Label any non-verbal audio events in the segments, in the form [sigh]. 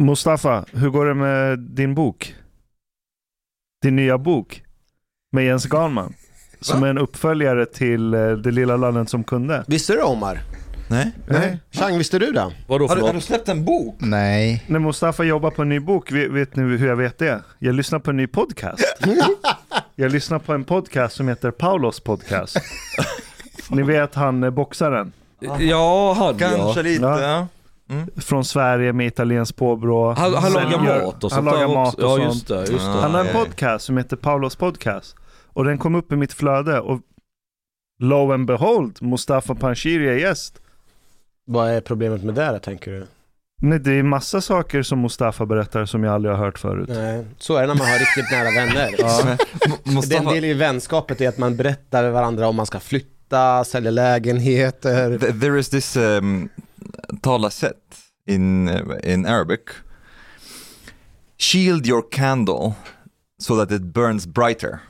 Mustafa, hur går det med din bok? Din nya bok med Jens Garnman. Som är en uppföljare till eh, Det lilla landet som kunde. Visste du Omar? Nej? Nej. Chang, visste du det? Vadå Har du, har du släppt en bok? Nej. När Mustafa jobbar på en ny bok, vet, vet ni hur jag vet det? Jag lyssnar på en ny podcast. [laughs] jag lyssnar på en podcast som heter Paulos podcast. [laughs] ni vet han eh, boxaren Ja, han Kanske ja. lite, Ja. Ja. från Sverige med italienskt påbrå. Han, han lagar mat och Han sånt där lagar mat och Ja just det, just det. Ah. Han har en ja. podcast som heter Paulos podcast. Och den kom upp i mitt flöde och lo and behold, Mustafa Panshiri är gäst. Vad är problemet med det tänker du? Nej, det är massa saker som Mustafa berättar som jag aldrig har hört förut. Nej, så är det när man har riktigt nära vänner. [laughs] Ja. [laughs] Den Mustafa, del i vänskapet är att man berättar för varandra om man ska flytta, sälja lägenheter. th- there is this um, talesätt in, uh, in Arabic. Shield your candle so that it burns brighter.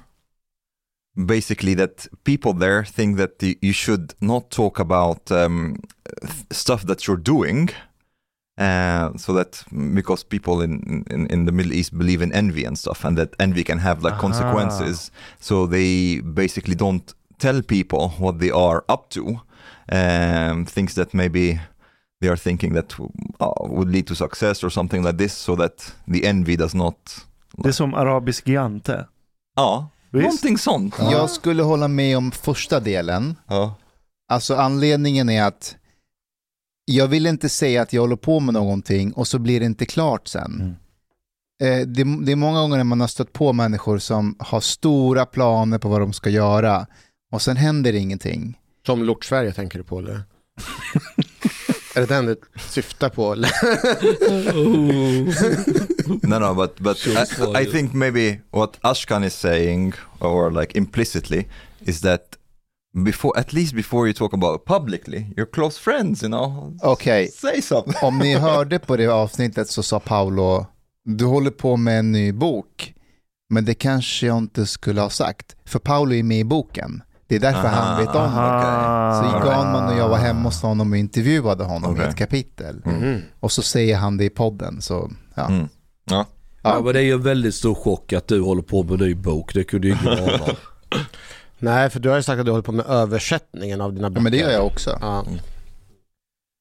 Basically, that people there think that you should not talk about um, th- stuff that you're doing. Uh, so that because people in, in in the Middle East believe in envy and stuff, and that envy can have like Aha. consequences. So they basically don't tell people what they are up to, um, things that maybe they are thinking that uh, would lead to success or something like this, so that the envy does not. Det är som arabisk jante. Ja, Visst? någonting sånt. Jag skulle hålla med om första delen. Ja. Alltså anledningen är att jag vill inte säga att jag håller på med någonting och så blir det inte klart sen. Eh, det, det är många gånger när man har stött på människor som har stora planer på vad de ska göra och sen händer ingenting. Som Lort Sverige tänker du på eller? [laughs] är det den du syftar på? [laughs] No, no, but but I, I think maybe what Ashkan is saying, or like implicitly, is that before, at least before you talk about it publicly, you're close friends, you know. Okej, Say something. om ni [laughs] hörde på det avsnittet så sa Paolo, du håller på med en ny bok, men det kanske jag inte skulle ha sagt, för Paolo är med i boken. Det är därför han vet om det. Aha. Så Ganman och jag var hemma hos honom och intervjuade honom i Okej. ett kapitel. Mm. Och så säger han det i podden. Så, ja. Mm. Ja. Ja men det är ju en väldigt stor chock att du håller på med en ny bok. Det kunde ju ingen ana. [laughs] Nej, för du har ju sagt att du håller på med översättningen av dina Ja, böcker. men det gör jag också. Ja.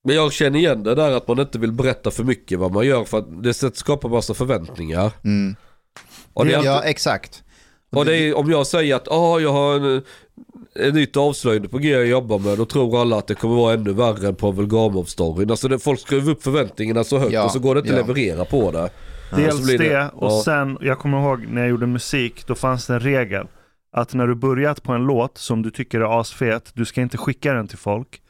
Men jag känner igen det där att man inte vill berätta för mycket vad man gör för att det skapar massa förväntningar. Mm. Och det är Ja, alltid, exakt. och det är, om jag säger att ah, jag har en, en nytt avslöjande på G jag jobbar med, då tror alla att det kommer vara ännu värre än Pavel Gamov-storyn. Alltså det, folk skruvar upp förväntningarna så högt Ja, och så går det inte ja. att leverera på det. Dels det, det- och ja. sen, jag kommer ihåg när jag gjorde musik, då fanns det en regel. Att när du börjat på en låt som du tycker är asfet, du ska inte skicka den till folk.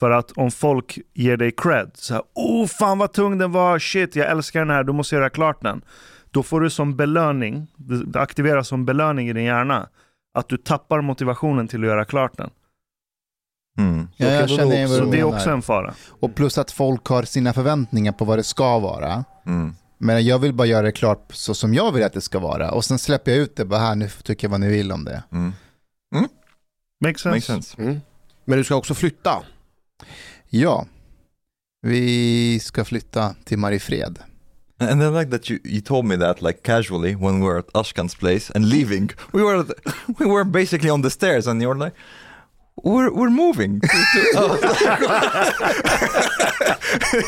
För att om folk ger dig cred, så här, oh fan vad tung den var, shit jag älskar den här, du måste göra klart den. Då får du som belöning, det det aktiveras som belöning i din hjärna, att du tappar motivationen till att göra klart den. Mm. Ja, jag känner vad Så det är också en fara. Och plus att folk har sina förväntningar på vad det ska vara. Mm. Men jag vill bara göra det klart så som jag vill att det ska vara. Och sen släpper jag ut det bara här, nu tycker jag vad ni vill om det. Mm. Makes sense. Makes sense. Mm. Men du ska också flytta. Ja, vi ska flytta till Mariefred. And I like that you, you told me that like casually when we were at Ashkan's place and leaving. We were [laughs] we were basically on the stairs and you're like, we're we're moving. [laughs]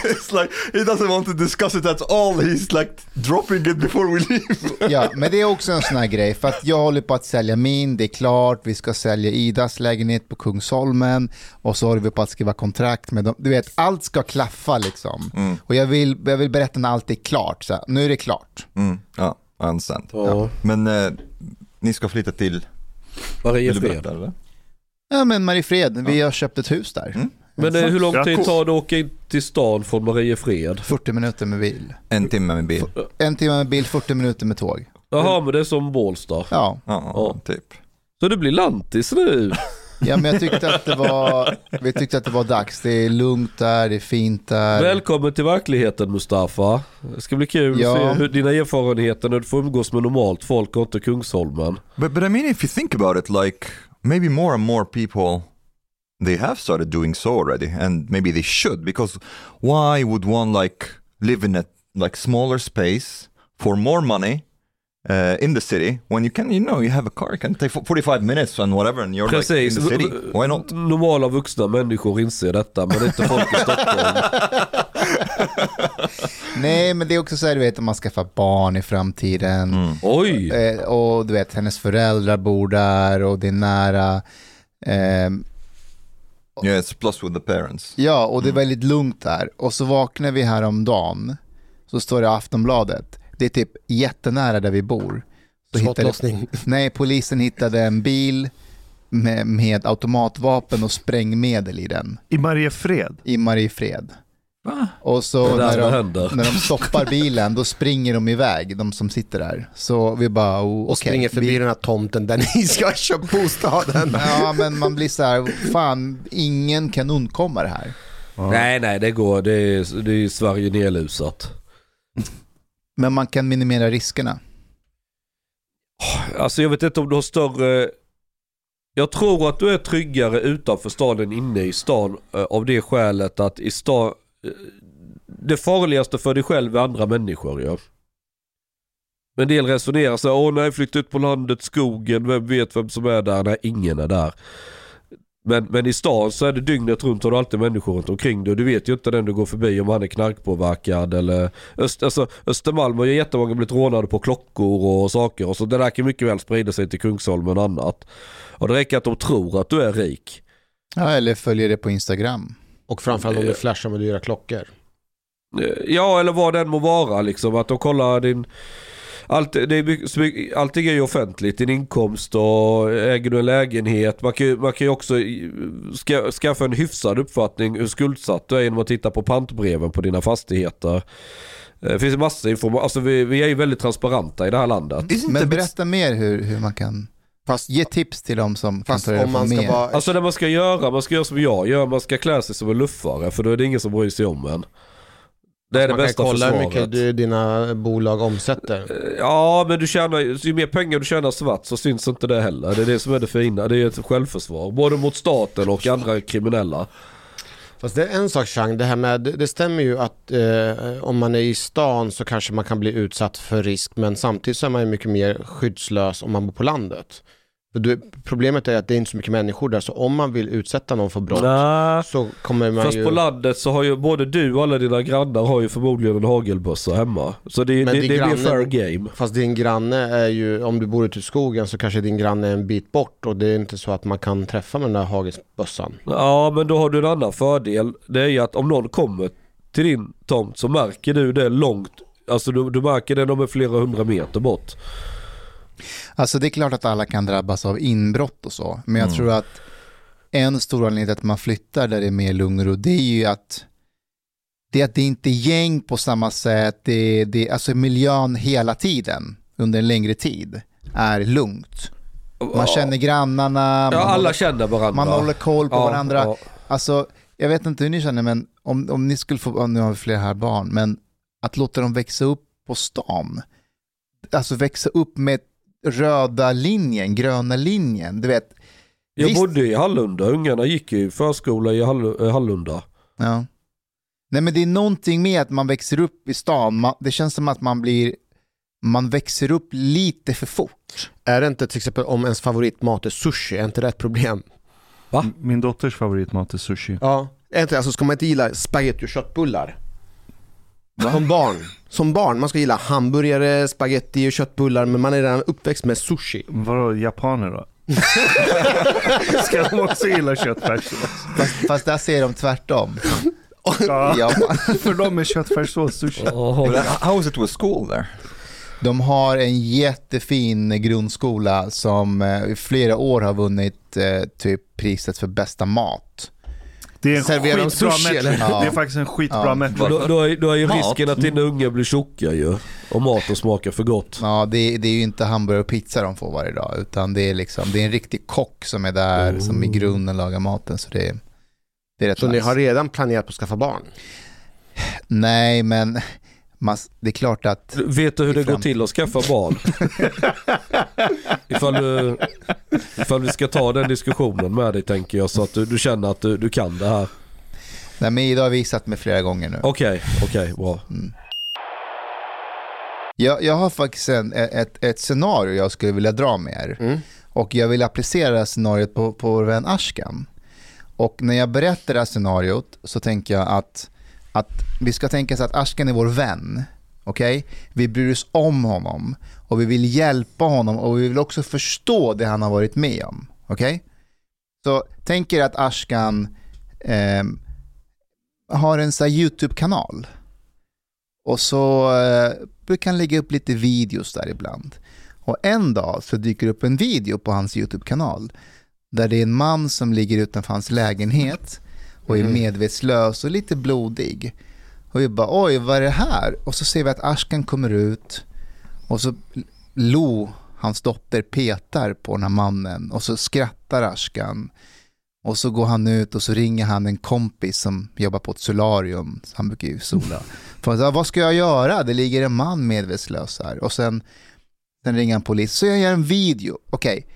it's like he doesn't want to discuss it at all. He's like dropping it before we leave. [laughs] Ja, men det är också en sån här grej, för att jag håller på att sälja min, det är klart, vi ska sälja Idas lägenhet på Kungsholmen och så håller vi på att skriva kontrakt med dem. Du vet, allt ska klaffa liksom. Mm. Och jag vill, jag vill berätta när allt är klart, så här, nu är det klart. Mm. Ja, understand. Ja. Men eh, ni ska flytta till, vill du Mariefred. berätta eller? Ja men Mariefred, vi har köpt ett hus där. Mm. Men eh, hur lång tid tar det att åka in till stan från Mariefred? 40 minuter med bil. En timme med bil. En timme med bil, 40 minuter med tåg. Jaha men det är som Bålsta. Ja, Ja, Ja. typ. Så det blir lantis nu? ja men jag tyckte att det var, vi tyckte att det var dags. Det är lugnt där, det är fint där. Välkommen till verkligheten Mustafa. Det ska bli kul Ja. att se hur dina erfarenheter när du får umgås med normalt folk och inte Kungsholmen. But but I mean, if you think about it, like maybe more and more people they have started doing so already, and maybe they should because why would one like live in a like smaller space for more money uh, in the city when you can, you know, you have a car, you can take 45 minutes and whatever and you're like in Precis. the city. Why not? Normala vuxna människor inser detta, men inte folk i Stockholm. [laughs] [laughs] Nej, men det är också så här, du vet, om man skaffar barn i framtiden. Mm. Oj! Eh, och du vet, hennes föräldrar bor där och det är nära. Ehm, Yeah, it's plus with the parents. ja, och det är väldigt lugnt där. Och så vaknar vi här om dagen så står det i Aftonbladet. Det är typ jättenära där vi bor. Så hittade, Skottlossning. [laughs] nej, polisen hittade en bil med, med automatvapen och sprängmedel i den. I Mariefred. I Mariefred. Va? Och så när de, när de stoppar [laughs] bilen, då springer de iväg, de som sitter där. Så vi bara, oh, Och springer förbi vi- den här tomten där ni ska köpa bostaden. [laughs] Ja, men man blir så här, fan, ingen kan undkomma det här. Nej, nej, det går. Det är, det är Sverige nedlusat. Men man kan minimera riskerna. Alltså jag vet inte om du har större... Jag tror att du är tryggare utanför stan än inne i stan eh, av det skälet att i stan... Det farligaste för dig själv är andra människor ja. Men en del resonerar så här, åh nej flytta ut på landet, skogen, vem vet vem som är där? Nej, ingen är där. Men, men i stan så är det dygnet runt har du alltid människor runt omkring dig och du vet ju inte den du går förbi om han är knarkpåverkad eller Öst, alltså, Östermalm har ju jättemånga blivit rånade på klockor och saker och så det där kan mycket väl sprida sig till Kungsholmen och annat. Och det räcker att de tror att du är rik. Ja, eller följer det på Instagram. Och framförallt om du flashar med dyra klockor. Eh, Ja eller vad den må vara liksom att de kollar din allt, det är mycket, allting är ju offentligt, din inkomst och äger du en lägenhet. Man kan, ju- man kan ju också ska, skaffa en hyfsad uppfattning hur skuldsatt du är genom att titta på pantbreven på dina fastigheter. Eh, Det finns en massa information, alltså vi, vi är ju väldigt transparenta i det här landet. Men berätta mer hur, hur man kan Fast, ge tips till dem som kan fast ta reda om på man ska mer. vara... Alltså det man ska göra, man ska göra som jag gör, man ska klä sig som en luffare för då är det ingen som bryr sig om en. Det är det man bästa kan kolla hur försvaret. mycket du, dina bolag omsätter. Ja men du tjänar, ju mer pengar du tjänar svart så syns inte det heller. Det är det som är det fina, det är ett självförsvar. Både mot staten och andra kriminella. Fast det är en sak Chang, det här med, det, det stämmer ju att eh, om man är i stan så kanske man kan bli utsatt för risk men samtidigt så är man ju mycket mer skyddslös om man bor på landet. Du, problemet är att det är inte så mycket människor där så om man vill utsätta någon för brott Nej. så kommer man Fast ju... på landet så har ju både du och alla dina grannar har ju förmodligen en hagelbössa hemma. Så det, Men det, det blir granne- fair game. Fast din granne är ju, om du bor ute i skogen så kanske din granne är en bit bort och det är inte så att man kan träffa med den där hagelbössan. Ja men då har du en annan fördel. Det är ju att om någon kommer till din tomt så märker du det långt. Alltså du, du märker det när de är flera hundra meter bort. Alltså det är klart att alla kan drabbas av inbrott och så, men jag Mm. tror att en stor anledning till att man flyttar där det är mer lugn och ro, det är ju att det, är att det inte är gäng på samma sätt, det, det, alltså miljön hela tiden, under en längre tid, är lugnt. Man känner grannarna, Ja man, alla håller, känner varandra. man håller koll på Ja, varandra. ja. Alltså, jag vet inte hur ni känner, men om, om ni skulle få, nu har vi flera här barn, men att låta dem växa upp på stan, alltså växa upp med röda linjen, gröna linjen, du vet. Jag Visst- bodde i Hallunda, ungarna gick i förskola i Hall- eh, Hallunda. Ja. Nej men det är någonting med att man växer upp i stan, man, det känns som att man blir, man växer upp lite för fort. Är det inte till exempel om ens favoritmat är sushi, är inte det ett problem? Min dotters favoritmat är sushi. Ja. Inte, alltså ska man inte gilla spagetti och köttbullar? Som barn. Som barn, man ska gilla hamburgare, spagetti och köttbullar men man är redan uppväxt med sushi. Vadå, japaner då? [laughs] Ska de också gilla köttfärssås? Fast, fast där ser de tvärtom. Ja, [laughs] Ja, [laughs] för dem är köttfärssås sushi. But how is it with school there? de har en jättefin grundskola som eh, i flera år har vunnit eh, typ priset för bästa mat. Det är en Serverar de skitbra sushi, eller? Ja. Det är faktiskt en skitbra Ja. Men då, då, är, då är ju Mat. risken att dina unga blir tjocka ju. Och maten smakar för gott. Ja, det, det är ju inte hamburgare och pizza de får varje dag, utan det är, liksom, det är en riktig kock som är där, som i grunden lagar maten. Så det, det är rätt Så ni nice. har redan planerat på att skaffa barn? Nej, men det är klart att... Vet du hur det går till att skaffa barn? [laughs] ifall, du, ifall vi ska ta den diskussionen med dig tänker jag så att du, du känner att du, du kan det här. Nej, men Ida har visat mig flera gånger nu. Okej, okej, bra. Jag, jag har faktiskt en, ett, ett scenario jag skulle vilja dra med er. Mm. Och jag vill applicera scenariot på, på vår vän Ashkan. Och när jag berättar det här scenariot så tänker jag att, att vi ska tänka så att Ashkan är vår vän. Okej? Vi bryr oss om honom och vi vill hjälpa honom och vi vill också förstå det han har varit med om. Okej? Så tänk er att Ashkan eh, har en här YouTube-kanal. Och så eh, brukar han lägga upp lite videos där ibland. Och en dag så dyker det upp en video på hans YouTube-kanal där det är en man som ligger utanför hans lägenhet och är Mhm. medvetslös och lite blodig. Och vi bara oj, vad är det här? Och så ser vi att Ashkan kommer ut och så Lo, hans dotter, petar på den här mannen och så skrattar Ashkan. Och så går han ut och så ringer han en kompis som jobbar på ett solarium, han brukar ju sola. [laughs] För att, "Ja, vad ska jag göra? Det ligger en man medvetslös här. Och sen, sen ringer han polis. Så jag gör en video. Okej,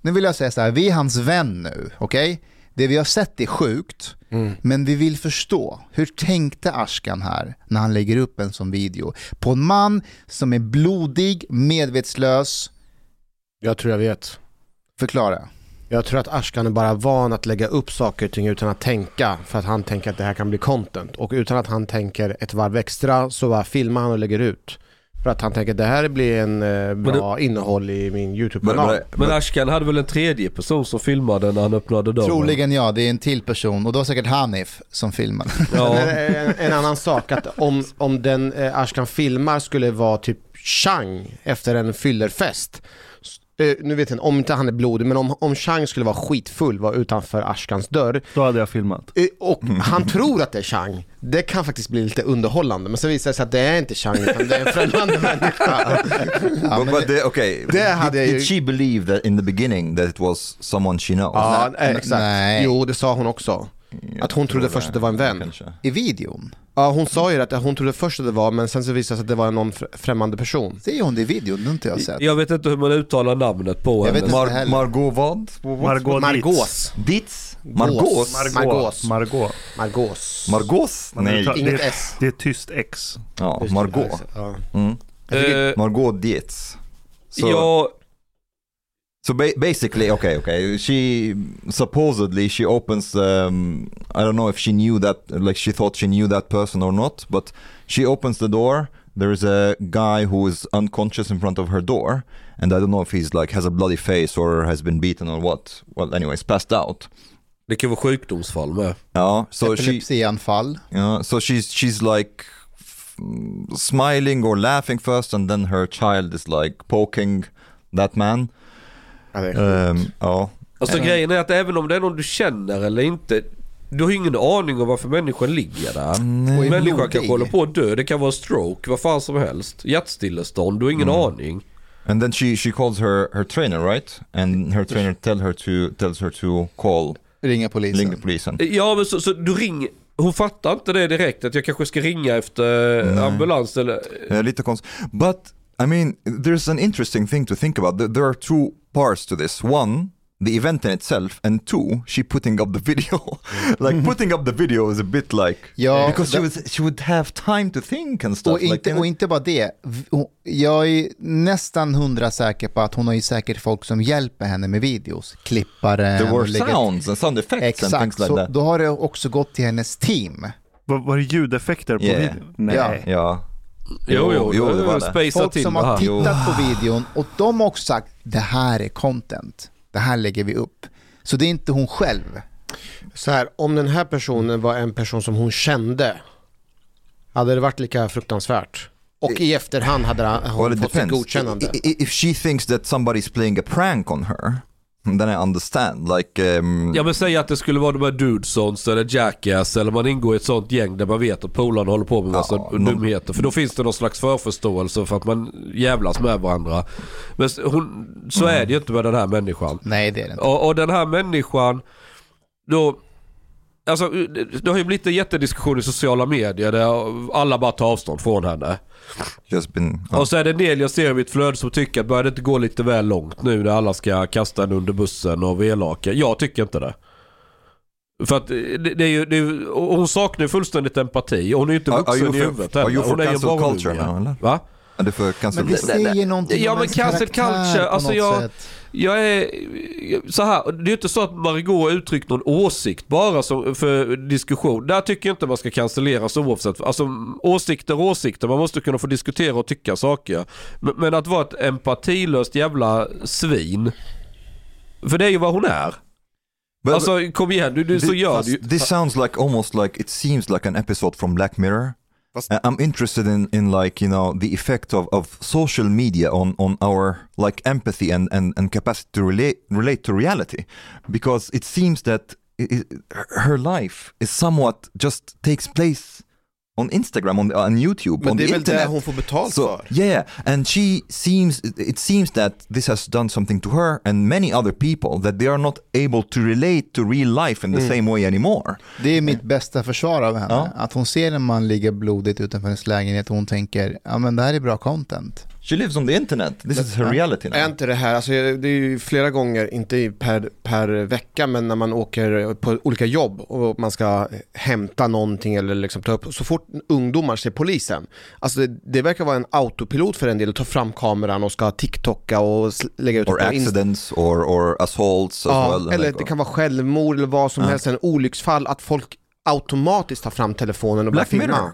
nu vill jag säga så här, vi är hans vän nu. Okej? Det vi har sett är sjukt, Mm. men vi vill förstå. Hur tänkte Ashkan här när han lägger upp en sån video? På en man som är blodig, medvetslös. Jag tror jag vet. Förklara. Jag tror att Ashkan är bara van att lägga upp saker och ting utan att tänka för att han tänker att det här kan bli content och utan att han tänker ett varv extra så bara filmar han och lägger ut. För att han tänker att det här blir en eh, bra innehåll i min YouTube-kanal. but, Men but, Ashkan hade väl en tredje person som filmade när han öppnade dörren? Troligen ja, det är en till person och det var säkert Hanif som filmade. Ja. Men en, en annan sak att om, om den eh, Ashkan filmar skulle vara typ Chang efter en fyllerfest. Eh, nu vet jag inte, om inte han är blodig, men om, om Chang skulle vara skitfull, var utanför Ashkans dörr Då hade jag filmat. eh, och han tror att det är Chang, det kan faktiskt bli lite underhållande. Men så visar det sig att det är inte Chang, utan det är en främmande [laughs] människa. but, but the, okay, det hade jag did, ju- did she believe that in the beginning that it was someone she knows? Ja, eh, exakt. Nej. Jo, det sa hon också. Jag Att hon tror trodde först att det var en vän. Kanske. I videon. Ja, hon sa ju att hon trodde först att det var, men sen så visade det sig att det var någon fr- främmande person. Säger hon det i videon? Det har inte jag sett. Jag vet inte hur man uttalar namnet på Jag henne. Mar. Margot vad? Margot Margaux. Ditz? Margot. Margaux. Margaux? Men det Nej. Inget det, S. det är tyst X. Ja, Margot. Ja. Mm. Eh, Margot Dietz. So, ja, so ba basically, okay, okay. She supposedly she opens. Um, I don't know if she knew that, like she thought she knew that person or not, but she opens the door. There's a guy who is unconscious in front of her door, and I don't know if he's like has a bloody face or has been beaten or what. Well, anyways, passed out. det kan vara sjukdomsfall med. Yeah. So she Epilepsianfall. Yeah, so she's she's like f- smiling or laughing first, and then her child is like poking that man. Ja, det är Um, ja. Alltså Ja. grejen är att även om det är någon du känner eller inte, du har ju ingen aning om varför människan ligger där. Och är Människan blodig. kanske håller på att dö, det kan vara stroke, vad fan som helst. Hjärtstillestånd, du har ingen Mm. aning. And then she she calls her her trainer, right? And her trainer tell her to tells her to call Ringa polisen. ring the police. And, Ja men så, så du ringer, hon fattar inte det direkt att jag kanske ska ringa efter Nej. ambulans eller... uh, lite konst- But I mean, there's an interesting thing to think about. There- are two parts to this. One, the event in itself, and two, she putting up the video. [laughs] like putting up the video is a bit like Ja, because she would she would have time to think and stuff. Och inte, like, och inte bara det. Jag är nästan hundra säker på att hon har ju säkert folk som hjälper henne med videos. Klippare. there were sounds and sound effects and Exakt, things like så that. då har det också gått till hennes team. Var, var det ljudeffekter på Yeah. videon? Nej. Ja. Ja. Jo, jo, jo, det var det. Folk som har tittat på videon och de har också sagt det här är content. Det här lägger vi upp. Så det är inte hon själv. Så här, om den här personen var en person som hon kände, hade det varit lika fruktansvärt? Och i efterhand hade han- Well, hon it fått sitt godkännande. If she thinks that somebody's playing a prank on her, then I understand. Like, um, Ja men säg att det skulle vara de här Dudesons eller Jackass eller man ingår i ett sånt gäng där man vet att polarna håller på med massa Ja, någon- dumheter. För då finns det någon slags förförståelse för att man jävlas med varandra. Men hon, så är det ju inte med den här människan. Nej, det är det inte. Och, och den här människan, då... Alltså det- det har ju blivit en jättediskussion i sociala medier där alla bara tar avstånd från henne. been... Och så är det en del jag ser i mitt flöde som tycker att börjar det inte gå lite väl långt nu när alla ska kasta en under bussen och vara elaka. Jag tycker inte det. För att det, det är ju, det är, hon saknar ju fullständigt empati. Och Hon är ju inte Are- are vuxen i huvudet are heller. you for Hon är ju en cancel barnunge. culture now, eller? Va? Är det för cancel Men det culture? säger någonting Ja, om men ens cancel karaktär culture, på alltså något jag- sätt. Jag är så här, det är inte så att Margot har uttryckt någon åsikt bara som, för diskussion. Där tycker jag inte man ska cancelleras oavsett. Alltså åsikter och åsikter, man måste kunna få diskutera och tycka saker. Men, men att vara ett empatilöst jävla svin. För det är ju vad hon är. But- alltså kom igen, du, du så gör du ju. This sounds like almost like it seems like an episode from Black Mirror. Uh, I'm interested in, in like you know the effect of, of social media on, on our like empathy and, and, and capacity to relate relate to reality, because it seems that i i her life is somewhat just takes place on Instagram on, on YouTube Men on det är the väl internet. det hon får betalt So för? yeah, and she seems it seems that this has done something to her and many other people that they are not able to relate to real life in the same way anymore. Det är mitt bästa försvar av henne. Ja. Att hon ser en man ligga blodigt utanför hennes lägenhet och hon tänker, ja men det här är bra content. She lives on the internet. This is her reality now. Är inte det här, alltså det är ju flera gånger, inte per, per vecka, men när man åker på olika jobb och man ska hämta någonting eller liksom ta upp, så fort ungdomar ser polisen, alltså det, det verkar vara en autopilot för en del att ta fram kameran och ska TikToka och lägga ut or accidents or, or assaults as Ja, well. eller Like, det kan vara självmord eller vad som Ja. helst, en olycksfall, att folk automatiskt tar fram telefonen och börjar filma.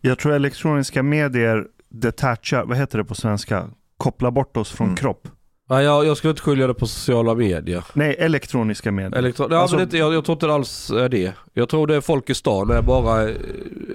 Jag tror elektroniska medier detachar, vad heter det på svenska? Koppla bort oss från Mm. kropp. Nej, jag, jag skulle inte skilja det på sociala medier. Nej, elektroniska medier. Elektro- ja, Alltså- men det, jag, jag tror inte det alls är det. Jag tror det är folk i stan är bara eh,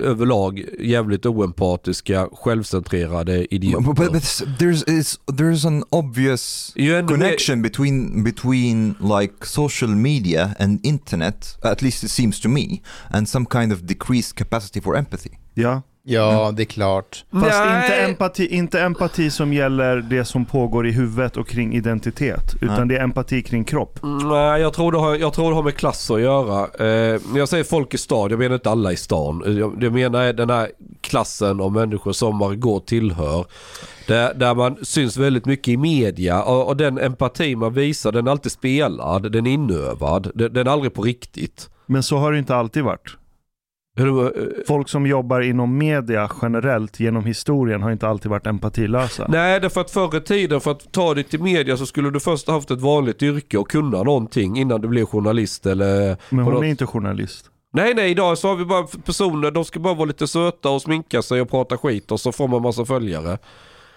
överlag jävligt oempatiska, självcentrerade idioter. But, but, but there's is there's an obvious connection between between like social media and internet, at least it seems to me, and some kind of decreased capacity for empathy. Ja. Ja, det är klart. Fast Nej. inte empati, inte empati som gäller det som pågår i huvudet och kring identitet. Utan Nej. det är empati kring kropp. Nej, jag tror, det har, jag tror det har med klass att göra. Eh, när jag säger folk i stan, jag menar inte alla i stan. Eh, Jag, jag menar den här klassen av människor som Margot tillhör. Där, där man syns väldigt mycket i media och, och den empati man visar den är alltid spelad, den är inövad, den, den är aldrig på riktigt. Men så har det inte alltid varit. Eh, Folk som jobbar inom media generellt genom historien har inte alltid varit empatilösa. Nej, därför att förr i tiden för att ta dig till media så skulle du först ha haft ett vanligt yrke och kunna någonting innan du blev journalist eller... Men hon något- är inte journalist. Nej, nej, idag så har vi bara personer, de ska bara vara lite söta och sminka sig och prata skit och så får man massa följare.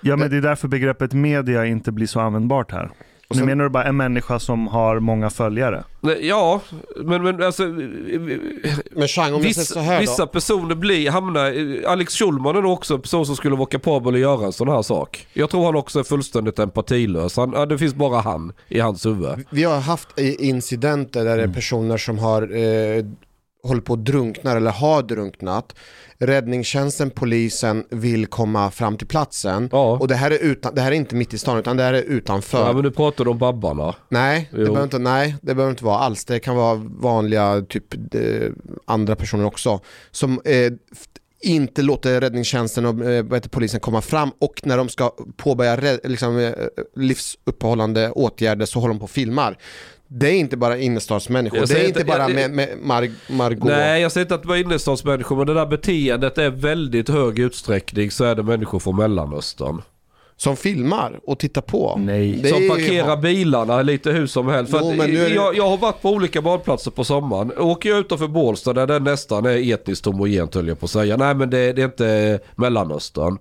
Ja men det är därför begreppet media inte blir så användbart här. Och nu sen- menar du bara en människa som har många följare? Nej, Ja, men, men alltså... Men Chang, om jag säger Vissa, så här vissa då. personer blir, hamnar, Alex Schulman är också en person som skulle vara kapabel att göra en sån här sak. Jag tror han också är fullständigt empatilös. Han, ja, det finns bara han i hans huvud. Vi har haft incidenter där det är personer som har eh, håller på att drunkna eller har drunknat. Räddningstjänsten, polisen vill komma fram till platsen. Ja. Och det här, är utan, det här är inte mitt i stan utan det här är utanför. Ja, men du pratar om Babbarna. Nej, det behöver inte, nej, det behöver inte vara alls. Det kan vara vanliga, typ eh, andra personer också. Som eh, inte låter räddningstjänsten och eh, polisen komma fram och när de ska påbörja liksom, eh, livsuppehållande åtgärder så håller de på och filmar. Det är inte bara innerstadsmänniskor, det är säger inte bara jag- med, med Mar- Margot. Nej, jag säger inte att det var innerstadsmänniskor, men det där beteendet är väldigt hög utsträckning så är det människor från Mellanöstern. Som filmar och tittar på. Nej. Det är som ju- parkerar bilarna lite hur som helst. För Jo, att men nu är det- jag, jag har varit på olika badplatser på sommaren. Åker jag utanför Bålsta där det nästan är etniskt homogent höll jag på att säga. Nej men det, det är inte Mellanöstern.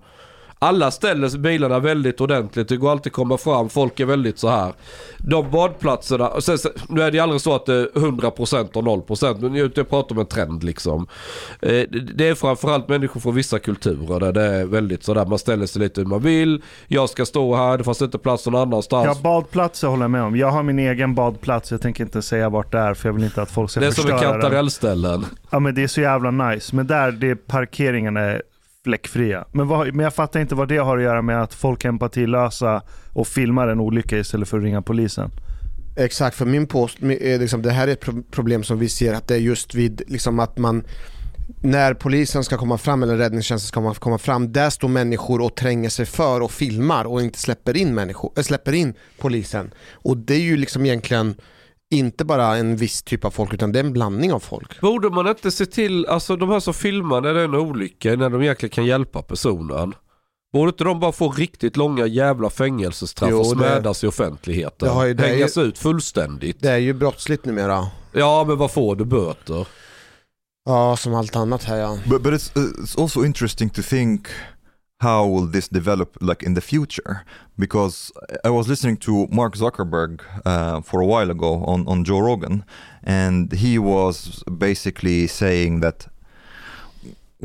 Alla ställer bilarna väldigt ordentligt. Det går alltid att komma fram. Folk är väldigt så här. De badplatserna. och Sen, nu är det aldrig så att det är 100% och 0% men jag, pratar om en trend liksom. Eh, det, är framförallt människor från vissa kulturer där det är väldigt sådär. Man ställer sig lite hur man vill. Jag ska stå här. Det fanns inte plats någon annanstans. Ja, badplatser håller jag med om. Jag har min egen badplats. Jag tänker inte säga vart det är för jag vill inte att folk ska Det är som förstöra en den. kantarellställen. Ja men det är så jävla nice. Men där, det parkeringarna är fläckfria. Men, vad, men jag fattar inte vad det har att göra med att folk är empatilösa och filmar en olycka istället för att ringa polisen. Exakt, för min post, är eh, liksom, det här är ett problem som vi ser att det är just vid liksom att man när polisen ska komma fram eller räddningstjänsten ska komma, komma fram, där står människor och tränger sig för och filmar och inte släpper in, människor, äh, släpper in polisen. Och det är ju liksom egentligen inte bara en viss typ av folk utan det är en blandning av folk. Borde man inte se till, alltså de här som filmar när det är en olycka, när de egentligen kan hjälpa personen. Borde inte de bara få riktigt långa jävla fängelsestraff Jo, och det- smädas i offentligheten? Det har ju- det Hängas ut fullständigt. Det är ju brottsligt numera. Ja, men vad får du böter? Ja, som allt annat här ja. But but it's it's also interesting to think how will this develop like in the future? Because I was listening to Mark Zuckerberg uh, for a while ago on on Joe Rogan and he was basically saying that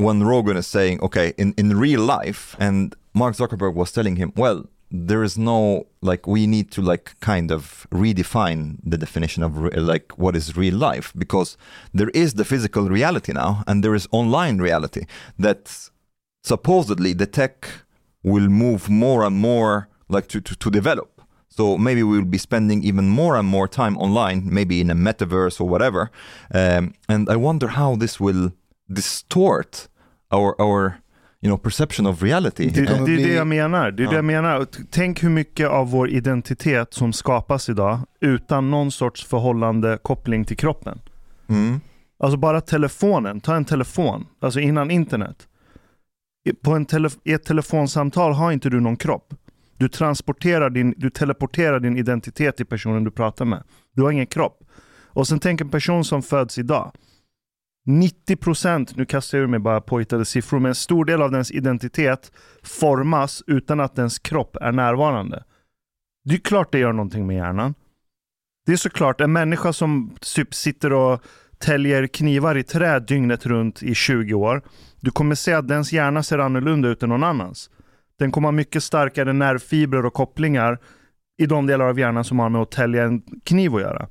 when Rogan is saying okay in in real life and Mark Zuckerberg was telling him well there is no like we need to like kind of redefine the definition of re- like what is real life because there is the physical reality now and there is online reality that supposedly the tech will move more and more like to, to, to develop so maybe we will be spending even more and more time online maybe in a metaverse or whatever um, and i wonder how this will distort our our you know perception of reality Det, det kommer är det jag menar. Det är det Ja. jag menar. Tänk hur mycket av vår identitet som skapas idag utan någon sorts förhållande koppling till kroppen. Mm. Alltså bara telefonen, ta en telefon, alltså innan internet. I- På en tele, I ett telefonsamtal har inte du någon kropp. Du transporterar din, du teleporterar din identitet till personen du pratar med. Du har ingen kropp. Och sen tänk en person som föds idag. 90%, nu kastar jag ur mig bara påhittade siffror, men en stor del av dens identitet formas utan att dens kropp är närvarande. Det är klart det gör någonting med hjärnan. Det är såklart en människa som typ sitter och täljer knivar i trä dygnet runt i 20 år. Du kommer se att dens hjärna ser annorlunda ut än någon annans. Den kommer ha mycket starkare nervfibrer och kopplingar i de delar av hjärnan som har med att tälja en kniv att göra.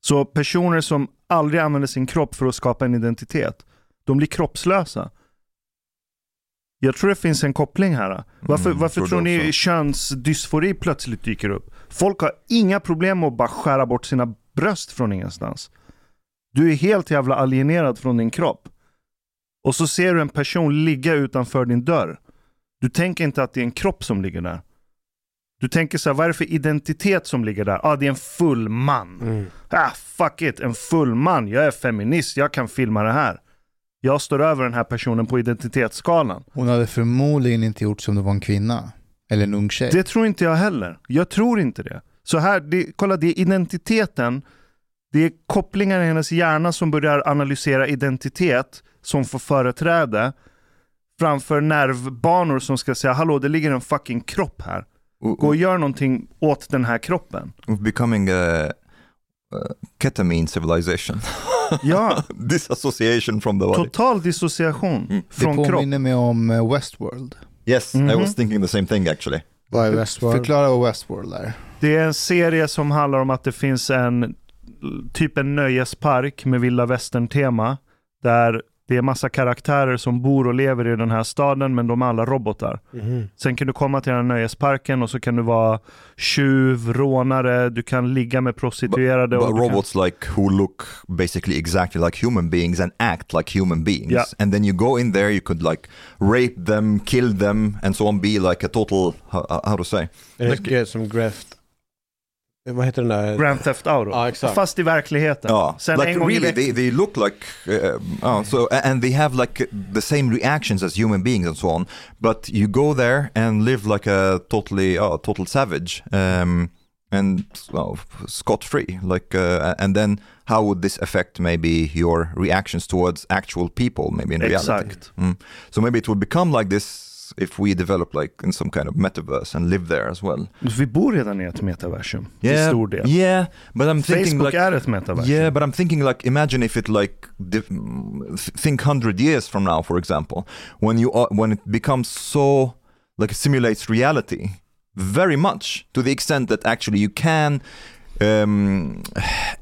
Så personer som aldrig använder sin kropp för att skapa en identitet, de blir kroppslösa. Jag tror det finns en koppling här. Varför, Mm, varför tror ni också. könsdysfori plötsligt dyker upp? Folk har inga problem med att bara skära bort sina bröst från ingenstans. Du är helt jävla alienerad från din kropp. Och så ser du en person ligga utanför din dörr. Du tänker inte att det är en kropp som ligger där. Du tänker så här, vad är det för identitet som ligger där? Ah, det är en full man. Mm. Ah, fuck it, en full man. Jag är feminist, jag kan filma det här. Jag står över den här personen på identitetsskalan. Hon hade förmodligen inte gjort som det var en kvinna. Eller en ung tjej. Det tror inte jag heller. Jag tror inte det. Så här, det, kolla det är identiteten, det är kopplingar i hennes hjärna som börjar analysera identitet som får företräde framför nervbanor som ska säga hallå det ligger en fucking kropp här. Gå och gör någonting åt den här kroppen. We're becoming a, a ketamine civilization. [laughs] Ja, [laughs] Disassociation from the body. total dissociation Mm. det från kropp. påminner mig om eh, Westworld. Yes, I Mhm. was thinking the same thing actually. Vad är Westworld? Förklara vad Westworld är. Det är en serie som handlar om att det finns en typ en nöjespark med vilda västern-tema. Där det är massa karaktärer som bor och lever i den här staden men de är alla robotar. Mhm. Sen kan du komma till den här nöjesparken och så kan du vara tjuv, rånare, du kan ligga med prostituerade. But och du kan- robots like who look basically exactly like human beings and act like human beings. Yeah. And then you go in there, you could like rape them, kill them, and so on. Be like a total, how, how to say? Är det som Greft? Vad heter den där? Grand Theft Auto. Ja, exakt. Fast i verkligheten. Oh, Sen like en gång i really, veckan. they, they look like, uh, oh, so and they have like the same reactions as human beings and so on. But you go there and live like a totally, oh, total savage, um, and well, scot free. Like, uh, and then how would this affect maybe your reactions towards actual people, maybe in reality? Exakt. Mm. So maybe it would become like this if we develop like in some kind of metaverse and live there as well. Vi bor redan i ett metaversum. Till Yeah, stor del. yeah, but I'm thinking Facebook like är ett metaversum. yeah, but I'm thinking like imagine if it like think hundred years from now, for example, when you are, when it becomes so like simulates reality very much to the extent that actually you can um,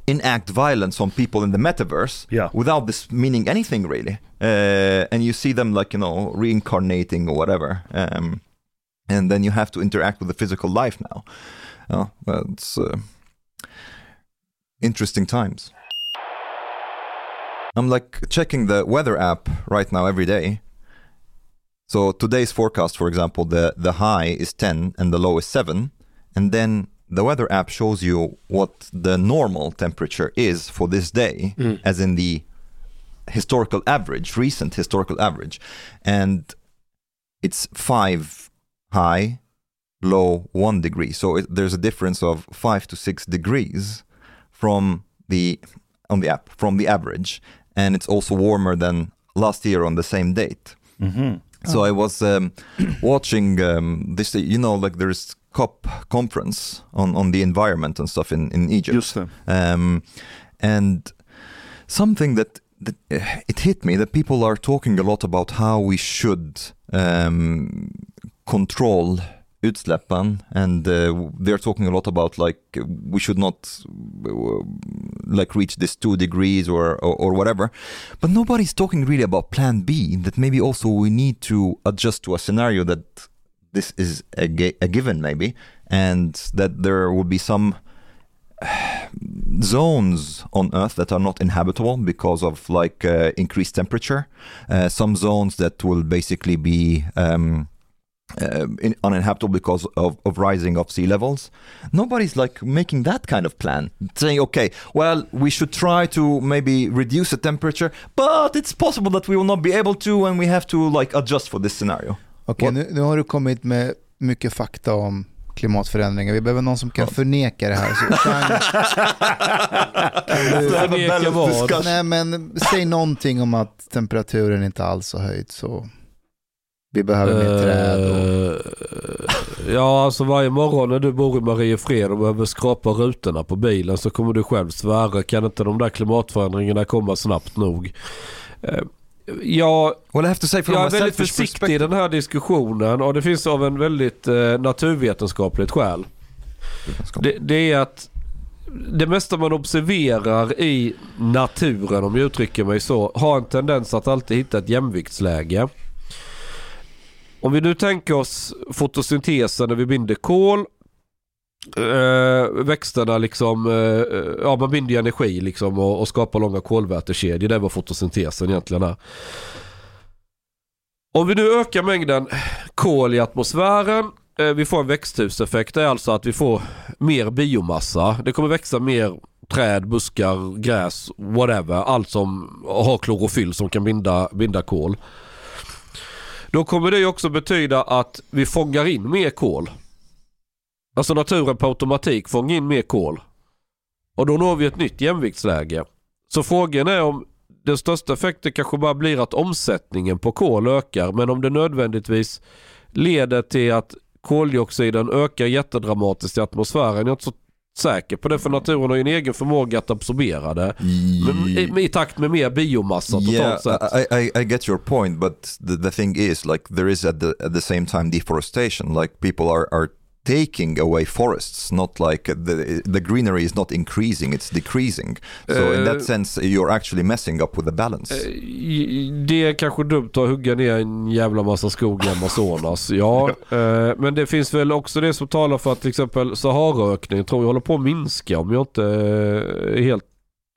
enact violence on people in the metaverse Yeah. without this meaning anything really, uh, and you see them like you know reincarnating or whatever. Um, and then you have to interact with the physical life now. Yeah, well, it's uh, interesting times. I'm like checking the weather app right now every day. So today's forecast, for example, the the high is 10 and the low is 7, and then the weather app shows you what the normal temperature is for this day, as in the historical average, recent historical average, and it's five high, low one degree. So it, there's a difference of five to six degrees from the on the app from the average, and it's also warmer than last year on the same date. Mhm. So I was um, [clears throat] watching um, this. You know, like there's COP conference on on the environment and stuff in in Egypt. Just. Um, and something that, that uh, it hit me that people are talking a lot about how we should um, control utsläppen and uh, they're talking a lot about like we should not uh, like reach this two degrees or, or or whatever but nobody's talking really about plan b that maybe also we need to adjust to a scenario that this is a, gi- a given maybe and that there will be some [sighs] zones on Earth that are not inhabitable because of like uh, increased temperature. Uh, some zones that will basically be um, uh, in, uninhabitable because of, of rising of sea levels. Nobody's like making that kind of plan, saying, okay, well, we should try to maybe reduce the temperature, but it's possible that we will not be able to, and we have to like adjust for this scenario. Okej, nu, nu har du kommit med mycket fakta om klimatförändringar. Vi behöver någon som kan förneka det här. Så, Chang, [laughs] Förneka vad? nej, men säg någonting om att temperaturen inte alls har höjts. Så vi behöver mer träd. Och... Eh, Ja, alltså varje morgon när du bor i Mariefred och behöver skrapa rutorna på bilen så kommer du själv svära, kan inte de där klimatförändringarna komma snabbt nog? Jag, Well, jag är väldigt försiktig i den här diskussionen och det finns av en väldigt eh, naturvetenskapligt skäl. Det, det är att det mesta man observerar i naturen, om jag uttrycker mig så, har en tendens att alltid hitta ett jämviktsläge. Om vi nu tänker oss fotosyntesen när vi binder kol. Uh, växterna liksom, uh, ja man binder ju energi liksom och, och skapar långa kolvätekedjor. Det är vad fotosyntesen egentligen är. Om vi nu ökar mängden kol i atmosfären, vi får en växthuseffekt. Det är alltså att vi får mer biomassa. Det kommer växa mer träd, buskar, gräs, whatever. Allt som har klorofyll som kan binda, binda kol. Då kommer det också betyda att vi fångar in mer kol. Alltså naturen på automatik fångar in mer kol. Och då når vi ett nytt jämviktsläge. Så frågan är om den största effekten kanske bara blir att omsättningen på kol ökar. Men om det nödvändigtvis leder till att koldioxiden ökar jättedramatiskt i atmosfären. Jag är inte så säker på det för naturen har ju en egen förmåga att absorbera det. Men i, i takt med mer biomassa Yeah, totalt sett. I, I, I get your point, but the, the thing is, like, there is at the at the same time deforestation. Like, people are are taking away forests, not like the the greenery is not increasing; it's decreasing. So in that sense, you're actually messing up with the balance. Eh, Det är kanske dumt att hugga ner en jävla massa skog i Amazonas. [laughs] Ja, eh, men det finns väl också det som talar för att till exempel Saharaökningen tror jag håller på att minska om jag inte eh, är helt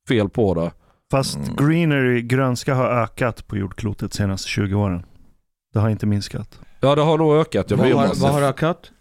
fel på det. Fast Mm. greenery, grönska, har ökat på jordklotet de senaste 20 åren. Det har inte minskat. Ja, det har nog ökat. Jag Vad har, vad har ökat?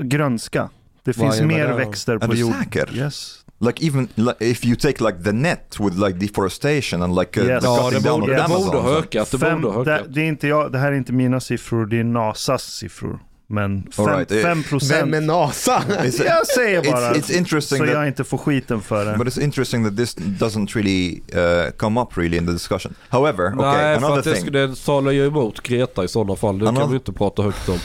Grönska. Det finns innebär mer det? växter Är på du jord. säker? Yes. Like even like, if you take like the net with like deforestation and like uh, Yes. the Ja, cutting det down borde, of det the borde Amazon. ha ökat. Det Fem, borde ha det, ökat. det, är inte jag, det här är inte mina siffror, det är NASAs siffror. Men All 5 right, eh, fem Vem procent. är NASA? [laughs] Jag säger bara. it's, it's interesting så that jag inte får skiten för det. But it's interesting that this doesn't really uh, come up really in the discussion. However, okay, Nej, för another att det, thing. skulle- det talar ju emot Greta i sådana fall. Det kan Another- vi inte prata högt om.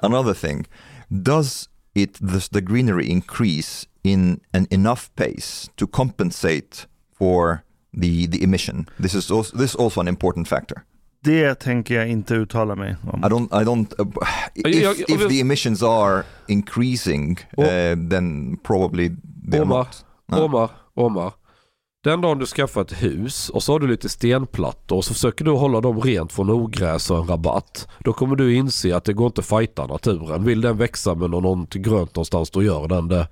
[laughs] Another thing. Does it does the greenery increase in an enough pace to compensate for the the emission? This is also, this is also an important factor. Det tänker jag inte uttala mig I om. don't I don't uh, if, if the emissions are increasing, uh, then probably they're Omar. Omar, Omar. Den dagen du skaffar ett hus och så har du lite stenplattor och så försöker du hålla dem rent från ogräs och en rabatt. Då kommer du inse att det går inte att fighta naturen. Vill den växa med något grönt någonstans då gör den det.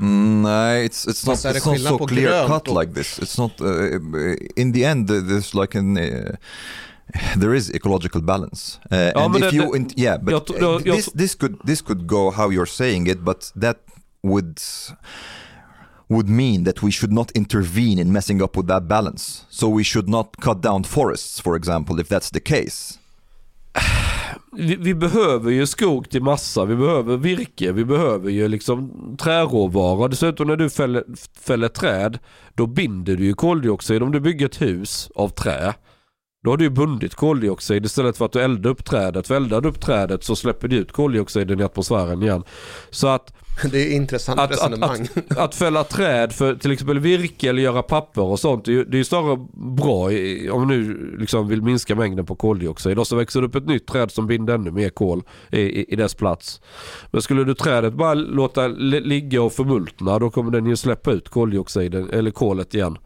Mm, nej, it's it's not it's not so clear grönt cut och- like this. It's not uh, in the end. There's like an uh, there is ecological balance. Uh, and men if det- you det- in, yeah, but jag jag- this this could this could go how you're saying it, but that would would mean that we should not intervene in messing up with that balance. So we should not cut down forests, for example, if that's the case. [sighs] vi, vi behöver ju skog till massa, vi behöver virke, vi behöver ju liksom träråvara. Dessutom när du fäller, fäller träd, då binder du ju koldioxid. Om du bygger ett hus av trä, då har du bundit koldioxid istället för att du eldar upp trädet. För eldar du upp trädet så släpper du ut koldioxiden i atmosfären igen. Så att [laughs] Det är intressant att, resonemang. att, att, att fälla träd för till exempel virke eller göra papper och sånt. Det är ju, det är snarare bra i, om du nu liksom vill minska mängden på koldioxid. Och så växer det upp ett nytt träd som binder ännu mer kol i, i, i dess plats. Men skulle du trädet bara låta li- ligga och förmultna då kommer den ju släppa ut koldioxiden eller kolet igen.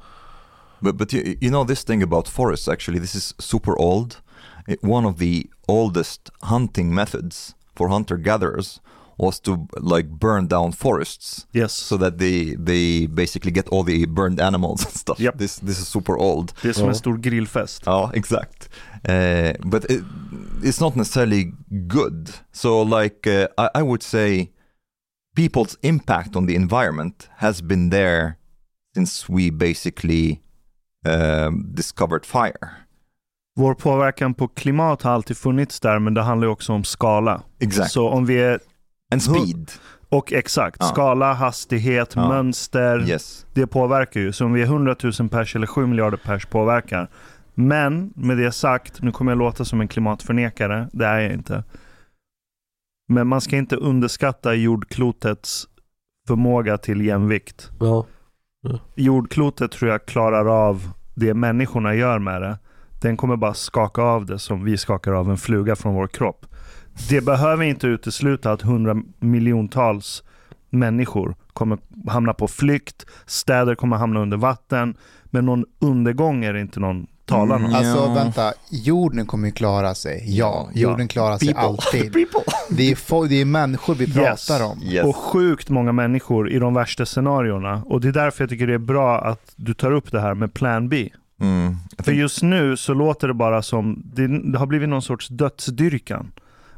But but you, you know this thing about forests actually this is super old. It, one of the oldest hunting methods for hunter gatherers was to like burn down forests Yes. so that they they basically get all the burned animals [laughs] and stuff. Yep. This this is super old. Det är som Ja. en stor grillfest. Oh, exact. Uh, but it, it's not necessarily good. So like uh, I, I would say people's impact on the environment has been there since we basically um, discovered fire. Vår påverkan på klimat har alltid funnits där, men det handlar ju också om skala. Exactly. Så om vi är, and speed. och exakt, Ja. skala, hastighet, Ja. mönster, Yes. det påverkar ju. Så om vi är 100 000 pers eller 7 miljarder pers påverkar. Men med det sagt, nu kommer jag låta som en klimatförnekare, det är jag inte. Men man ska inte underskatta jordklotets förmåga till jämvikt. Ja. Jordklotet tror jag klarar av det människorna gör med det. Den kommer bara skaka av det som vi skakar av en fluga från vår kropp. Det behöver inte utesluta att hundra miljontals människor kommer hamna på flykt, städer kommer hamna under vatten, men någon undergång är det inte någon talar om. Mm. Alltså Ja. vänta, jorden kommer ju klara sig. Ja, Ja. jorden klarar sig People. alltid. [laughs] People. Det är, fo- det är människor vi Yes. pratar om. Yes. Och sjukt många människor i de värsta scenarierna. Och det är därför jag tycker det är bra att du tar upp det här med Plan B. Mm. För just nu så låter det bara som, det, det har blivit någon sorts dödsdyrkan.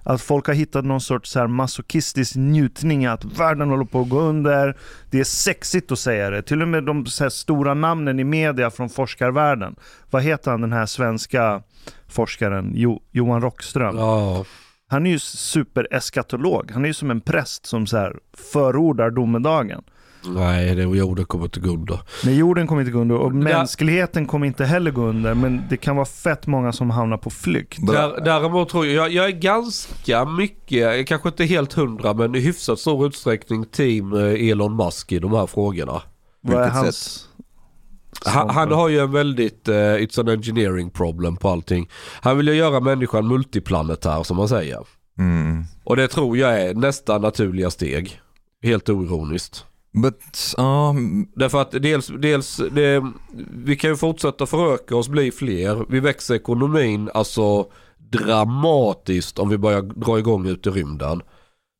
Att folk har hittat någon sorts så här masochistisk njutning att världen håller på att gå under. Det är sexigt att säga det. Till och med de stora namnen i media från forskarvärlden. Vad heter han den här svenska forskaren? Jo, Johan Rockström. Ja. Han är ju supereskatolog. Han är ju som en präst som så här förordar domedagen. Nej, det jorden kommer inte gå under. Men jorden kommer inte gå under och mänskligheten kommer inte heller gå under. Men det kan vara fett många som hamnar på flykt. Där, däremot tror jag, jag, jag är ganska mycket, kanske inte helt hundra, men i hyfsat stor utsträckning team eh, Elon Musk i de här frågorna. Vad är hans... Han, han har ju en väldigt, uh, it's an engineering problem på allting. Han vill ju göra människan multiplanetär som man säger. Mm. Och det tror jag är nästa naturliga steg. Helt oironiskt. But um, Därför att dels, dels det, vi kan ju fortsätta föröka oss, bli fler. Vi växer ekonomin alltså dramatiskt om vi börjar dra igång ut i rymden.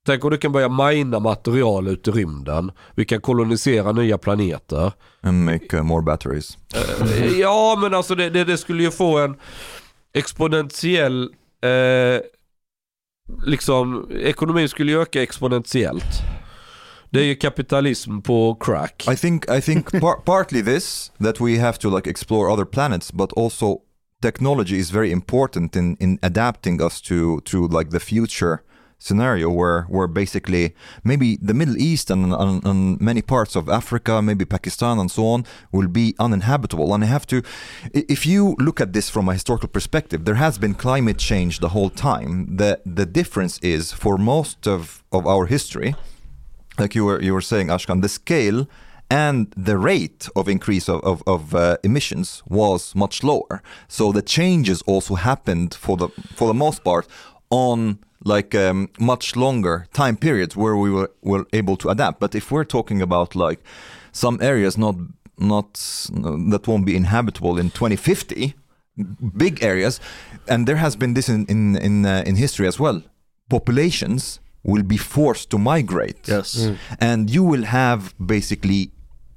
Tänk om du kan börja mina material ut i rymden. Vi kan kolonisera nya planeter. and make uh, more batteries. Eh, ja men alltså det, det, det skulle ju få en exponentiell, eh, liksom ekonomin skulle ju öka exponentiellt. Det är ju kapitalism på crack. I think I think [laughs] par- partly this that we have to like explore other planets, but also technology is very important in in adapting us to to like the future scenario where where basically maybe the Middle East and, and, and many parts of Africa, maybe Pakistan and so on, will be uninhabitable. And I have to, if you look at this from a historical perspective, there has been climate change the whole time. The the difference is for most of of our history, like you were you were saying, Ashkan, the scale and the rate of increase of, of, of uh, emissions was much lower. So the changes also happened for the for the most part on like um, much longer time periods where we were, were able to adapt. But if we're talking about like some areas not not that won't be inhabitable in 2050, big areas, and there has been this in in in, uh, in history as well. Populations will be forced to migrate Yes. and you will have basically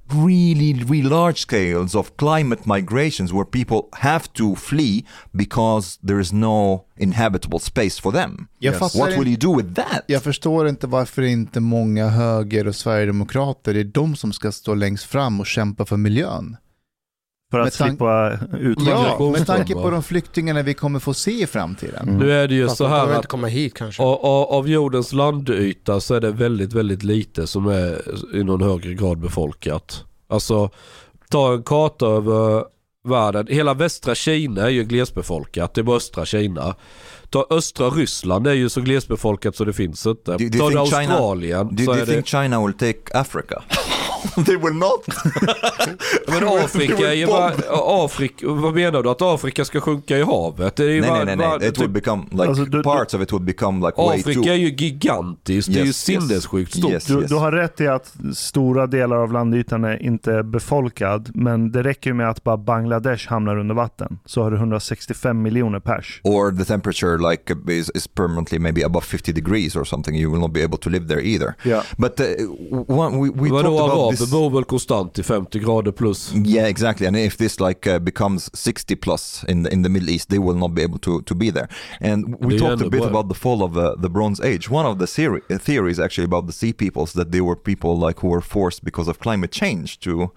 really really large scales of climate migrations where people have to flee because there is no inhabitable space for them Yes. what will you do with that jag förstår inte varför inte många höger och sverigedemokrater, det är de som ska stå längst fram och kämpa för miljön. För att slippa utvandra. Ja, med tanke på de flyktingarna vi kommer få se i framtiden. Mm. Nu är det ju Fast så här att komma hit kanske. av, av- av jordens landyta så är det väldigt, väldigt lite som är i någon högre grad befolkat. Alltså, ta en karta över världen. Hela västra Kina är ju glesbefolkat. Det är bara östra Kina. Ta östra Ryssland det är ju så glesbefolkat så det finns inte. Do- do Ta det think China- Australien Do, do är you det... think China will take Africa? [laughs] they will not. [laughs] Men Afrika är ju bara... Afrika, vad menar du? Att Afrika ska sjunka i havet? Det är ju nej, bara, nej, nej, nej. It will become like Alltså, du- parts of it would become like way Afrika too. är ju gigantiskt. det är ju Yes, yes. sinnessjukt stort. Yes. Du, du har rätt i att stora delar av landytan är inte befolkad, men det räcker ju med att bara Bangladesh hamnar under vatten. Så har du 165 miljoner pers. Or the temperature like is, is permanently maybe above 50 degrees or something. You will not be able to live there either. Ja. But uh, one, we, we Vadå talked this. bor väl konstant i 50 grader plus? Yeah, exactly. And if this like uh, becomes 60 plus in the, in the Middle East, they will not be able to, to be there. And we Det talked a bit bra. about the fall of uh, the Bronze Age. One of the theory, uh, theories actually about the sea peoples that they were people like who were forced because of climate change to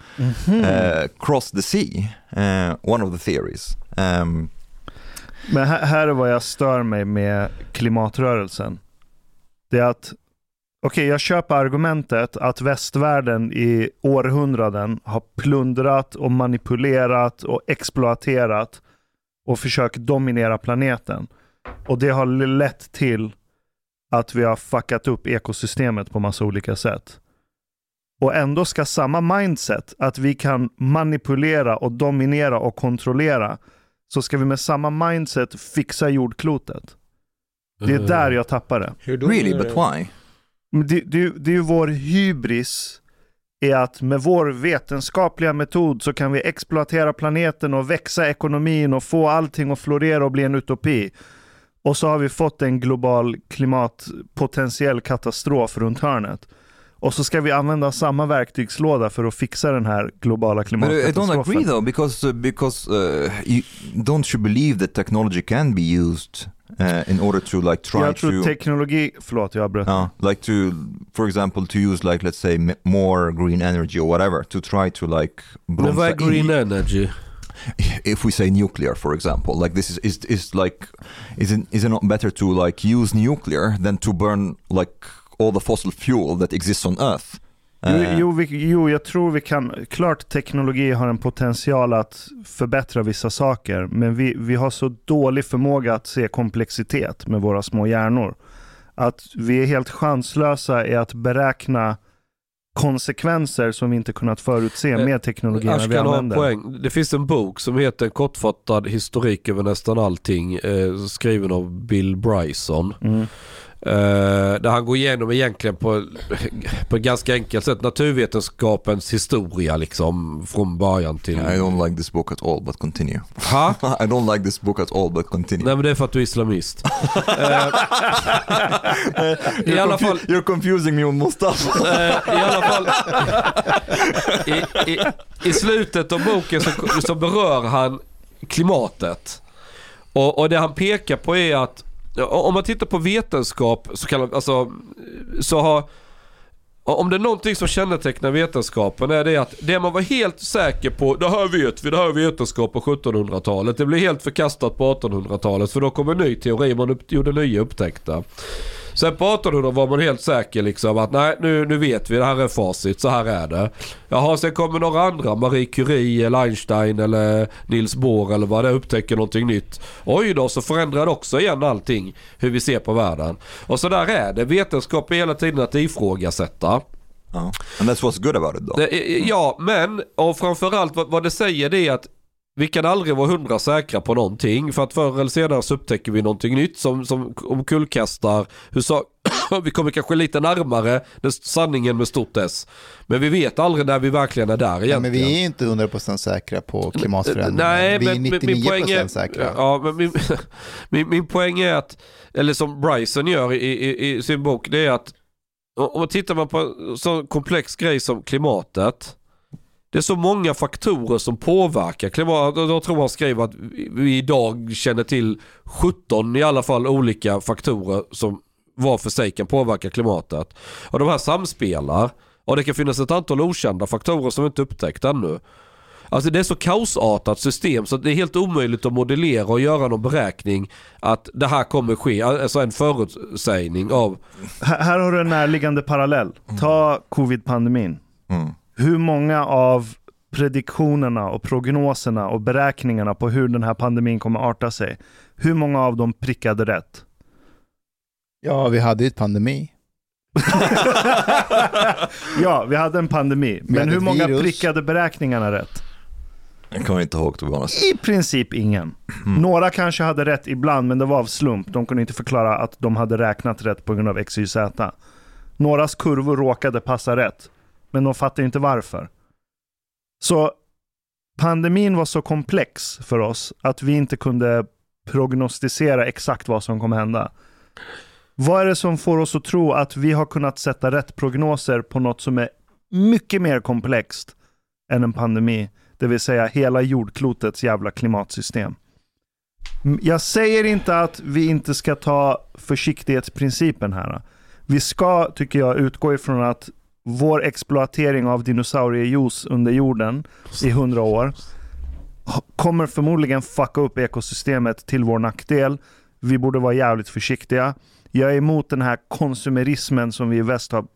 uh, cross the sea. Uh, one of the theories. Um, Men här, här är vad jag stör mig med klimatrörelsen. Det är att, okej jag köper argumentet att västvärlden i århundraden har plundrat och manipulerat och exploaterat och försökt dominera planeten. Och det har lett till att vi har fuckat upp ekosystemet på massa olika sätt. Och ändå ska samma mindset, att vi kan manipulera och dominera och kontrollera, så ska vi med samma mindset fixa jordklotet. Det är där jag tappar det. Hur då? really, but why? Det, det, det är ju vår hybris är att med vår vetenskapliga metod så kan vi exploatera planeten och växa ekonomin och få allting att florera och bli en utopi. Och så har vi fått en global klimatpotentiell katastrof runt hörnet. Och så ska vi använda samma verktygslåda för att fixa den här globala But uh, I don't klimatkatastrofen. agree though, because uh, because uh, you, don't you believe that technology can be used uh, in order to like try Jag tror to teknologi, förlåt jag avbröt. Uh, like to, for example, to use like let's say more green energy or whatever to try to like. Men vad är green energy? If we say nuclear, for example, like this is is, is like, is it is it not better to like use nuclear than to burn like all the fossil fuel that exists on Earth? Jo, Uh, jo, vi, jo, jag tror vi kan, klart teknologi har en potential att förbättra vissa saker, men vi, vi har så dålig förmåga att se komplexitet med våra små hjärnor. Att vi är helt chanslösa i att beräkna konsekvenser som vi inte kunnat förutse Eh, med teknologierna Ash vi kan ha en använder. poäng. Det finns en bok som heter Kortfattad historik över nästan allting. Eh, skriven av Bill Bryson. Mm. Eh, där han går igenom egentligen på, på ett ganska enkelt sätt naturvetenskapens historia liksom från början till... I don't like this book at all, but continue. Ha? [laughs] I don't like this book at all, but continue. Nej men det är för att du är islamist. Eh, [laughs] I alla fall... You're confusing me with Mustafa. Eh, I alla fall, [laughs] i, i, i slutet av boken så, så berör han klimatet. Och, och det han pekar på är att om man tittar på vetenskap så kallad, alltså, så har om det är någonting som kännetecknar vetenskapen är det att det man var helt säker på, det här vet vi, det här är vetenskap på 1700-talet. Det blev helt förkastat på 1800-talet för då kom en ny teori, man upp, gjorde nya upptäckter. Sen på 1800 var man helt säker liksom att nej nu, nu vet vi, det här är facit, så här är det. Jaha, sen kommer några andra, Marie Curie eller Einstein eller Niels Bohr eller vad det är, upptäcker någonting nytt. Oj då, så förändrar det också igen allting hur vi ser på världen. Och så där är det, vetenskap är hela tiden att ifrågasätta. Oh. And that's what's good about it. Det- Ja, men och framförallt vad, vad det säger det är att vi kan aldrig vara hundra säkra på någonting för att förr eller senare så upptäcker vi någonting nytt som, som omkullkastar hur sa- [coughs] vi kommer kanske lite närmare sanningen med stort S. Men vi vet aldrig när vi verkligen är där egentligen. Ja, men vi är inte 100% säkra på klimatförändringen. Nej, vi är men min- 99% min poäng är, säkra. Ja, men min, [laughs] min, min poäng är att, eller som Bryson gör i, i, i sin bok, det är att om man tittar på en så komplex grej som klimatet. Det är så många faktorer som påverkar klimatet. Jag tror han skrev att vi idag känner till 17 i alla fall olika faktorer som var för sig kan påverka klimatet. Och de här samspelar. Och det kan finnas ett antal okända faktorer som vi inte upptäckt ännu. Alltså det är så kaosartat system så att det är helt omöjligt att modellera och göra någon beräkning att det här kommer ske. Alltså en förutsägning av... Här, här har du en närliggande parallell. Ta covid-pandemin. Mm. Hur många av prediktionerna och prognoserna och beräkningarna på hur den här pandemin kommer arta sig, hur många av dem prickade rätt? Ja, vi hade ju ett pandemi. [laughs] ja, vi hade en pandemi. Men hur många virus. prickade beräkningarna rätt? Jag kommer inte ihåg honest. I princip ingen. Några kanske hade rätt ibland, men det var av slump. De kunde inte förklara att de hade räknat rätt på grund av X, Y, Z. Någras kurvor råkade passa rätt, men de fattar inte varför. Så pandemin var så komplex för oss att vi inte kunde prognostisera exakt vad som kommer hända. Vad är det som får oss att tro att vi har kunnat sätta rätt prognoser på något som är mycket mer komplext än en pandemi? Det vill säga hela jordklotets jävla klimatsystem. Jag säger inte att vi inte ska ta försiktighetsprincipen här. Vi ska, tycker jag, utgå ifrån att vår exploatering av dinosauriejuice under jorden i hundra år kommer förmodligen fucka upp ekosystemet till vår nackdel. Vi borde vara jävligt försiktiga. Jag är emot den här konsumerismen som vi i väst har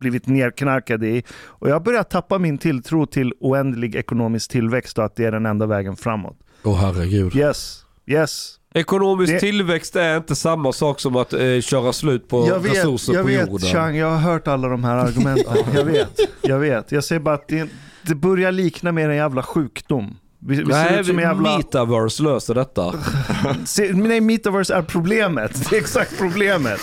blivit nerknarkade i. Och jag börjar tappa min tilltro till oändlig ekonomisk tillväxt och att det är den enda vägen framåt. Åh herregud. Yes, yes. Ekonomisk Det- tillväxt är inte samma sak som att eh, köra slut på jag vet, resurser jag på vet jorden. Chang, jag har hört alla de här [laughs] argumenten. jag vet, jag vet. Jag säger bara att det, det börjar likna mer en jävla sjukdom. Vi, vi ser Nej, ut som en jävla... metaverse löser detta. [laughs] Se, nej, metaverse är problemet. Det är exakt problemet.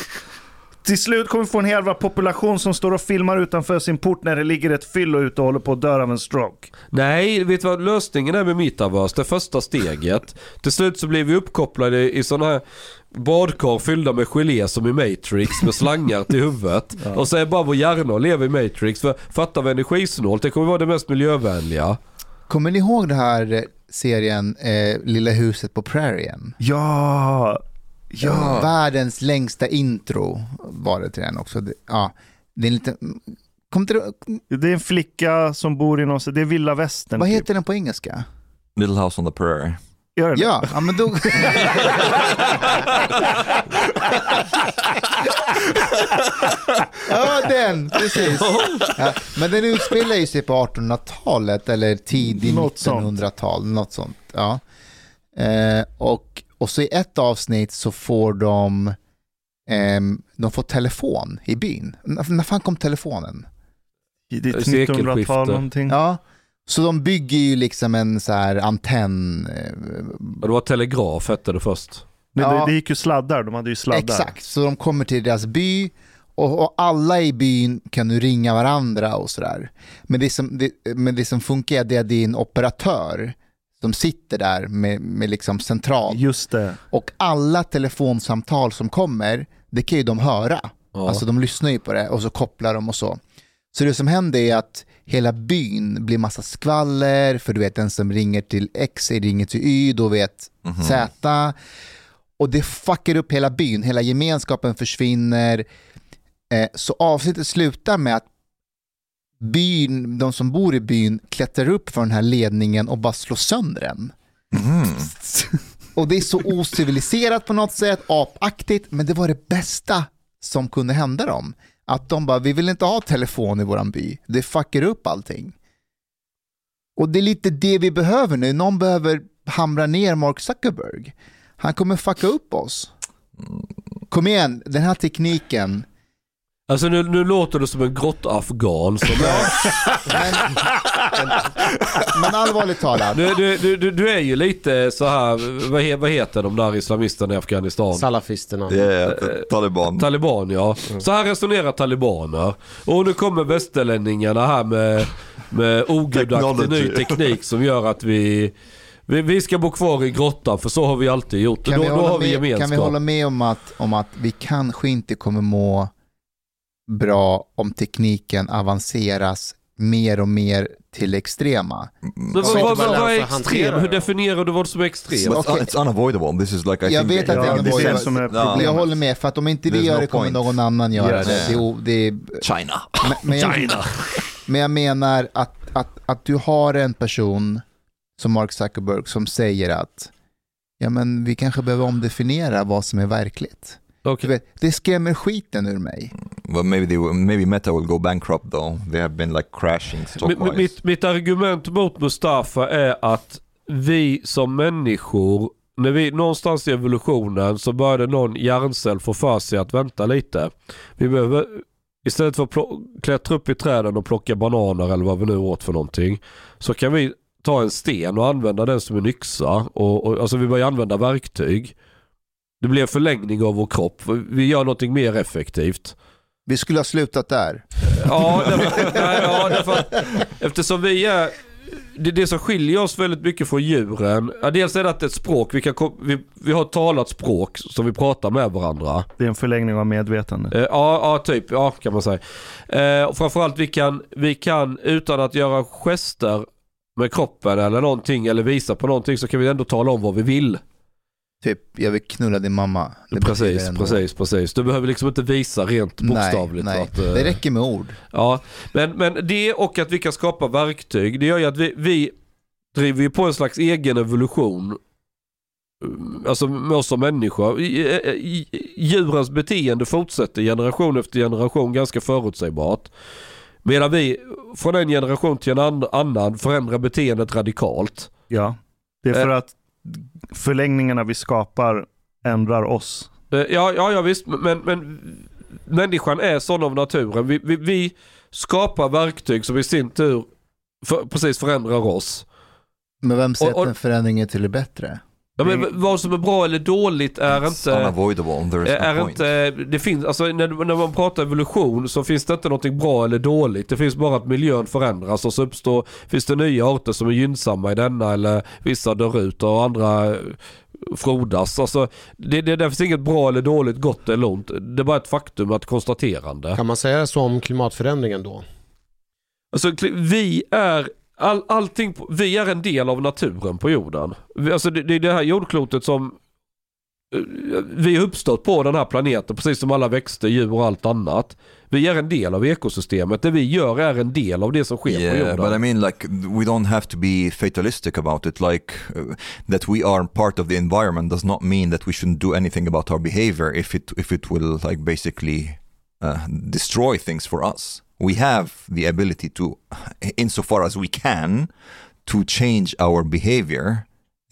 Till slut kommer vi få en hel population som står och filmar utanför sin port när det ligger ett fyllo ute och håller på att dö av en stroke. Nej, vet du vad lösningen är med metaverse? Det första steget. Till slut så blir vi uppkopplade i sådana här badkar fyllda med gelé som i Matrix med slangar till huvudet. Och så är bara vår hjärna och lever i Matrix. För fattar vi energisnålt, det kommer vara det mest miljövänliga. Kommer ni ihåg den här eh, serien eh, Lilla huset på prärien? Ja, ja. Världens längsta intro var det till den också. Det, ja, det är en liten... Kom till, Det är en flicka som bor i någon, det är vilda västern. vad typ. heter den på engelska? Little House on the Prairie. Gör det? Ja, ja men då... [laughs] ja, den, precis. Ja, men den utspelar ju sig på 1800-talet eller tidigt Något sånt. 1900-tal, något sånt. Ja. Eh, och, och så i ett avsnitt så får de, ehm, de får telefon i byn. När, när fan kom telefonen? Det är ett Sekelskifte. 1900-tal någonting. Ja. Så de bygger ju liksom en så här antenn. eh, Det var telegraf hette det först. Ja. det, det gick ju sladdar, de hade ju sladdar. Exakt, så de kommer till deras by och, och alla i byn kan nu ringa varandra och sådär. Men det som, det, men det som funkar är att det är din operatör som sitter där med, med liksom central. Just det. Och alla telefonsamtal som kommer, det kan ju de höra. Ja. Alltså de lyssnar ju på det och så kopplar de och så. Så det som händer är att hela byn blir massa skvaller, för du vet den som ringer till X ringer till Y, då vet Z. Och det fuckar upp hela byn, hela gemenskapen försvinner. Eh, så avsnittet slutar med att byn, de som bor i byn klättrar upp för den här ledningen och bara slår sönder den. Och det är så ociviliserat på något sätt, apaktigt, men det var det bästa som kunde hända dem. Att de bara, vi vill inte ha telefon i våran by, det fuckar upp allting. Och det är lite det vi behöver nu, någon behöver hamra ner Mark Zuckerberg. Han kommer fucka upp oss. Kom igen, den här tekniken, Alltså nu, nu låter det som en grottafghan som är... men allvarligt talat, Du, du, du, du, du är ju lite så här, vad, he, vad heter de där islamisterna i Afghanistan? Salafisterna. Yeah, Taliban. Taliban ja. Så här resonerar talibaner. Och nu kommer västerlänningarna här med, med ogudaktig ny teknik som gör att vi, vi, vi ska bo kvar i grottan för så har vi alltid gjort. Kan då, vi, då hålla har vi med, gemenskap. kan vi hålla med om att, om att vi kanske inte kommer må bra om tekniken avanceras mer och mer till extrema? Men vad, vad, vad, vad är extrem? Hur definierar du vad som är extremt? But Okej. it's unavoidable. This is like I Jag think vet att det är unavoidable. Jag håller med, för att om inte vi gör no det kommer point. någon annan göra Yes. det. det, är o- det är, China. men, men, jag, [laughs] men jag menar att, att, att du har en person som Mark Zuckerberg som säger att ja, men vi kanske behöver omdefiniera vad som är verkligt. Okej. vet, det skrämmer skiten ur mig. Well, maybe they will, maybe Meta will go bankrupt though. They have been like crashing Mitt, mitt argument mot Mustafa är att vi som människor, när vi någonstans i evolutionen så började någon hjärncell få för sig att vänta lite. Vi behöver, istället för att klättra upp i träden och plocka bananer eller vad vi nu åt för någonting, så kan vi ta en sten och använda den som en yxa. Och, och, alltså vi börjar använda verktyg. Det blir en förlängning av vår kropp. Vi gör någonting mer effektivt. Vi skulle ha slutat där. Ja, därför, nej, ja därför eftersom vi är... Det, det som skiljer oss väldigt mycket från djuren, ja, dels är det att det är ett språk, vi, kan, vi, vi har ett talat språk som vi pratar med varandra. Det är en förlängning av medvetande. Eh, ja, ja, typ, ja kan man säga. Eh, och framförallt vi kan, vi kan utan att göra gester med kroppen eller någonting eller visa på någonting så kan vi ändå tala om vad vi vill. Typ, jag vill knulla din mamma. Det Precis, precis, precis. Du behöver liksom inte visa rent bokstavligt. Nej, nej. Att, eh, det räcker med ord. Ja, men, men det och att vi kan skapa verktyg, det gör ju att vi, vi driver ju på en slags egen evolution. Mm, Alltså med oss som människor. Djurens beteende fortsätter generation efter generation ganska förutsägbart. Medan vi från en generation till en an- annan förändrar beteendet radikalt. Ja. Det är för att förlängningarna vi skapar ändrar oss. Eh, Ja, ja, ja visst, men, men människan är sån av naturen. Vi, vi, vi skapar verktyg som i sin tur för, precis förändrar oss. Men vem säger att en förändring är till det bättre? Ja, men vad som är bra eller dåligt är It's inte... unavoidable. There is Är no point. inte, det finns, alltså när, när man pratar evolution så finns det inte någonting bra eller dåligt. Det finns bara att miljön förändras och så uppstår, finns det nya arter som är gynnsamma i denna eller vissa dör ut och andra eh, frodas. Alltså, det, det, det finns inget bra eller dåligt, gott eller ont. Det är bara ett faktum, ett konstaterande. Kan man säga så om klimatförändringen då? Alltså vi är all, allting, på- vi är en del av naturen på jorden. Alltså det, det är det här jordklotet som eh, vi har uppstått på den här planeten precis som alla växter, djur och allt annat. Vi är en del av ekosystemet. Det vi gör är en del av det som sker på Yeah, jorden. but I mean, like, we don't have to be fatalistic about it. Like, uh, that we are part of the environment does not mean that we shouldn't do anything about our behavior if it if it will like basically uh, destroy things for us. We have the ability to, insofar as we can, to change our behavior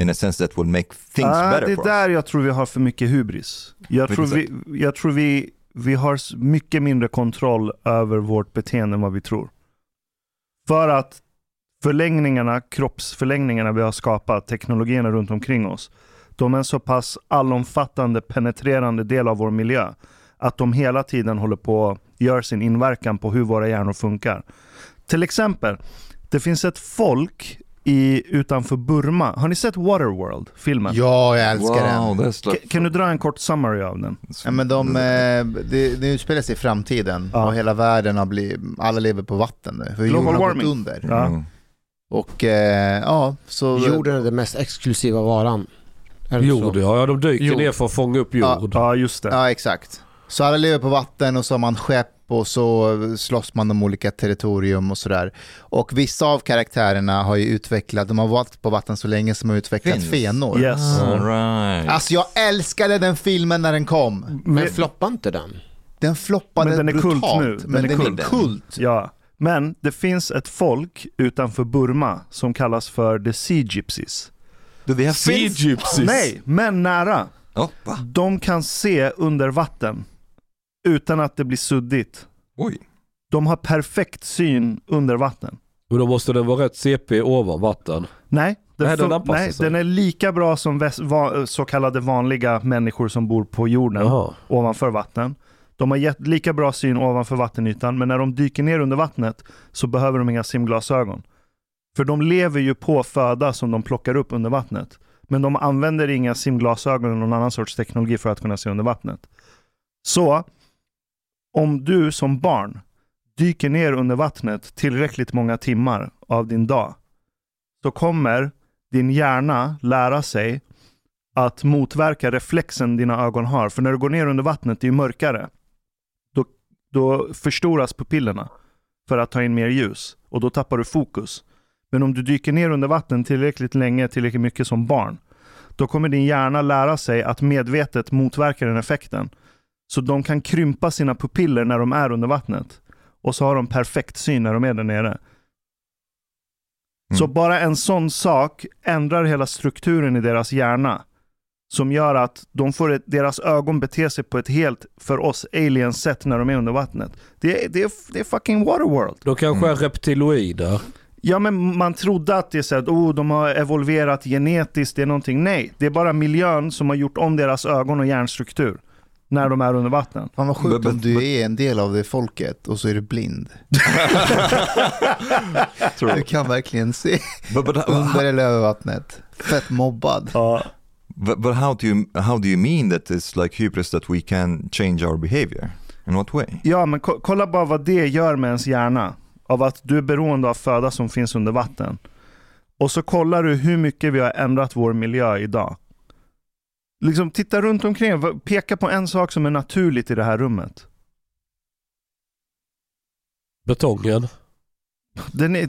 in a sense that will make things Ah, better det är där us. jag tror vi har för mycket hubris. Jag tror, vi, jag tror vi, vi har mycket mindre kontroll över vårt beteende än vad vi tror. För att förlängningarna, kroppsförlängningarna vi har skapat, teknologierna runt omkring oss, de är en så pass allomfattande, penetrerande del av vår miljö att de hela tiden håller på att göra sin inverkan på hur våra hjärnor funkar. Till exempel, det finns ett folk i, utanför Burma. Har ni sett Waterworld, filmen? Ja, jag älskar Wow, den. like, Kan du dra en kort summary av den? Ja, men de, eh, det, det utspelar sig i framtiden Ja. och hela världen har blivit, alla lever på vatten nu. För Global har gått warming. under. Ja. Mm. Och eh, ja, så... Jorden är den mest exklusiva varan. Jord så? ja de dyker Jord. ner för att fånga upp jord. Ja, just det. Ja, exakt. Så alla lever på vatten och så har man skepp och så slåss man om olika territorium och sådär. Och vissa av karaktärerna har ju utvecklat, de har varit på vatten så länge som har utvecklat Fins. fenor. Yes. All right. Alltså jag älskade den filmen när den kom. Men floppar inte den? Den floppade Men den är kult brutalt. nu. Men Den är den är kult. kult. Ja. Men det finns ett folk utanför Burma som kallas för the Sea Gypsies. Do they have Sea gypsies. Nej, men nära. Oh? De kan se under vatten utan att det blir suddigt. Oj. De har perfekt syn under vatten. Men då måste den vara rätt CP ovan vatten. Nej, den, Nej, den nej, sig. den är lika bra som va- så kallade vanliga människor som bor på jorden Jaha. ovanför vatten. De har gett lika bra syn ovanför vattenytan, men när de dyker ner under vattnet så behöver de inga simglasögon. För de lever ju på föda som de plockar upp under vattnet. Men de använder inga simglasögon eller någon annan sorts teknologi för att kunna se under vattnet. Så, om du som barn dyker ner under vattnet tillräckligt många timmar av din dag, så kommer din hjärna lära sig att motverka reflexen dina ögon har. För när du går ner under vattnet, det är ju mörkare. Då, då förstoras pupillerna. för att ta in mer ljus och då tappar du fokus. Men om du dyker ner under vatten tillräckligt länge, tillräckligt mycket som barn, då kommer din hjärna lära sig att medvetet motverka den effekten. Så de kan krympa sina pupiller när de är under vattnet. Och så har de perfekt syn när de är där nere. Så Mm. bara en sån sak ändrar hela strukturen i deras hjärna. Som gör att de får ett, deras ögon beter sig på ett helt, för oss aliens sätt när de är under vattnet. Det är, det är, det är fucking waterworld. De kanske Mm. är reptiloider. Ja men man trodde att det är så att oh, de har evolverat genetiskt, det är någonting. Nej, det är bara miljön som har gjort om deras ögon och hjärnstruktur. När de är under vatten. Fan vad sjukt om du är en del av det folket och så är du blind. [laughs] Du kan verkligen se under eller över vattnet. Fett mobbad. Ja. but, but how do you how do you mean that it's like hubris that we can change our behavior? In what way? Ja, men ko- kolla bara vad det gör med ens hjärna. Av att du är beroende av föda som finns under vatten. Och så kollar du hur mycket vi har ändrat vår miljö idag. Liksom titta runt omkring, peka på en sak som är naturligt i det här rummet. Betongen. Den är,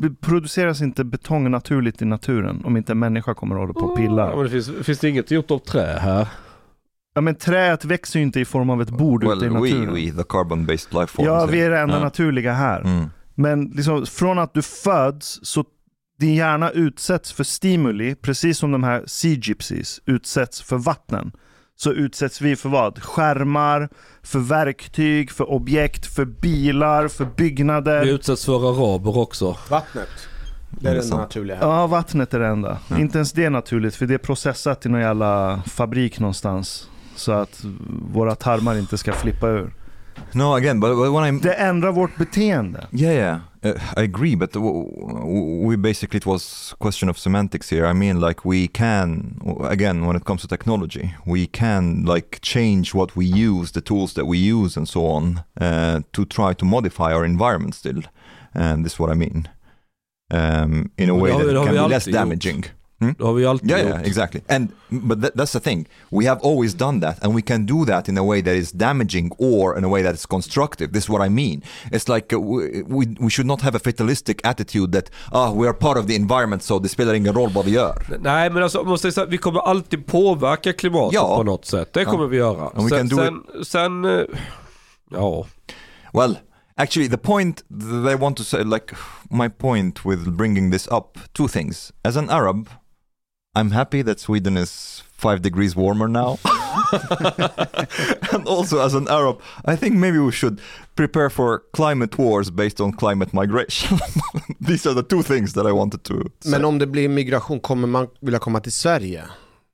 det produceras inte betong naturligt i naturen om inte en människa kommer och håller på och Ja, pillar. men det finns, finns det inget gjort av trä här? Ja, men träet växer ju inte i form av ett bord ute i Well, we, naturen. we, the carbon-based life forms. ja, vi är det enda Ja. naturliga här. Mm. Men liksom, från att du föds så din hjärna utsätts för stimuli, precis som de här sea gypsies utsätts för vatten. Så utsätts vi för vad? Skärmar, för verktyg, för objekt, för bilar, för byggnader. Vi utsätts för araber också. Vattnet. Det är Det det naturliga. Ja, vattnet är det enda. Ja. Inte ens det är naturligt, för det är processat i någon jävla fabrik någonstans. Så att våra tarmar inte ska flippa ur. No, again, but, when I Det ändrar vårt beteende. Yeah, yeah, uh, I agree. But we basically it was question of semantics here. I mean, like we can again when it comes to technology, we can like change what we use, the tools that we use, and so on, uh, to try to modify our environment still. And this is what I mean. Um, in a way that can be less alltid gjort. Damaging. Det har vi alltid Yeah, gjort. yeah, exactly. And but that, that's the thing. We have always done that, and we can do that in a way that is damaging or in a way that is constructive. This is what I mean. It's like uh, we, we should not have a fatalistic attitude that ah we are part of the environment, so det spelar ingen roll vad vi gör. Nej men alltså, om man säger så här, vi kommer alltid påverka klimatet Ja. på något sätt. Det kommer Ja. vi göra. And we sen, can do sen, sen, eh, ja. Well, actually, the point that I want to say, like my point with bringing this up, two things. As an Arab, I'm happy that Sweden is five degrees warmer now. [laughs] and also, as an Arab, I think maybe we should prepare for climate wars based on climate migration. [laughs] These are the two things that I wanted to say. Men om det blir migration, kommer man vilja komma till Sverige?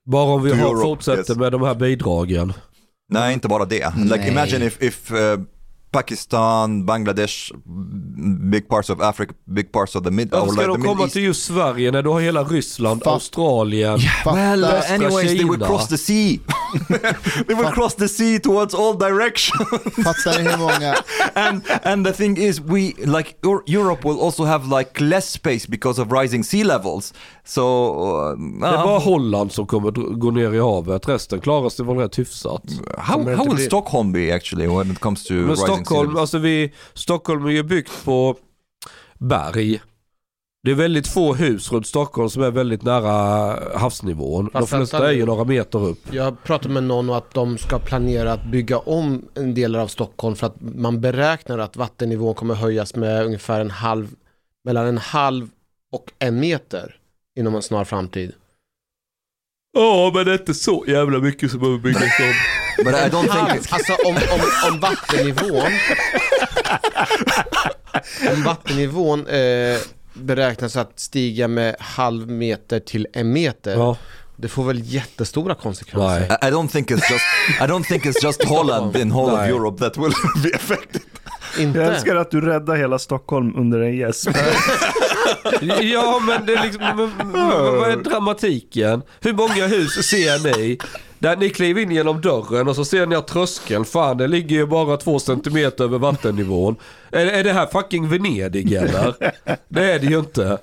Bara om vi To har, Europe, fortsätter yes. med de här bidragen. Nej, inte bara det. Like Nej. imagine if, if uh, Pakistan, Bangladesh, big parts of Africa, big parts of the mid... Varför or ska like de the Middle komma East. till just Sverige när du har hela Ryssland, Fa- Australien? Well, Fatta, uh, anyways, they will Kina. cross the sea. [laughs] they will cross the sea towards all directions. fattar ni hur många, [laughs] and and the thing is, we like Eur- Europe will also have like less space because of rising sea levels. So uh, Det är bara Holland som kommer gå ner i havet. Resten klarar sig väl rätt hyfsat. how how will bli- Stockholm be actually when it comes to Men rising sea Stockholm, alltså vi, Stockholm är ju byggt på berg. Det är väldigt få hus runt Stockholm som är väldigt nära havsnivån. De Fast flesta vänta är ju några meter upp. Jag pratade med någon och att de ska planera att bygga om en del av Stockholm för att man beräknar att vattennivån kommer höjas med ungefär en halv, mellan en halv och en meter inom en snar framtid. Ja, men det är inte så jävla mycket som behöver byggas om. Don't Halv, think. It, alltså om, om, om vattennivån om vattennivån eh, beräknas att stiga med halv meter till en meter. Ja. Det får väl jättestora konsekvenser. Nej. I don't think it's just. I don't think it's just [laughs] Holland in whole of. Europe that will [laughs] be affected. Inte? Jag älskar att du räddar hela Stockholm under en gäsp. [laughs] Ja, men det är liksom, men, men, vad är dramatiken? Hur många hus ser ni? Där ni kliver in genom dörren och så ser ni att tröskeln, fan det ligger ju bara två centimeter över vattennivån. Är, är det här fucking Venedig eller? Det är det ju inte.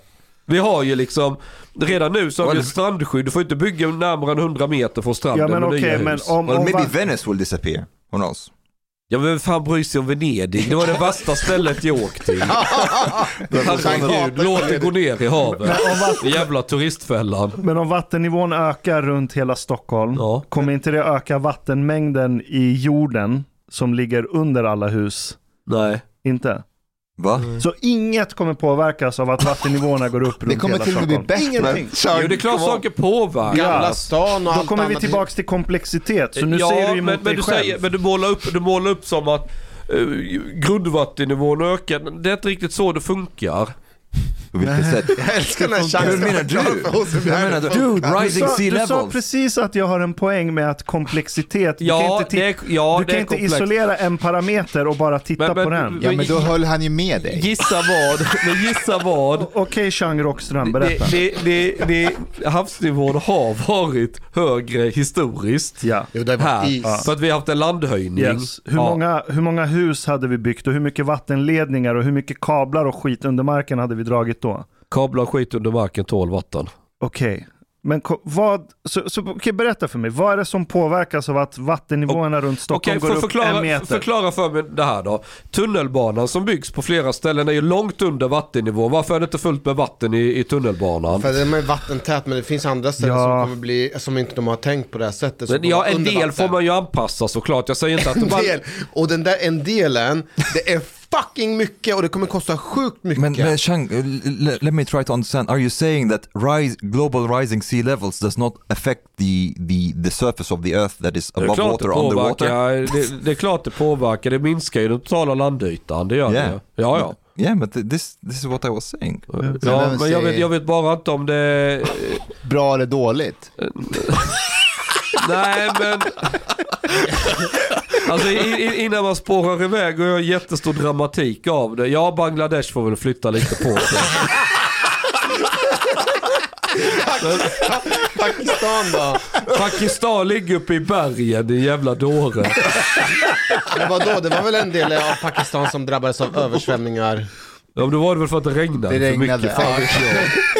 Vi har ju liksom, redan nu så har vi Well- ett strandskydd. Du får inte bygga närmare än 100 meter från stranden Ja men med okej, nya men hus. om, Well, om maybe Venice will disappear. Who knows? Ja men vem fan bryr sig om Venedig? Det var det värsta stället jag åkt till. [laughs] Herregud, låt det gå ner i havet. Jävla turistfällan. Men om vattennivån ökar runt hela Stockholm, Ja. kommer inte det öka vattenmängden i jorden som ligger under alla hus? Nej. Inte? Va? Så inget kommer påverkas av att vattennivåerna går upp Det runt kommer hela till och med bli Stockholm. bättre. Ingenting. Jo det är klart saker påverkar. Gamla stan och Då allt kommer vi annat. tillbaks till komplexitet. Så nu ja, säger du emot men, dig men du själv. säger, men du målar upp, du målar upp som att uh, grundvattennivån ökar. Det är inte riktigt så det funkar. På vilket sätt? Jag älskar den här chansen. Hur menar du? Jag menar, dude, Du rising sa, sea du sa levels. precis att jag har en poäng med att komplexitet, du Ja, kan inte, det är, ja, du det kan inte isolera en parameter och bara titta Men- men- på den. Ja men då höll han ju med dig. Gissa vad, men gissa vad. [laughs] Okej Chang Rockström, Det, berätta. det, det, det, havsnivån har varit högre historiskt. Ja. Det Här, is. för att vi har haft en landhöjning. Yes. Hur, Ja. många, hur många hus hade vi byggt och hur mycket vattenledningar och hur mycket kablar och skit under marken hade vi dragit då? Kablar och skit under marken tål vatten. Okej. Men ko- vad, så, så, okej, berätta för mig, vad är det som påverkas av att vattennivåerna runt Stockholm Okej, går upp förklara, en meter? förklara för mig det här då. Tunnelbanan som byggs på flera ställen är ju långt under vattennivå. Varför är det inte fullt med vatten i, i tunnelbanan? För den är vattentät men det finns andra ställen Ja. som kommer bli, som inte de har tänkt på det här sättet. Men, ja, en del vatten. får man ju anpassa såklart. Jag säger inte att [laughs] En bara... del. Och den där en delen, det är fucking mycket och det kommer kosta sjukt mycket. Men, men Chang, let me try to understand. Are you saying that rise, global rising sea levels does not affect the, the, the surface of the earth that is är, above water, underwater? påverkar, det, det är klart det påverkar. Det minskar ju den totala landytan. Det gör Yeah. det. Ja, ja. Yeah, but th- this, this is what I was saying. Ja, men jag vet, jag vet bara inte om det... Bra eller dåligt? [laughs] Nej men... Alltså innan man spårar iväg och gör jättestor dramatik av det. Ja, Bangladesh får väl flytta lite på sig. Pakistan då? Pakistan ligger uppe i bergen, din jävla dåre. Men vadå, det var väl en del av Pakistan som drabbades av översvämningar? Ja, men då var det väl för att det regnade, Det för mycket. regnade, Fan ja.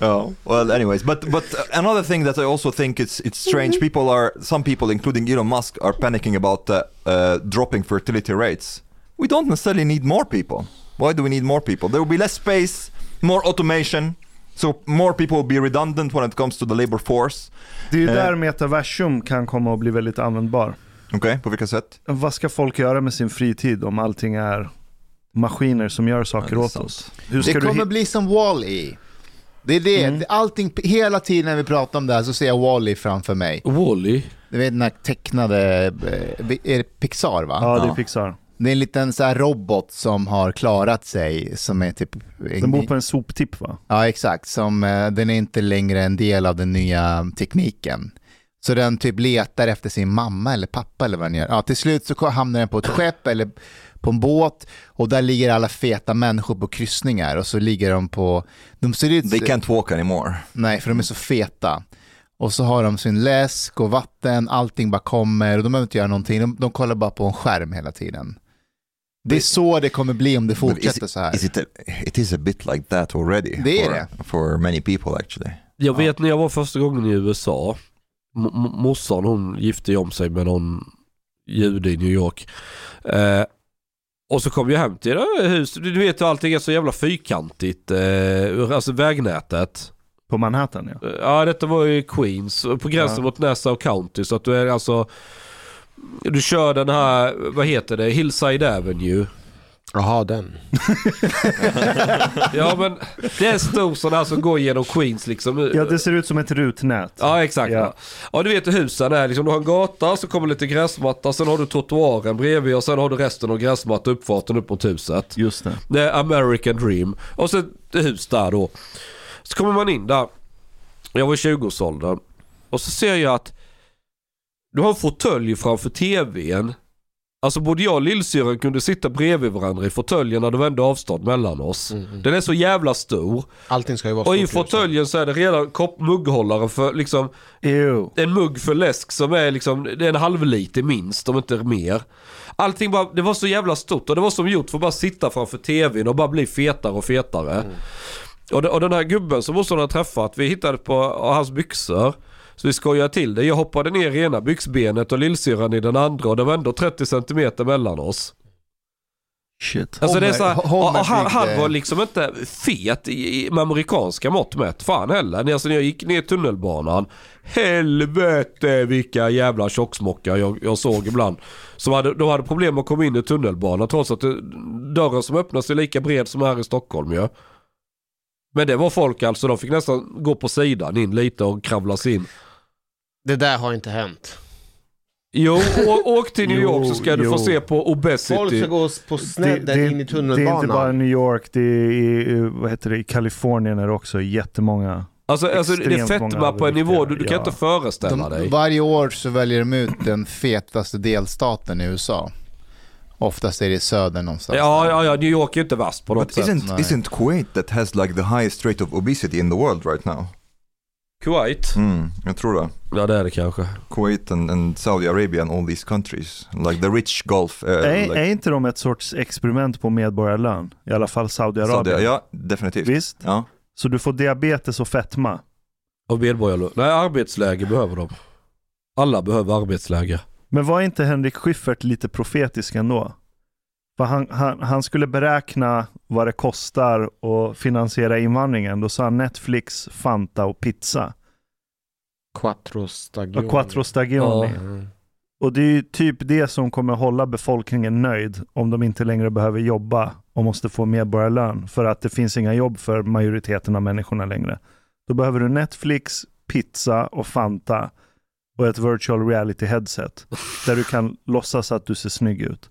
Oh, well, anyways, but but another thing that I also think it's it's strange. People are some people, including Elon Musk, are panicking about uh, uh, dropping fertility rates. We don't necessarily need more people. Why do we need more people? There will be less space, more automation, so more people will be redundant when it comes to the labor force. Det är ju Eh. där metaversum kan komma att bli väldigt användbar. Okej, på vilka sätt? Vad ska folk göra med sin fritid om allting är maskiner som gör saker Ja, åt oss? Hur Det kommer bli som Wall-E. Det är det, Mm. allting, hela tiden när vi pratar om det här så ser jag Wall-E framför mig. Wall-E. Du vet den här tecknade, eh, är det Pixar va? Ja, det är. Pixar. Det är en liten så här robot som har klarat sig, som är typ... Den bor på en soptipp va? Ja, exakt. Som, eh, den är inte längre en del av den nya tekniken. Så den typ letar efter sin mamma eller pappa eller vad den gör. Ja, till slut så hamnar den på ett skepp eller på en båt och där ligger alla feta människor på kryssningar och så ligger de på... De ser ut... They can't walk anymore. Nej, för de är så feta. Och så har de sin läsk och vatten, allting bara kommer och de behöver inte göra någonting. De, de kollar bara på en skärm hela tiden. Det är så det kommer bli om det fortsätter it- så här. Is it, a, it is a bit like that already. Det är for, det. For many people actually. Jag vet när jag var första gången i USA. Morsan hon gifte om sig med någon jude i New York. Eh, och så kom jag hem till det här hus. Du vet hur allting är så jävla fyrkantigt. Eh, alltså vägnätet. På Manhattan ja. Eh, Ja detta var i Queens. På gränsen Ja. mot Nassau County. Så att du är alltså... Du kör den här, vad heter det, Hillside Avenue. Jaha, den. [laughs] Ja men det är en stor sån här som går genom Queens liksom. Ja, det ser ut som ett rutnät. Ja exakt. Ja. Ja. ja du vet hur husen är. Liksom, du har en gata, så kommer lite gräsmatta, sen har du trottoaren bredvid och sen har du resten av gräsmatta uppfarten upp mot huset. Just det. Det är American Dream. Och så ett hus där då. Så kommer man in där. Jag var i 20-årsåldern. Och så ser jag att du har en fåtölj framför tvn. Alltså både jag och lillsyrran kunde sitta bredvid varandra i fåtöljen när det var ändå avstånd mellan oss. Mm. Den är så jävla stor. Allting ska ju vara Och i nu. fåtöljen så är det redan mugghållare för liksom Ew. en mugg för läsk som är liksom, det är en halv liter minst om inte mer. Allting bara, det var så jävla stort och det var som gjort för att bara sitta framför tvn och bara bli fetare och fetare. Och, det, och den här gubben som också har träffat, vi hittade på hans byxor. Så vi skojar till det. Jag hoppade ner i ena byxbenet och lillsyrran i den andra och det var ändå 30 centimeter mellan oss. Shit. Alltså det är så här, Homer- Homer och han, han var liksom inte fet i, i, med amerikanska mått mätt. Fan heller. Alltså när jag gick ner i tunnelbanan. Helvete vilka jävla tjocksmockar jag, jag såg ibland. Som hade, de hade problem att komma in i tunnelbanan trots att det, dörren som öppnas är lika bred som här i Stockholm ju. Men det var folk alltså, de fick nästan gå på sidan in lite och kravla sig in. Det där har inte hänt. Jo, åk till New [laughs] York så ska du få jo. se på obesity. Folk ska gå på snedden in i det är inte bara tunnelbanan. New York, det är i, vad heter det, i Kalifornien är det också jättemånga. Alltså, alltså det är fetma på en nivå du, du kan ja. inte föreställa dig. De, varje år så väljer de ut den fetaste delstaten i USA. Oftast är det i söder någonstans. Ja, ja, ja, New York är inte värst på något But sätt. isn't isn't Kuwait that has like the highest rate of obesity in the world right now? Kuwait? Mm, jag tror det. Ja det är det kanske. Kuwait and, and Saudi Arabia and all these countries, like the rich Gulf. Uh, är, like är inte de ett sorts experiment på medborgarlön? I alla fall Saudiarabien. Saudi, ja, definitivt. Visst? Ja. Så du får diabetes och fetma. Och medborgarlön. Nej, arbetsläge behöver de. Alla behöver arbetsläge. Men var inte Henrik Schyffert lite profetisk ändå? Han, han, han skulle beräkna vad det kostar att finansiera invandringen. Då sa han Netflix, Fanta och pizza. Quattro stagioni. Och Quattro Stagioni. Mm. Och det är ju typ det som kommer hålla befolkningen nöjd om de inte längre behöver jobba och måste få medborgarlön för att det finns inga jobb för majoriteten av människorna längre. Då behöver du Netflix, pizza och Fanta och ett virtual reality headset där du kan låtsas att du ser snygg ut.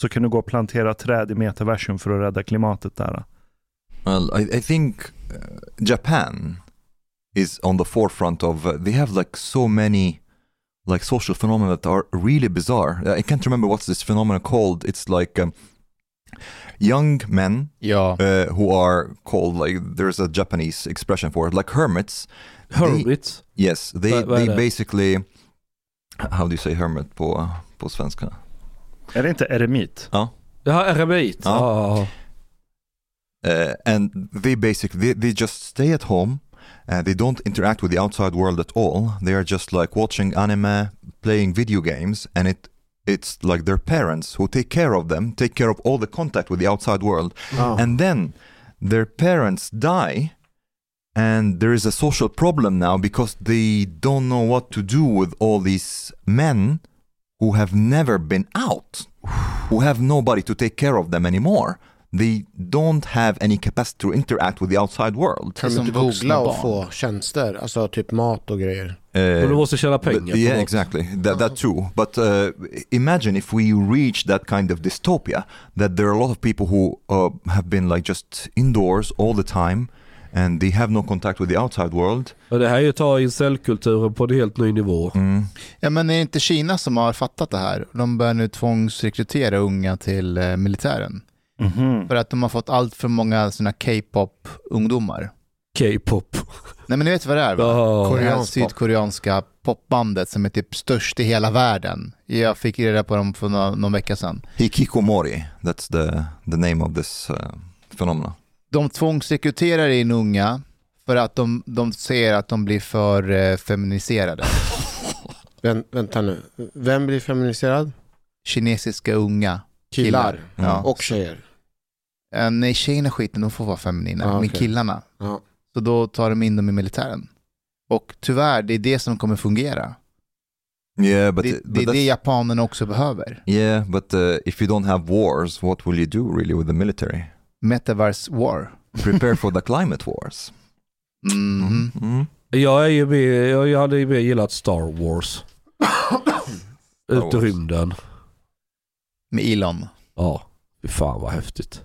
Så kan du gå och plantera träd i metaversum för att rädda klimatet där. Well, I, I think uh, Japan is on the forefront of. Uh, they have like so many like social phenomena that are really bizarre. I can't remember what's this phenomenon called. It's like um, young men Ja. uh, who are called like there's a Japanese expression for it, like hermits. Hermit. Yes, they är they det? basically. How do you say hermit på på svenska? Är det inte eremit? Här är eremit. Ja. Ja. uh, and they basically they, they just stay at home uh, they don't interact with the outside world at all they are just like watching anime playing video games and it it's like their parents who take care of them take care of all the contact with the outside world Ja. and then their parents die and there is a social problem now because they don't know what to do with all these men who have never been out who have nobody to take care of them anymore they don't have any capacity to interact with the outside world Kan de inte googla och få tjänster? Alltså typ mat och grejer. Uh, du måste tjäna pengar. yeah, exactly. That, that too. But uh, imagine if we reach that kind of dystopia, that there are a lot of people who uh, have been like just indoors all the time, and they have no contact with the outside world. Men det här är ju att ta incellkulturen på en helt ny nivå. Mm. ja, men är det inte Kina som har fattat det här? De börjar nu tvångsrekrytera unga till eh, militären. Mhm. För att de har fått allt för många såna K-pop-ungdomar. K-pop. Nej men ni vet vad det är va? Koreansk pop. sydkoreanska popbandet som är typ störst i hela världen. Jag fick reda på dem för någon, någon vecka sedan. Hikikomori, that's the, the name of this uh, phenomena. De tvångsrekryterar in unga för att de, de ser att de blir för eh, feminiserade. [laughs] Vänt, vänta nu. Vem blir feminiserad? Kinesiska unga Killar. killar. Ja. Och tjejer. Eh, nej, tjejerna skiten, de får vara feminina. Ah, Men okej. killarna, Ja. så då tar de in dem i militären. Och tyvärr, det är det som kommer fungera. Yeah, but, det, but det är det japanerna också behöver. yeah, but uh, if you don't have wars, what will you do really with the military? Metaverse war. Prepare for the climate wars. Mhm. Mm. Jag är ju med, jag jag hade ju mer gillat Star Wars. Ut i rymden. Med Elon. Ja, fy fan vad häftigt.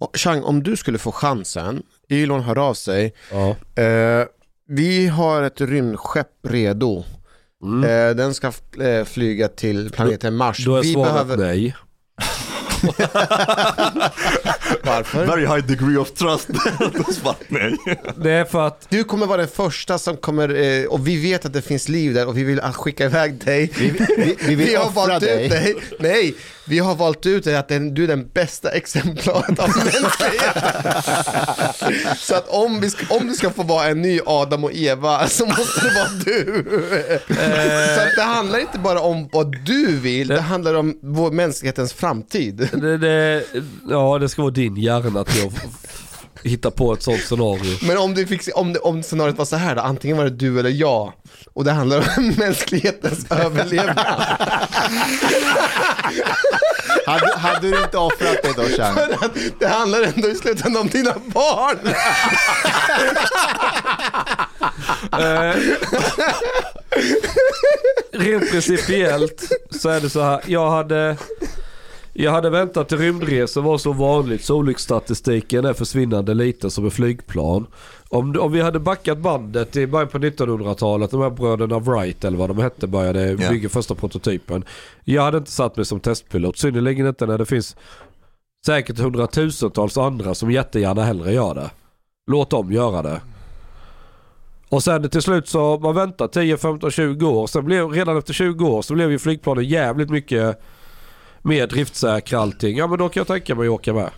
Och Chang, om du skulle få chansen, Elon hör av sig. Ja. Eh, vi har ett rymdskepp redo. Mm. Eh, den ska eh, flyga till planeten Mars. Då är vi svaret behöver... nej. [laughs] Varför? Very high degree of trust. Nej. Det är för att Du kommer vara den första som kommer, eh, och vi vet att det finns liv där och vi vill skicka iväg dig. Vi, vi, vi vill har offra valt dig. ut dig. Nej, vi har valt ut dig att du är den bästa exemplaret av [laughs] mänskligheten. Så att om, vi ska, om du ska få vara en ny Adam och Eva så måste det vara du. Så att det handlar inte bara om vad du vill, det handlar om vår mänsklighetens framtid. Det, det, ja, det ska vara din hjärna att hitta på ett sånt scenario. Men om, du fick, om, om scenariot var så här då, antingen var det du eller jag och det handlar om [laughs] mänsklighetens [laughs] överlevnad. Hade, hade du inte offrat dig då, Chang? För att det handlar ändå i slutändan om dina barn. [laughs] Eh, rent principiellt så är det så här. Jag hade, jag hade väntat till rymdresor var så vanligt så olycksstatistiken är försvinnande liten som ett flygplan. Om, om vi hade backat bandet i början på 1900-talet, de här bröderna Wright eller vad de hette började Ja. bygga första prototypen. Jag hade inte satt mig som testpilot, synnerligen inte när det finns säkert hundratusentals andra som jättegärna hellre gör det. Låt dem göra det. Och sen till slut så man väntar 10, 15, 20 år. Sen blev, redan efter 20 år så blev ju flygplanen jävligt mycket mer driftsäkra allting. Ja men då kan jag tänka mig att åka med.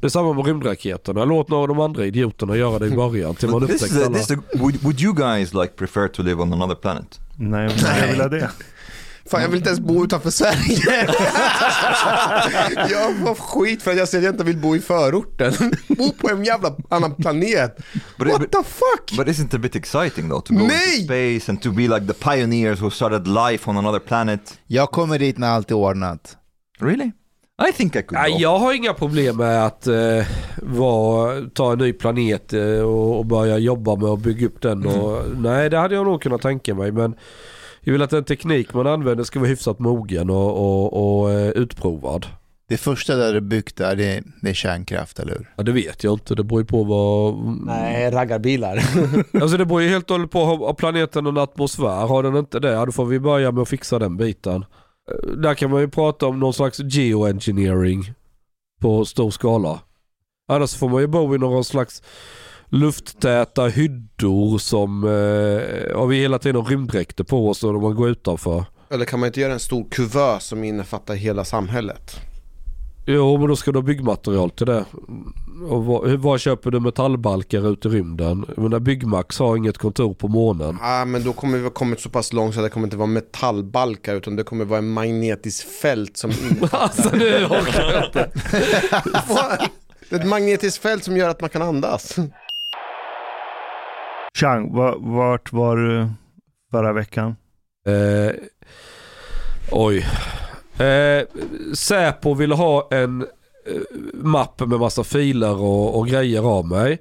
Det är samma med rymdraketerna. Låt några av de andra idioterna göra det i början till man a, alla. this would, would you guys like prefer to live on another planet? Nej, men jag vill ha det. Fan jag vill inte ens bo utanför Sverige. jag får skit för att jag säger att jag inte vill bo i förorten. bo på en jävla annan planet. But, What but, the fuck? but isn't it a bit exciting though to go Nej! into space and to be like the pioneers who started life on another planet? Jag kommer dit när allt är ordnat. Really? I think I could Nej, go. jag har inga problem med att eh, vara, ta en ny planet eh, och, och börja jobba med att bygga upp den. Och, Nej, det hade jag nog kunnat tänka mig. Men jag vill att den teknik man använder ska vara hyfsat mogen och, och, och eh, utprovad. Det första där du byggt där, det, det är kärnkraft, eller hur? Ja, det vet jag inte. Det beror ju på vad... Nej, raggarbilar. [laughs] Alltså det beror ju helt och hållet på, har planeten någon atmosfär? Har den inte det, ja, då får vi börja med att fixa den biten. Eh, Där kan man ju prata om någon slags geoengineering på stor skala. Annars får man ju bo i någon slags lufttäta hyddor som eh, har vi hela tiden rymddräkter på oss när man går utanför. Eller kan man inte göra en stor kuvös som innefattar hela samhället? Jo, men då ska du ha byggmaterial till det. Och var, var köper du metallbalkar ut i rymden? Jag menar, Byggmax har inget kontor på månen. Ja, men då kommer vi ha kommit så pass långt så det kommer inte vara metallbalkar utan det kommer vara en magnetiskt fält som innefattar... [laughs] Alltså nu orkar jag inte. [laughs] ett magnetiskt fält som gör att man kan andas. Chang, vart var du förra veckan? Eh, oj. Eh, Säpo ville ha en eh, mapp med massa filer och, och grejer av mig.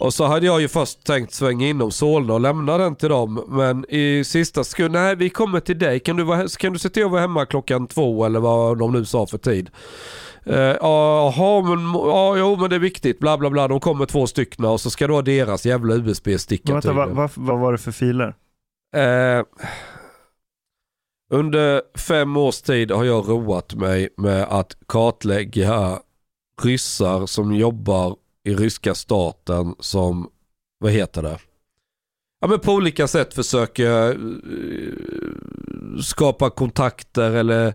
Och så hade jag ju först tänkt svänga inom Solna och lämna den till dem. Men i sista sekund, nej vi kommer till dig. Kan du, vara, kan du se till att vara hemma klockan två eller vad de nu sa för tid? Eh, Jaha, men, ja, jo, men det är viktigt. Bla bla bla. De kommer två stycken och så ska du ha deras jävla USB-sticka Vänta, vad, vad, vad var det för filer? Eh, under fem års tid har jag roat mig med att kartlägga ryssar som jobbar i ryska staten som, vad heter det? Ja men på olika sätt försöker eh, skapa kontakter eller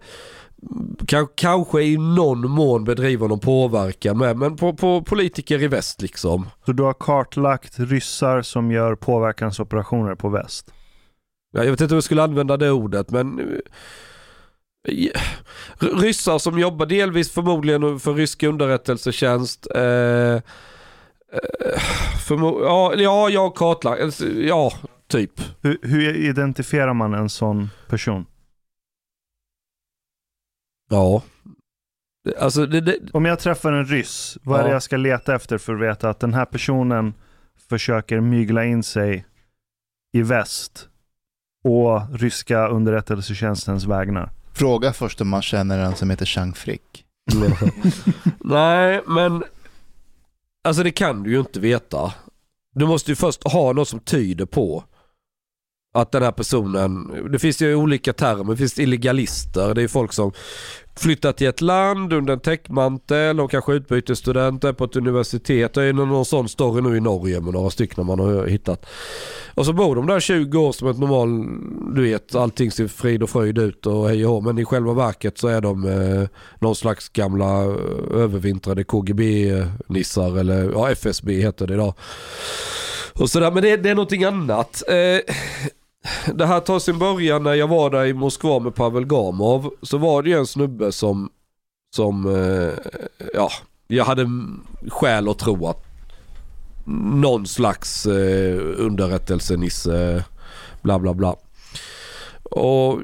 ka- kanske i någon mån bedriva någon påverkan med, men på, på politiker i väst liksom. Så du har kartlagt ryssar som gör påverkansoperationer på väst? Ja, Jag vet inte om jag skulle använda det ordet men eh, ryssar som jobbar delvis förmodligen för rysk underrättelsetjänst. Eh, eh, förmo- ja, ja, jag kartlagt. alltså, Ja, typ. Hur, hur identifierar man en sån person? Ja. Alltså det, det, Om jag träffar en ryss, vad är det Ja. jag ska leta efter för att veta att den här personen försöker mygla in sig i väst och ryska underrättelsetjänstens vägnar? Fråga först om man känner en som heter Chang Frick. [laughs] nej, men alltså det kan du ju inte veta. Du måste ju först ha något som tyder på att den här personen, det finns ju olika termer, det finns illegalister, det är folk som flyttar till ett land under en täckmantel, och kanske utbytesstudenter på ett universitet. Det är någon sån story nu i Norge med några stycken man har hittat. Och så bor de där 20 år som ett normal, du vet, allting ser frid och fröjd ut och hej och hå. Men i själva verket så är de eh, någon slags gamla eh, övervintrade KGB-nissar eller ja, FSB heter det idag. Och sådär, men det, det är någonting annat. Eh, det här tar sin början när jag var där i Moskva med Pavel Gamov. Så var det ju en snubbe som, som eh, ja, jag hade skäl att tro att någon slags eh, underrättelsenisse, bla bla bla. Och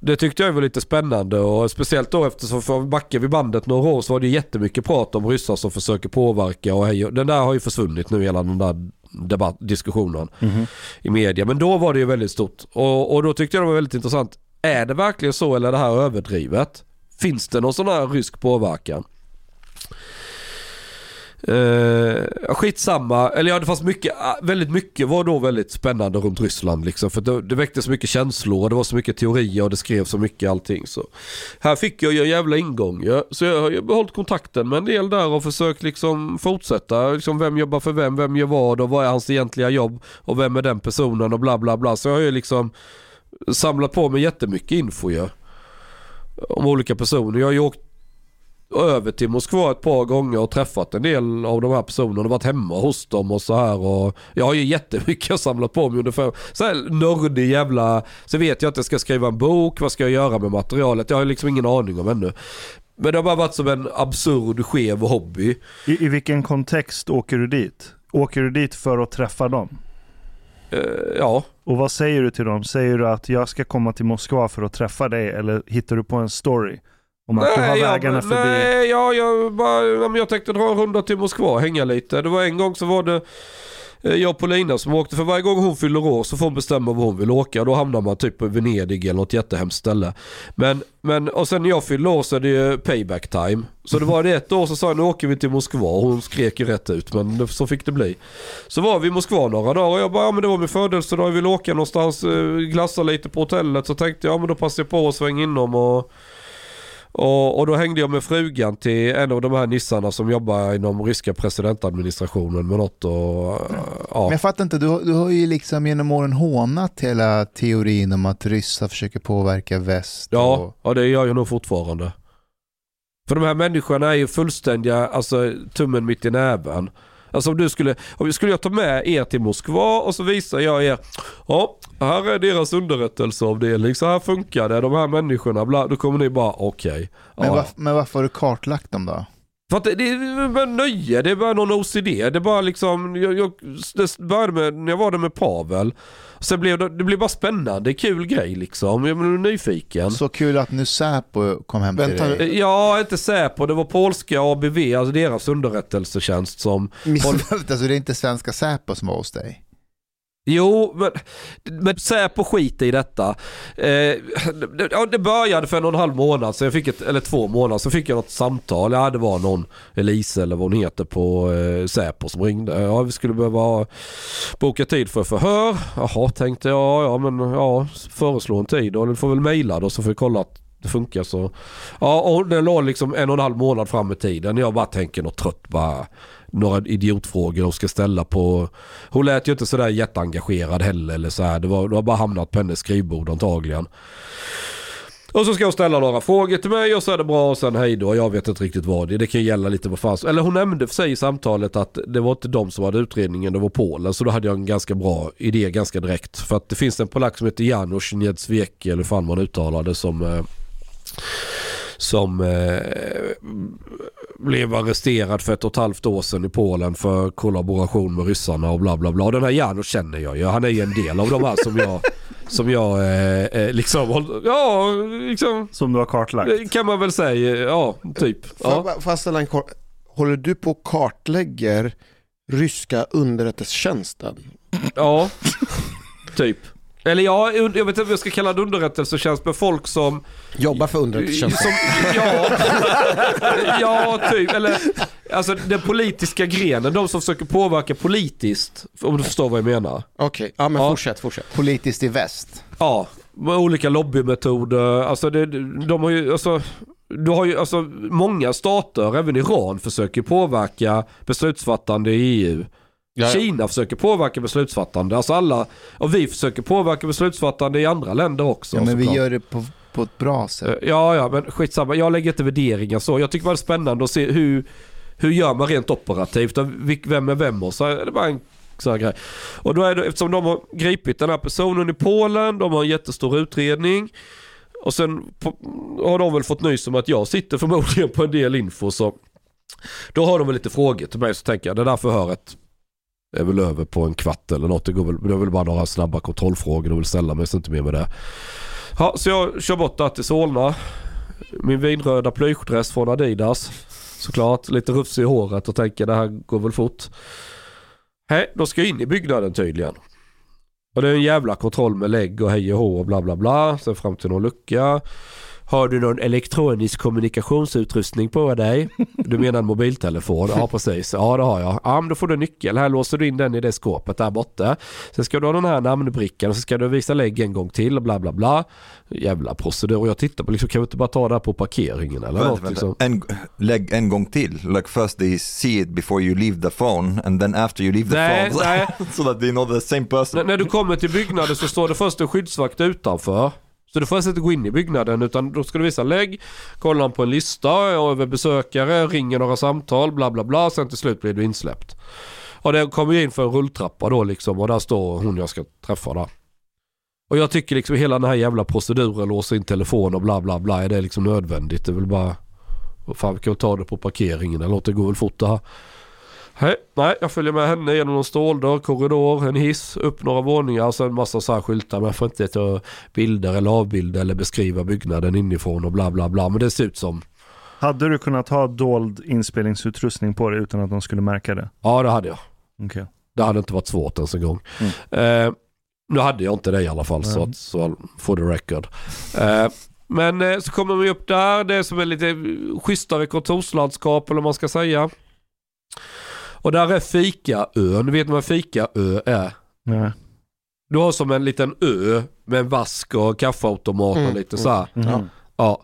det tyckte jag var lite spännande och speciellt då eftersom för backar vi bandet några år så var det jättemycket prat om ryssar som försöker påverka och hej, den där har ju försvunnit nu hela den där debatt, diskussionen Mhm. i media. Men då var det ju väldigt stort och, och då tyckte jag det var väldigt intressant. Är det verkligen så eller är det här överdrivet? Finns det någon sån här rysk påverkan? Uh, skitsamma, eller ja det fanns mycket, ah, väldigt mycket var då väldigt spännande runt Ryssland liksom. För det, det väckte så mycket känslor och det var så mycket teorier och det skrev så mycket allting. Så. Här fick jag ju en jävla ingång ja. Så jag har ju behållit kontakten med en del där och försökt liksom fortsätta. Liksom vem jobbar för vem, vem gör vad och vad är hans egentliga jobb och vem är den personen och bla bla bla. Så jag har ju liksom samlat på mig jättemycket info ju. Om olika personer. Jag har ju åkt över till Moskva ett par gånger och träffat en del av de här personerna och varit hemma hos dem och så här och jag har ju jättemycket samlat på mig under för så här nördig jävla, så vet jag att jag ska skriva en bok, vad ska jag göra med materialet? Jag har liksom ingen aning om ännu. Men det har bara varit som en absurd skev hobby. I, I vilken kontext åker du dit? Åker du dit för att träffa dem? Eh, ja, Och vad säger du till dem? Säger du att jag ska komma till Moskva för att träffa dig eller hittar du på en story? Om att du har vägarna förbi? Nej, ja, jag, bara, ja, jag tänkte dra en runda till Moskva och hänga lite. Det var en gång så var det eh, jag och Paulina som åkte. För varje gång hon fyller år så får hon bestämma var hon vill åka. Då hamnar man typ på Venedig eller något jättehemskt ställe. Men, men och sen när jag fyller år så är det ju payback time. Så det var det ett år så sa jag nu åker vi till Moskva. Och hon skrek ju rätt ut men så fick det bli. Så var vi i Moskva några dagar och jag bara, ja men det var min födelsedag, jag ville åka någonstans, eh, glassa lite på hotellet. Så tänkte jag, ja men då passar jag på att svänga inom och och, och då hängde jag med frugan till en av de här nissarna som jobbar inom ryska presidentadministrationen med något och ja. Men jag fattar inte, du, har- du har ju liksom genom åren hånat hela teorin om att ryssar försöker påverka väst. Ja, Och, ja, det gör jag nog fortfarande. För de här människorna är ju fullständiga, alltså tummen mitt i näven. Alltså om du skulle, om vi skulle jag ta med er till Moskva och så visar jag er, ja, här är deras underrättelseavdelning, så här funkar det, de här människorna, bla, då kommer ni bara, okej. men, ja. varf- men varför har du kartlagt dem då? För att det, det är bara nöje, det är bara någon OCD. Det är bara liksom, jag, jag, det började med, när jag var där med Pavel. Sen blev det, det blev bara spännande, kul grej liksom. Jag blev nyfiken. Så kul att nu Säpo kom hem till Vänta dig. nu. Ja, inte Säpo, det var polska ABV, alltså deras underrättelsetjänst som... alltså det är inte svenska Säpo som var hos dig? Jo, men, men Säpo skiter i detta. Eh, det, det började för en och en halv månad, sedan, jag fick ett, eller två månader, så fick jag något samtal. Ja, det var någon, Elise eller vad hon heter på eh, Säpo som ringde. Ja, vi skulle behöva boka tid för förhör. Jaha, tänkte jag. Ja, men ja, föreslå en tid och du får väl mejla då så får vi kolla att det funkar så. Ja, och den låg liksom en och en halv månad fram i tiden. Jag bara tänker något trött bara. Några idiotfrågor de ska ställa på. Hon lät ju inte sådär jätteengagerad heller eller så här. Det var, det var bara hamnat på hennes skrivbord antagligen. Och så ska hon ställa några frågor till mig och så är det bra och sen hej då. Jag vet inte riktigt vad det är. Det kan ju gälla lite vad fan Eller hon nämnde för sig i samtalet att det var inte de som hade utredningen, det var Polen. Så då hade jag en ganska bra idé ganska direkt. För att det finns en polack som heter Janusz Niedzwiecki eller hur fan man uttalade som eh, som eh, blev arresterad för ett och ett halvt år sedan i Polen för kollaboration med ryssarna och bla bla bla. Och Den här Janusz känner jag ju. Han är ju en del av de här som jag, [laughs] som jag eh, eh, liksom, ja, liksom Som du har kartlagt? eh, kan man väl säga, ja, typ. Ja. jag bara- får jag ställa en kort... Håller du på och kartlägger ryska underrättelsetjänsten? Ja, typ. Eller ja, jag vet inte om jag ska kalla det underrättelsetjänst, men folk som... Jobbar för underrättelsetjänsten? Ja, [laughs] ja, typ. Eller alltså den politiska grenen, de som försöker påverka politiskt, om du förstår vad jag menar. Okej, ja men Ja. fortsätt, fortsätt. Politiskt i väst. Ja, med olika lobbymetoder. Alltså, det, de har ju, alltså, du har ju, alltså, många stater, även Iran, försöker påverka beslutsfattande i EU. Ja, ja. Kina försöker påverka beslutsfattande. Alltså alla, och vi försöker påverka beslutsfattande i andra länder också. Ja, men vi gör det på, på ett bra sätt. Eh, Ja, ja, men skitsamma. Jag lägger inte värderingar så. Jag tycker bara det är spännande att se hur, hur gör man rent operativt vem är vem och så är det bara en sån här grej. Och då är det, eftersom de har gripit den här personen i Polen, de har en jättestor utredning. Och sen har de väl fått nys om att jag sitter förmodligen på en del info så då har de väl lite frågor till mig så tänker jag det där förhöret är väl över på en kvart eller något. Det, går väl, det är väl bara några snabba kontrollfrågor de vill ställa mig så inte mer med det. Ja, så jag kör bort där till Solna. Min vinröda plyschdress från Adidas. Såklart, lite rufsig i håret och tänker det här går väl fort. Hej, då ska jag in i byggnaden tydligen. Och det är en jävla kontroll med lägg och hej och hå och bla bla bla. Sen fram till någon lucka. Har du någon elektronisk kommunikationsutrustning på dig? Du menar en mobiltelefon? Ja precis. Ja det har jag. Ja men då får du nyckel. Här låser du in den i det skåpet där borta. Sen ska du ha den här namnbrickan och så ska du visa lägg en gång till och bla bla bla. Jävla procedur. Och jag tittar på liksom, kan vi inte bara ta det här på parkeringen eller Vänta, något liksom? En, lägg en gång till. Like first they see it before you leave the phone and then after you leave the Nej, phone. nej. [laughs] so that they know the same person. När, när du kommer till byggnaden så står det först en skyddsvakt utanför. Så du får alltså inte gå in i byggnaden utan då ska du visa lägg, kolla på en lista över besökare, ringer några samtal, bla bla bla. Sen till slut blir du insläppt. Och det kommer ju in för en rulltrappa då liksom och där står hon jag ska träffa där. Och jag tycker liksom hela den här jävla proceduren, låsa in telefon och bla bla bla, är det liksom nödvändigt? Det är väl bara, vad fan vi kan väl ta det på parkeringen eller något, det går väl fort det här. Hej, nej, jag följer med henne genom någon ståldörr, korridor, en hiss, upp några våningar och så en massa så här skyltar. Men jag får inte ta bilder eller avbilda eller beskriva byggnaden inifrån och bla bla bla. Men det ser ut som, Hade du kunnat ha dold inspelningsutrustning på dig utan att de skulle märka det? ja det hade jag. Okej. Det hade inte varit svårt ens en gång. Mm. Eh, nu hade jag inte det i alla fall så, Mm. att, så for the record. Eh, men eh, så kommer vi upp där, det är som en lite schysstare kontorslandskap eller vad man ska säga. Och där är Fikaön, vet ni vad Fikaö är? Nej. Du har som en liten ö med en vask och kaffeautomat och Mm, lite så här. Mhm. Ja.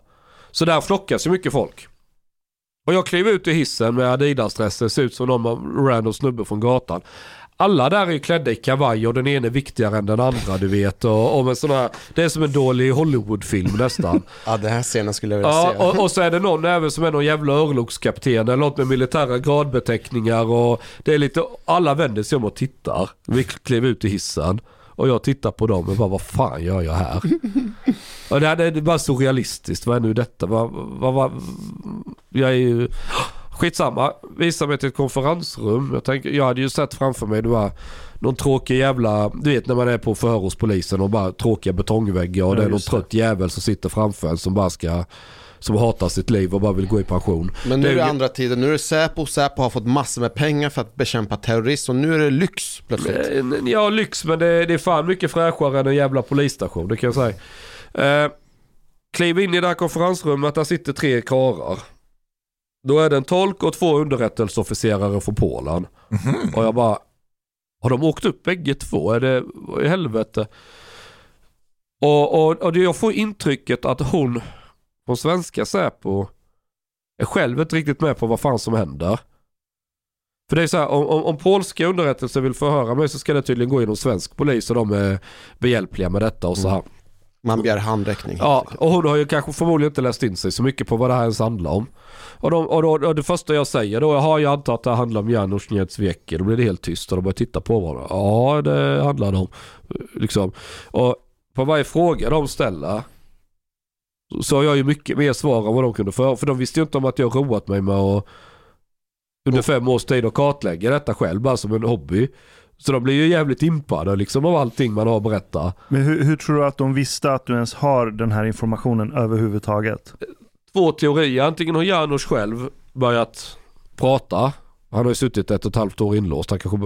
Så där flockas ju mycket folk. Och jag kliver ut i hissen med Adidas-dressen, ser ut som någon random snubbe från gatan. Alla där är ju klädda i kavaj och den ena är viktigare än den andra du vet. Och, och med såna här, det är som en dålig Hollywoodfilm nästan. [laughs] Ja, den här scenen skulle jag vilja ja, se. och, och så är det någon även som är någon jävla örlogskapten eller något med militära gradbeteckningar. Och det är lite, alla vänder sig om och tittar. Vi kliver ut i hissen. Och jag tittar på dem och bara, vad fan gör jag här? [laughs] och det, här, det är bara så realistiskt. Vad är nu detta? Vad, vad, vad, jag är ju... Skitsamma, visa mig till ett konferensrum. Jag, tänker, jag hade ju sett framför mig det var någon tråkig jävla, du vet när man är på förhör hos polisen och bara tråkiga betongväggar och Ja, det är någon det. trött jävel som sitter framför en som bara ska, som hatar sitt liv och bara vill gå i pension. Men nu är det det är- andra tiden, nu är det Säpo, Säpo har fått massor med pengar för att bekämpa terrorism och nu är det lyx plötsligt. Ja, lyx men det, det är fan mycket fräschare än en jävla polisstation, det kan jag säga. Eh, kliv in i det här konferensrummet, där sitter tre karlar. Då är det en tolk och två underrättelseofficerare från Polen. Och jag bara, har de åkt upp bägge två? Är det, vad i helvete? Och, och, och jag får intrycket att hon från svenska Säpo är själv inte riktigt med på vad fan som händer. För det är så här, om, om, om polska underrättelser vill förhöra mig så ska det tydligen gå genom svensk polis och de är behjälpliga med detta och så här. Man begär handräckning. Ja, och hon har ju kanske förmodligen inte läst in sig så mycket på vad det här ens handlar om. Och, de, och, då, och det första jag säger då, har jag antar att det handlar om Janusz Niedzwiecki. Då blir det helt tyst och de börjar titta på varandra. Ja, det handlar det om. Liksom. Och på varje fråga de ställer så har jag ju mycket mer svar än vad de kunde få. För de visste ju inte om att jag roat mig med att under fem års tid och kartlägga detta själv bara som en hobby. Så de blir ju jävligt impade liksom av allting man har att berätta. Men hur, hur tror du att de visste att du ens har den här informationen överhuvudtaget? två teorier. Antingen har Janusz själv börjat prata. Han har ju suttit ett och ett halvt år inlåst. Han kanske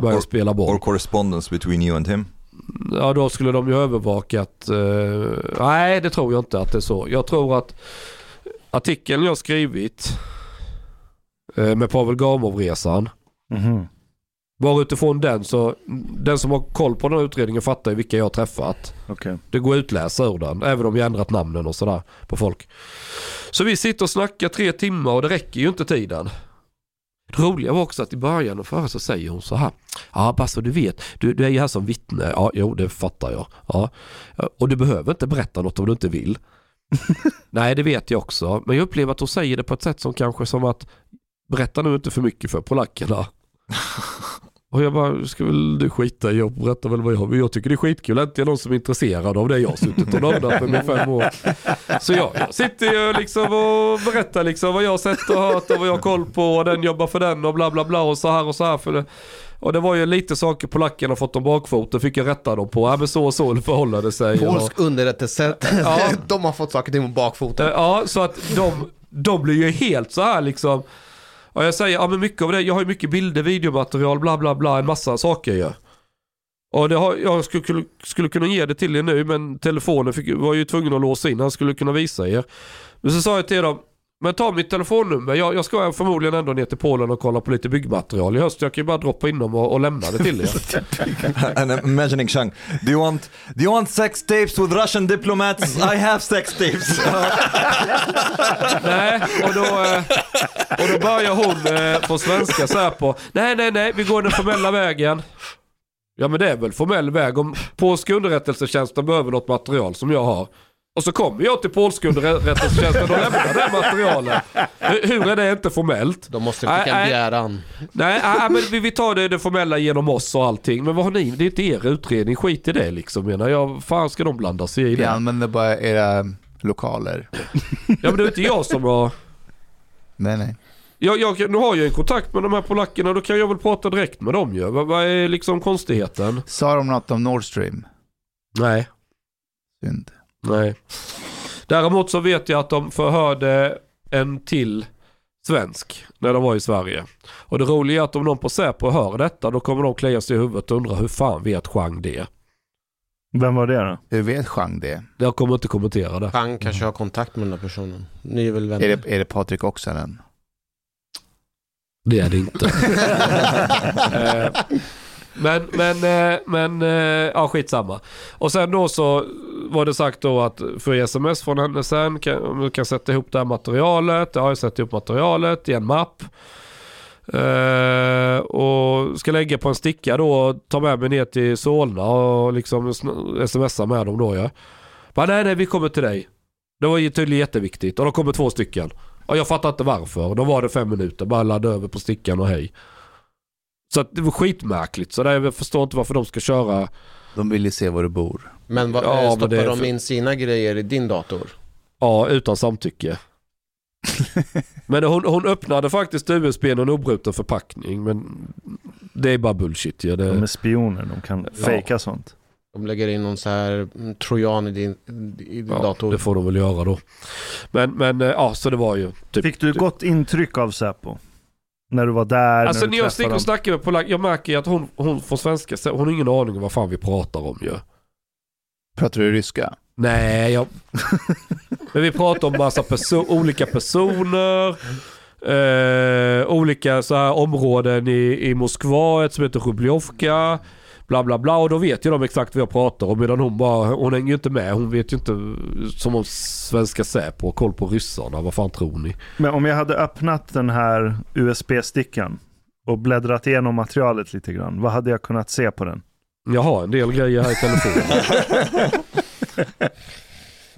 börjar spela Or boll. correspondence between you and him. Ja då skulle de ju övervaka att... eh, nej det tror jag inte att det är så. Jag tror att artikeln jag skrivit Eh, med Pavel Gamov-resan. Mhm. Bara utifrån den så, den som har koll på den här utredningen fattar ju vilka jag har träffat. Okej. Det går att utläsa ur den, även om vi ändrat namnen och sådär på folk. Så vi sitter och snackar tre timmar och det räcker ju inte tiden. Det roliga var också att i början och före så säger hon så här. Ja Basse du vet, du, du är ju här som vittne. Ja, jo det fattar jag. Ja. Och du behöver inte berätta något om du inte vill. [laughs] Nej det vet jag också. Men jag upplever att hon säger det på ett sätt som kanske som att berätta nu inte för mycket för polackerna. [laughs] Och jag bara, ska väl du skita i och berätta väl vad jag vill. Jag tycker det är skitkul. Äntligen någon som är intresserad av det jag har suttit och nördat med i fem [laughs] år. Så jag, jag sitter ju liksom och berättar liksom vad jag har sett och hört och vad jag har koll på och den jobbar för den och bla bla bla och så här och så här. För det. Och det var ju lite saker polackerna fått om bakfoten fick jag rätta dem på. Ja men så och så förhåller det sig. Och- Polsk underrättelse, [laughs] Ja. de har fått saker till bakfoten. Ja, så att de, de blir ju helt så här liksom. Och jag säger, ja men mycket av det, jag har ju mycket bilder, videomaterial, bla bla bla, en massa saker ju. Och det har, jag skulle, skulle, skulle kunna ge det till er nu men telefonen fick, var ju tvungen att låsa in, han skulle kunna visa er. Men så sa jag till dem, men ta mitt telefonnummer, jag, jag ska förmodligen ändå ner till Polen och kolla på lite byggmaterial i höst. Jag kan ju bara droppa in dem och, och lämna det till er. [laughs] and I'm imagining Shang, do you want do you want sex tapes with Russian diplomats? I have sex tapes. [laughs] Nej, och då, eh, och då börjar hon eh, på svenska så här på Nej, nej, nej, vi går den formella vägen. Ja men det är väl formell väg om polska underrättelsetjänsten behöver något material som jag har. Och så kommer jag till polska underrättelsetjänsten och lämnar det här materialet. Hur, hur är det inte formellt? De måste skicka en nej. begäran. Nej, nej men vi, vi tar det, det formella genom oss och allting. Men vad har ni? Det är inte er utredning. Skit i det liksom menar jag. Fan ska de blanda sig i Vi det? använder bara era lokaler. Ja men det är inte jag som har... Nej, nej. Jag, jag, nu har jag en kontakt med de här polackerna, då kan jag väl prata direkt med dem ju. Vad, vad är liksom konstigheten? Sa de något om Nord Stream? Nej, Synd. Nej. Däremot så vet jag att de förhörde en till svensk när de var i Sverige. Och det roliga är att om någon på Säpo hör detta, då kommer de klia sig i huvudet och undra hur fan vet Chang det? Vem var det då? Hur vet Chang det? Jag kommer inte kommentera det. Han kanske har kontakt med den här personen. Ni är väl vänner? Är det, är det Patrik Oksanen? Det är det inte. [laughs] Eh, men, men, eh, men, eh, ja skitsamma. Och sen då så var det sagt då att för sms från henne sen, kan, om du kan sätta ihop det här materialet. Jag har ju satt ihop materialet i en mapp. Uh, och ska lägga på en sticka då och ta med mig ner till Solna och liksom smsa med dem då ja. Bara, nej nej vi kommer till dig. Det var ju tydligen jätteviktigt och då kommer två stycken. Och jag fattar inte varför. Då var det fem minuter, bara ladda över på stickan och hej. Så att det var skitmärkligt. Så där, jag förstår inte varför de ska köra. De vill ju se var du bor. Men vad, Ja, men stoppar det är de för- in sina grejer i din dator? Ja, utan samtycke. [laughs] men hon, hon öppnade faktiskt USB i en obruten förpackning. Men det är bara bullshit ju. De Det, är spioner, de kan Ja. fejka sånt. De lägger in någon så här mm, trojan i din, i din ja, dator. det får de väl göra då. Men, men eh, ja, så det var ju typ... Fick du gott intryck av Säpo? När du var där, Alltså när när jag sticker och snackar med polack, jag märker ju att hon, hon får svenska, hon har ingen aning om vad fan vi pratar om ju. Pratar du ryska? Nej, jag... [laughs] Men vi pratar om massa perso- olika personer. Eh, olika så här områden i, i Moskva, ett som heter Rubljovka. Bla bla bla och då vet ju de exakt vad jag pratar om medan hon bara, hon hänger ju inte med. Hon vet ju inte som om svenska Säpo har koll på ryssarna. Vad fan tror ni? Men om jag hade öppnat den här USB-stickan och bläddrat igenom materialet lite grann, vad hade jag kunnat se på den? Jag har en del grejer här i telefonen.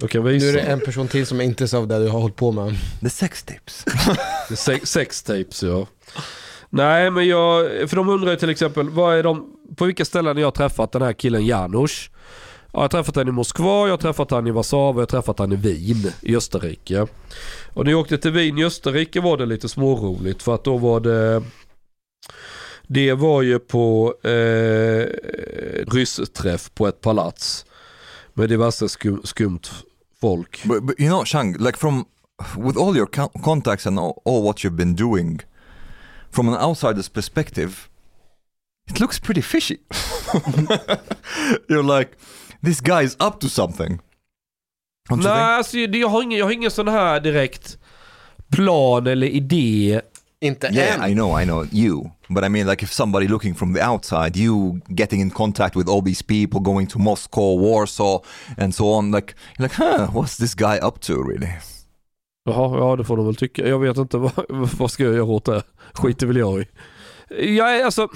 [laughs] Nu är det en person till som är intresserad av det du har hållit på med. The sex tapes. Det är Sex, sex tapes ja. Nej men jag, för de undrar ju till exempel, vad är de, på vilka ställen har jag träffat den här killen Janusz? Jag har träffat han i Moskva, jag har träffat han i Warszawa, jag har träffat han i Wien i Österrike. Och när jag åkte till Wien i Österrike var det lite småroligt för att då var det Det var ju på eh, ryssträff på ett palats. Med diverse skum, skumt folk. But, but you know, Chang, like from with all your contacts and all, all what you've been doing, from an outsider's perspective, it looks pretty fishy. [laughs] You're like, this guy is up to something. Nej, alltså, jag, har ingen, jag har ingen sån här direkt plan eller idé Inte Yeah, än. I know, I know you. But I mean, like, if somebody looking from the outside, you getting in contact with all these people, going to Moscow, Warsaw, and so on, like, you're like, huh, what's this guy up to, really? Jaha, ja det får de väl tycka. Jag vet inte vad, [laughs] vad ska jag göra åt det. Skiter väl jag i. Jag är alltså,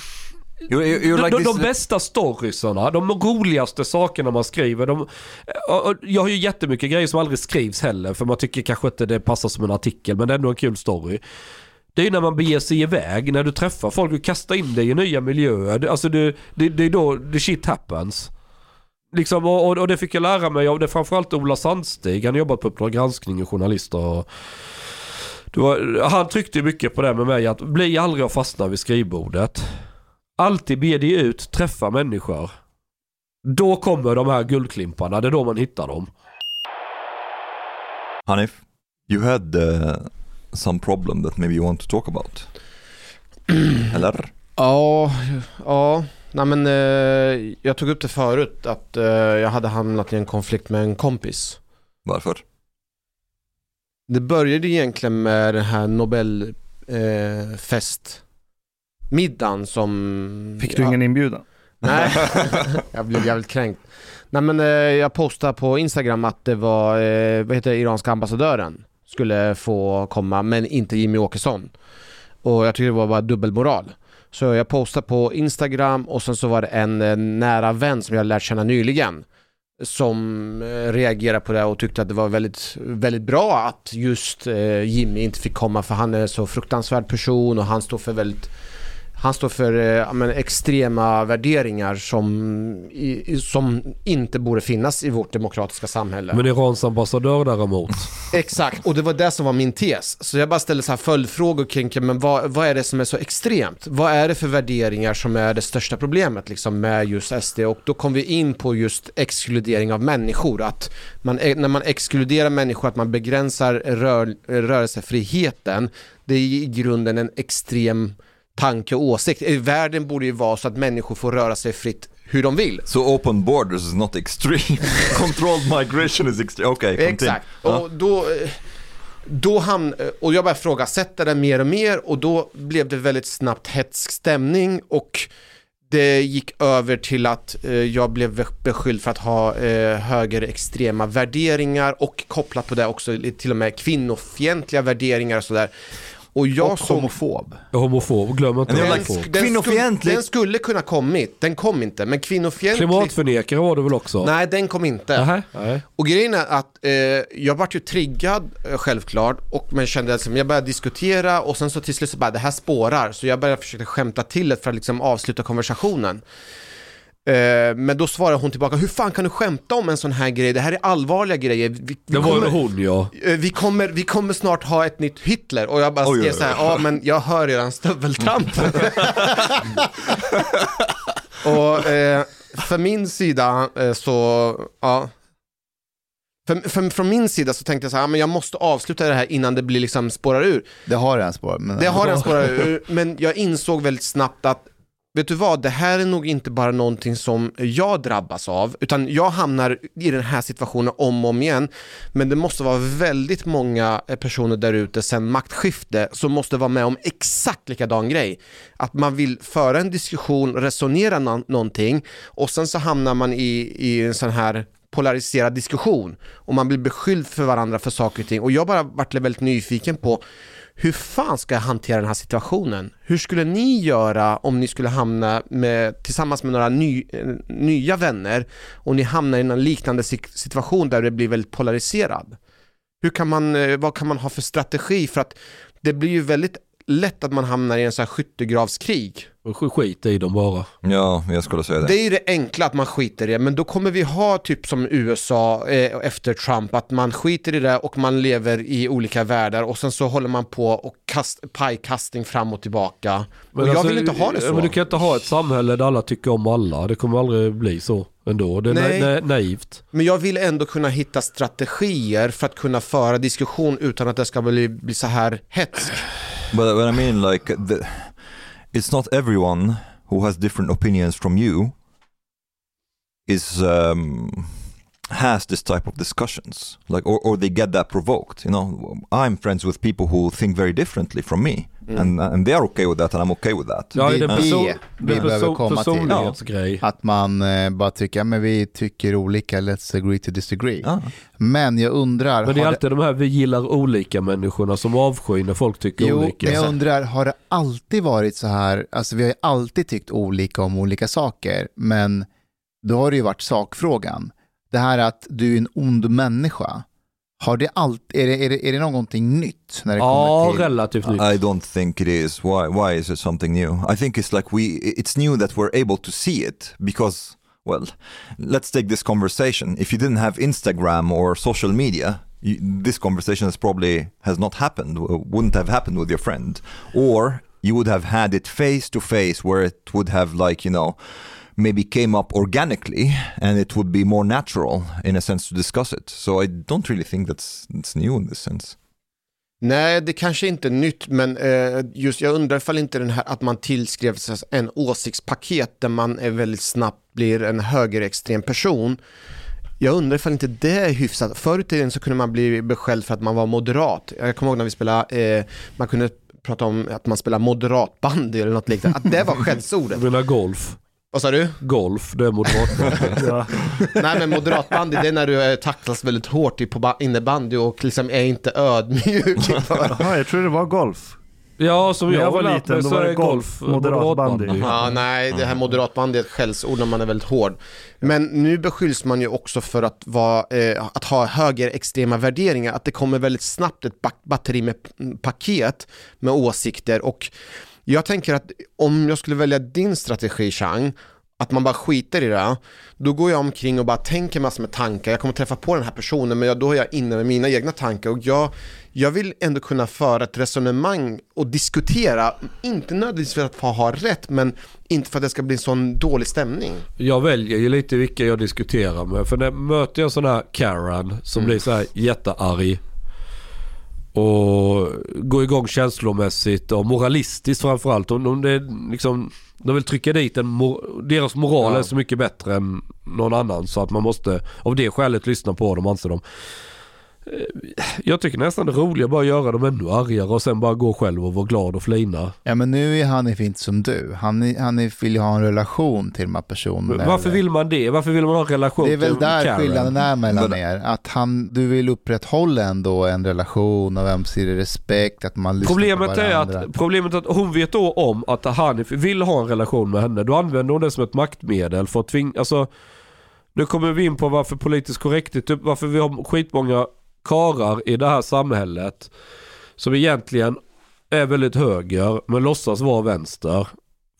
You're, you're de, like de, this. de bästa storiesarna, de roligaste sakerna man skriver. De, och- och jag har ju jättemycket grejer som aldrig skrivs heller för man tycker kanske inte det passar som en artikel men det är ändå en kul story. Det är ju när man beger sig iväg, när du träffar folk och kastar in dig i nya miljöer. Det- Alltså det, det, det är då the shit happens. Liksom, och, och, och det fick jag lära mig av det är framförallt Ola Sandstig. Han har jobbat på Uppdrag granskning och journalist och var, han tryckte mycket på det med mig att bli aldrig att fastna vid skrivbordet. Alltid be dig ut, träffa människor. Då kommer de här guldklimparna, det är då man hittar dem. Hanif, you had uh, some problem that maybe you want to talk about. [clears throat] Eller? Ja, ja. Nej, men, eh, jag tog upp det förut att eh, jag hade hamnat i en konflikt med en kompis. Varför? Det började egentligen med den här Nobelfestmiddagen festmiddagen som... Fick du ja, ingen inbjudan? Nej, [laughs] [laughs] jag blev jävligt kränkt. Nej men eh, jag postade på Instagram att det var, eh, vad heter det, iranska ambassadören skulle få komma men inte Jimmy Åkesson. Och jag tycker det var bara dubbelmoral. Så jag postade på Instagram och sen så var det en eh, nära vän som jag lärt känna nyligen som eh, reagerade på det och tyckte att det var väldigt, väldigt bra att just eh, Jimmy inte fick komma för han är en så fruktansvärd person och han står för väldigt han står för eh, men, extrema värderingar som, i, som inte borde finnas i vårt demokratiska samhälle. Men Irans ambassadör däremot. Exakt, och det var det som var min tes. Så jag bara ställde så här följdfrågor kring, men vad, vad är det som är så extremt? Vad är det för värderingar som är det största problemet liksom, med just SD? Och då kom vi in på just exkludering av människor. Att man, eh, när man exkluderar människor, att man begränsar rör, rörelsefriheten, det är i grunden en extrem tanke och åsikt. Eh, Världen borde ju vara så att människor får röra sig fritt hur de vill. So open borders is not extreme. [laughs] Controlled migration is extreme. Okay, continue. Exakt. Ja. Och då, eh, då ham- eh, och jag började frågasätta det mer och mer och då blev det väldigt snabbt hetsk stämning och det gick över till att eh, jag blev beskylld för att ha eh, högerextrema värderingar och kopplat på det också till och med kvinnofientliga värderingar och sådär. Och jag och såg- homofob. Homofob, glöm inte den, homofob. den, skulle, kvinnofientlig. den skulle kunna kommit, den kom inte, men kvinnofientlig... Klimatförnekare var du väl också? Nej, den kom inte. Nähä? Nej. Och grejen är att eh, jag vart ju triggad eh, självklart och men kände att jag började diskutera och sen så till slut så bara det här spårar så jag började försöka skämta till det för att liksom avsluta konversationen. Eh, men då svarade hon tillbaka, hur fan kan du skämta om en sån här grej? Det här är allvarliga grejer. Vi, vi, Det var kommer, hon ja. eh, vi, kommer, vi kommer snart ha ett nytt Hitler och jag bara skrev så här, ja men jag hör redan stöveltramp. [laughs] och eh, för min sida eh, så, ja. För, för, från min sida så tänkte jag så här, ja, men jag måste avsluta det här innan det blir liksom spårar ur. Det har en spår. Men Det har den spårat ur, men jag insåg väldigt snabbt att Vet du vad, det här är nog inte bara någonting som jag drabbas av, utan jag hamnar i den här situationen om och om igen. Men det måste vara väldigt många eh, personer där ute sedan maktskifte som måste vara med om exakt likadan grej. Att man vill föra en diskussion, resonera nå- någonting och sen så hamnar man i, i en sån här polariserad diskussion och man blir beskylld för varandra för saker och ting. Och jag bara varit väldigt nyfiken på hur fan ska jag hantera den här situationen? Hur skulle ni göra om ni skulle hamna med, tillsammans med några ny, eh, nya vänner och ni hamnar i en liknande situation där det blir väldigt polariserad? Hur kan man, eh, vad kan man ha för strategi? För att det blir ju väldigt lätt att man hamnar i en sån här skyttegravskrig. Skit i dem bara. Ja, jag skulle säga det. Det är ju det enkla att man skiter i det, men då kommer vi ha typ som USA eh, efter Trump, att man skiter i det och man lever i olika världar och sen så håller man på och kast, pajkastning fram och tillbaka. och jag alltså, vill inte ha det så. Men du kan inte ha ett samhälle där alla tycker om alla. Det kommer aldrig bli så ändå. Det är Nej. na- na- naivt. Men jag vill ändå kunna hitta strategier för att kunna föra diskussion utan att det ska bli, bli så här hetsk. But, but I mean, like, the, it's not everyone who has different opinions from you is um, has this type of discussions, like, or, or they get that provoked. You know, I'm friends with people who think very differently from me, and and they are okay with that, and I'm okay with that. Ja, Det det är person, det vi det behöver komma till. personlighetsgrej. Att man eh, bara tycker, ja, men vi tycker olika, let's agree to disagree. Ah. Men jag undrar, Men det är alltid de här vi gillar olika människorna som avskyr när folk tycker Jo, olika. men jag undrar, har det alltid varit så här, alltså vi har ju alltid tyckt olika om olika saker, men då har det ju varit sakfrågan. Det här att du är en ond människa, har det alltid, är det, är det, är det någonting nytt när det Ja, kommer till... relativt nytt. I don't think it is. Why? Why is it something new? I think it's like we. It's new that we're able to see it because, well, let's take this conversation. If you didn't have Instagram or social media, you, this conversation has probably has not happened. Wouldn't have happened with your friend, or you would have had it face to face, where it would have like you know. Maybe came up organically, and it would be more natural in a sense to discuss it. So I don't really think that's it's new in this sense. Nej, det kanske inte är nytt, men eh, just jag undrar ifall inte den här att man tillskrev sig en åsiktspaket där man är väldigt snabbt blir en högerextrem person. Jag undrar ifall inte det är hyfsat. Förr i tiden så kunde man bli beskälld för att man var moderat. Jag kommer ihåg när vi spelade, eh, man kunde prata om att man spelar moderatbandy eller något liknande. Att det var skällsordet. Menar golf. Vad sa du? Golf, det är moderat. [laughs] Ja. Nej men moderatbandy det är när du eh, tacklas väldigt hårt i på ba- innebandy och liksom är inte ödmjuk. [laughs] Jaha, jag tror det var golf. ja, som jag, jag var har lärt liten, då så var det golf, golf moderatbandy. moderatbandy. Ja, nej, det här moderatbandy är ett skällsord när man är väldigt hård. Men nu beskylls man ju också för att, vara, eh, att ha högerextrema värderingar, att det kommer väldigt snabbt ett ba- batteri med paket med åsikter och jag tänker att om jag skulle välja din strategi Chang, att man bara skiter i det, då går jag omkring och bara tänker massor med tankar, jag kommer träffa på den här personen men jag, då är jag inne med mina egna tankar och jag, jag vill ändå kunna föra ett resonemang och diskutera, inte nödvändigtvis för att ha rätt men inte för att det ska bli en sån dålig stämning. Jag väljer ju lite vilka jag diskuterar med. För när möter jag sån här Karen som Mm. blir så här jättearg och går igång känslomässigt och moralistiskt framförallt. Om, om det liksom, de vill trycka dit en, mor- deras moral Ja. är så mycket bättre än någon annan så att man måste av det skälet lyssna på dem anser de. Eh, Jag tycker nästan det är roligare bara att göra dem ännu argare och sen bara gå själv och vara glad och flina. Ja men nu är Hanif inte som du. Han, han vill ju ha en relation till de här personerna. Varför vill man det? Varför vill man ha en relation Det är väl till där Karen? skillnaden är mellan Men- er. Att han, du vill upprätthålla ändå en relation av ömsesidig respekt, att man lyssnar Problemet på är, varandra. att, problemet är att hon vet då om att Hanif vill ha en relation med henne. Då använder hon det som ett maktmedel för att tvinga... Alltså, nu kommer vi in på varför politiskt korrekthet, typ varför vi har skitmånga karar i det här samhället som egentligen är väldigt höger men låtsas vara vänster.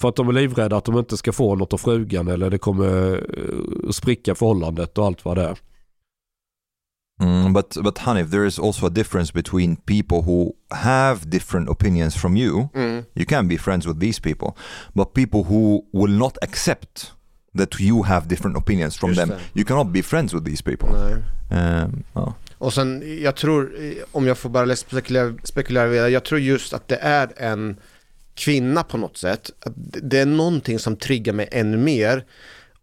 För att de är livrädda att de inte ska få något av frugan eller det kommer eh, spricka förhållandet och allt vad det är. Mm, but but Hanif, there is also a difference between people who have different opinions from you. Mm. You can be friends with these people, but people who will not accept that you have different opinions from Just them, det. you cannot be friends with these people. Nej. Um, ja. Och sen, jag tror, eh, om jag får bara spekulera, spekulera vidare, jag tror just att det är en kvinna på något sätt. Det är någonting som triggar mig ännu mer.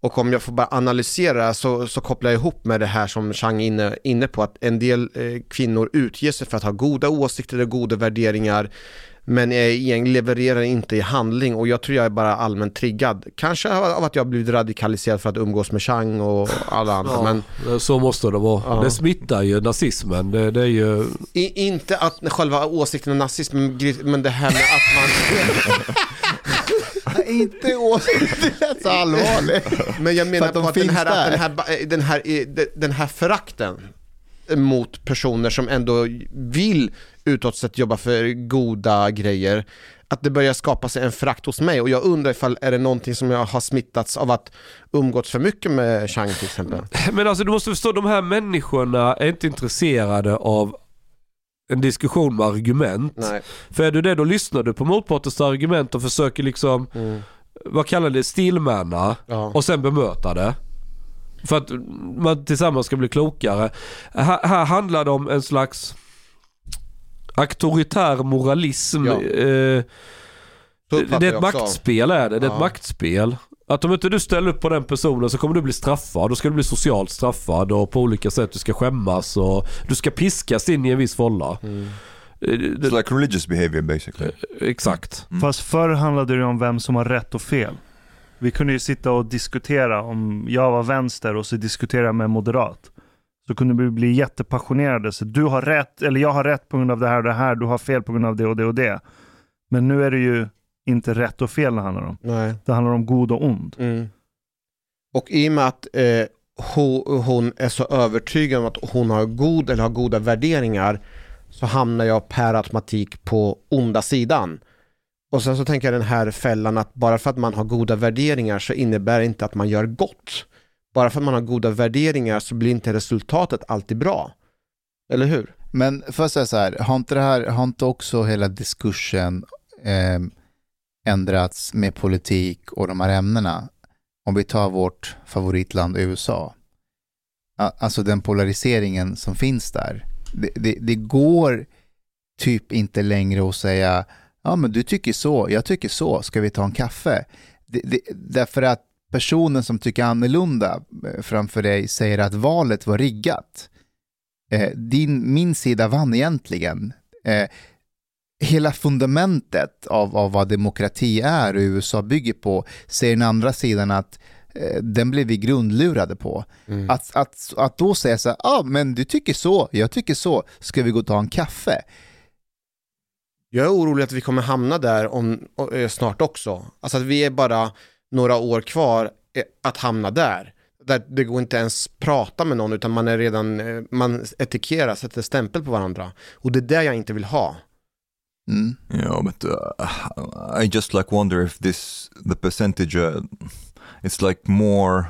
Och om jag får bara analysera så, så kopplar jag ihop med det här som Chang är inne, inne på, att en del eh, kvinnor utger sig för att ha goda åsikter och goda värderingar, men egentligen levererar inte i handling och jag tror jag är bara allmänt triggad. Kanske av att jag blivit radikaliserad för att umgås med Chang och alla andra, men Så måste det vara. Ja. Det smittar ju nazismen. Det, det är ju... I, inte att själva åsikten om nazism, men det här med att man... [laughs] inte åsikter, det är så allvarligt. Men jag menar att de på att den här, att den, här, den, här, den här förakten mot personer som ändå vill utåt sett jobba för goda grejer att det börjar skapa sig en frakt hos mig och jag undrar ifall är det någonting som jag har smittats av att umgåtts för mycket med Chang till exempel. [laughs] Men alltså du måste förstå, de här människorna är inte intresserade av en diskussion med argument. Nej. För är du det, då lyssnar du på motpartens argument och försöker liksom, Mm. vad kallar det, stillmanna Ja. och sen bemöta det. För att man tillsammans ska bli klokare. Här, här handlar det om en slags auktoritär moralism. Ja. Eh, det, är ett maktspel är det. Det är Ja. ett maktspel. Att om inte du ställer upp på den personen så kommer du bli straffad. Då ska du bli socialt straffad och på olika sätt du ska skämmas och du ska piskas in i en viss fålla. Mm. Eh, det- It's like religious behavior basically. Exakt. Mm. Fast förr handlade det om vem som har rätt och fel. Vi kunde ju sitta och diskutera om jag var vänster och så diskutera med moderat. Så kunde vi bli jättepassionerade. Så du har rätt, eller jag har rätt på grund av det här och det här. Du har fel på grund av det och det och det. Men nu är det ju inte rätt och fel det handlar om. Nej. Det handlar om god och ond. Mm. Och i och med att eh, hon, hon är så övertygad om att hon har god eller har goda värderingar så hamnar jag per automatik på onda sidan. Och sen så tänker jag den här fällan att bara för att man har goda värderingar så innebär det inte att man gör gott. Bara för att man har goda värderingar så blir inte resultatet alltid bra. Eller hur? Men får jag säga så här, har inte, det här, har inte också hela diskursen eh, ändrats med politik och de här ämnena? Om vi tar vårt favoritland USA. Alltså den polariseringen som finns där. Det, det, det går typ inte längre att säga, ja men du tycker så, jag tycker så, ska vi ta en kaffe? Det, det, därför att personen som tycker annorlunda eh, framför dig säger att valet var riggat eh, din, min sida vann egentligen. Eh, hela fundamentet av, av vad demokrati är och USA bygger på säger den andra sidan att den blev vi grundlurade på. Mm. Att, att, att då säga så här, ah, men du tycker så, jag tycker så, ska vi gå och ta en kaffe? Jag är orolig att vi kommer hamna där om, snart också. Alltså att vi är bara några år kvar eh, att hamna där. Där det går inte ens prata med någon utan man är redan, eh, man etikerar, sätter stämpel på varandra. Och det är det jag inte vill ha. Mm. Yeah, but uh, I just like wonder if this the percentage uh, it's like more.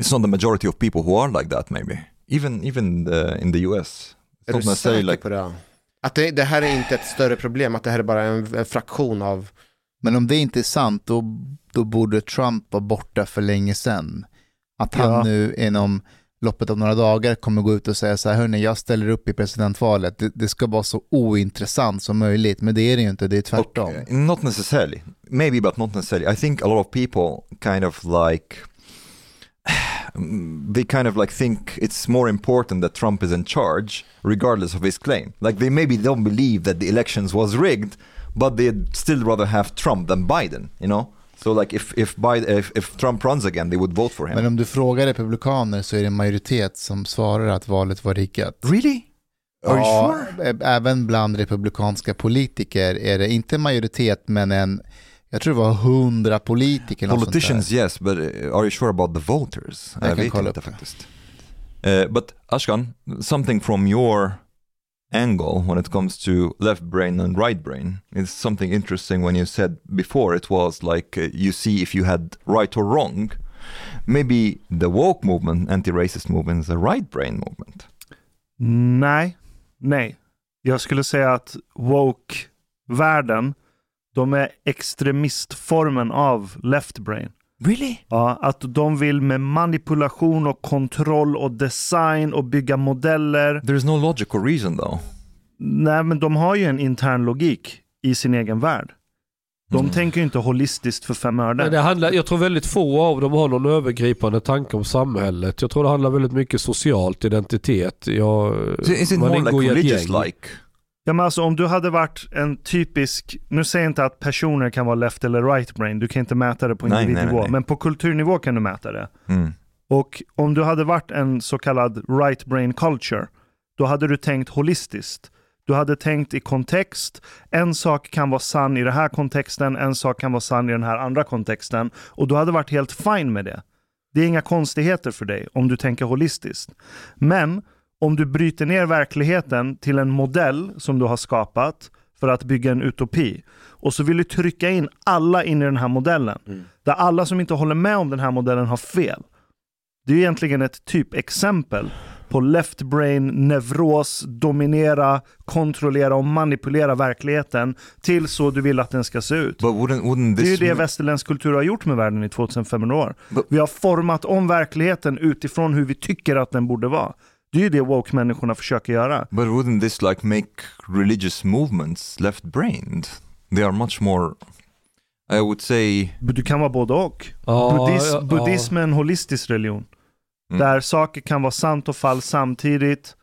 It's not the majority of people who are like that. Maybe even even the, in the US. It's Är du säker like på det? Att det, det här är inte ett större problem, att det här är bara en, en fraktion av... Men om det inte är sant, då, då borde Trump vara borta för länge sedan. Att han Ja. nu inom loppet av några dagar kommer gå ut och säga så här, hörni, jag ställer upp i presidentvalet. Det, det ska vara så ointressant som möjligt, men det är det ju inte, det är tvärtom. Okay, Not necessarily. Maybe, but not necessarily. I think a lot of people kind of like [sighs] they kind of like think it's more important that Trump is in charge, regardless of his claim. Like they maybe don't believe that the elections was rigged, but they'd still rather have Trump than Biden. You know. So like if if Biden if, if Trump runs again, they would vote for him. Men om du frågar republikaner så är det en majoritet som svarar att valet var riggat. really? Are you sure? även bland republikanska politiker är det inte en majoritet men en, jag tror det var hundra politiker. Politicians yes, but uh, are you sure about the voters? Jag kan vet inte faktiskt. Uh, but Ashkan, something from your angle when it comes to left brain and right brain is something interesting when you said before it was like uh, you see if you had right or wrong. Maybe the woke movement, anti-racist movement, is a right brain movement. Nej, nej. Jag skulle säga att woke-världen, de är extremistformen av left brain. Really? Ja, att de vill med manipulation och kontroll och design och bygga modeller. There's no logical reason though. Nej, men de har ju en intern logik i sin egen värld. De Mm. tänker ju inte holistiskt för fem öre. det handlar, jag tror väldigt få av dem har någon övergripande tanke om samhället. Jag tror det handlar väldigt mycket socialt identitet. Jag, So is it man more like ingår i ett religious gäng. like? Ja, men alltså, om du hade varit en typisk, nu säger jag inte att personer kan vara left eller right brain, du kan inte mäta det på Nej, nej, individnivå, nej. men på kulturnivå kan du mäta det. Mm. Och om du hade varit en så kallad right brain culture, då hade du tänkt holistiskt. Du hade tänkt i kontext. En sak kan vara sann i den här kontexten, en sak kan vara sann i den här andra kontexten. Och du hade varit helt fine med det. Det är inga konstigheter för dig om du tänker holistiskt. Men om du bryter ner verkligheten till en modell som du har skapat för att bygga en utopi och så vill du trycka in alla in i den här modellen. Där alla som inte håller med om den här modellen har fel. Det är egentligen ett typexempel på left brain, neuros, dominera, kontrollera och manipulera verkligheten till så du vill att den ska se ut. Wouldn't wouldn't Det är ju det västerländsk kultur har gjort med världen i 2500 år. But- Vi har format om verkligheten utifrån hur vi tycker att den borde vara. Det är ju det woke-människorna försöker göra. But wouldn't this like make religious movements left-brained? They are much more, I would say, Du kan vara både och. Ja, Buddhis, ja, buddhism är en holistisk religion. Mm. Där saker kan vara sant och falskt samtidigt.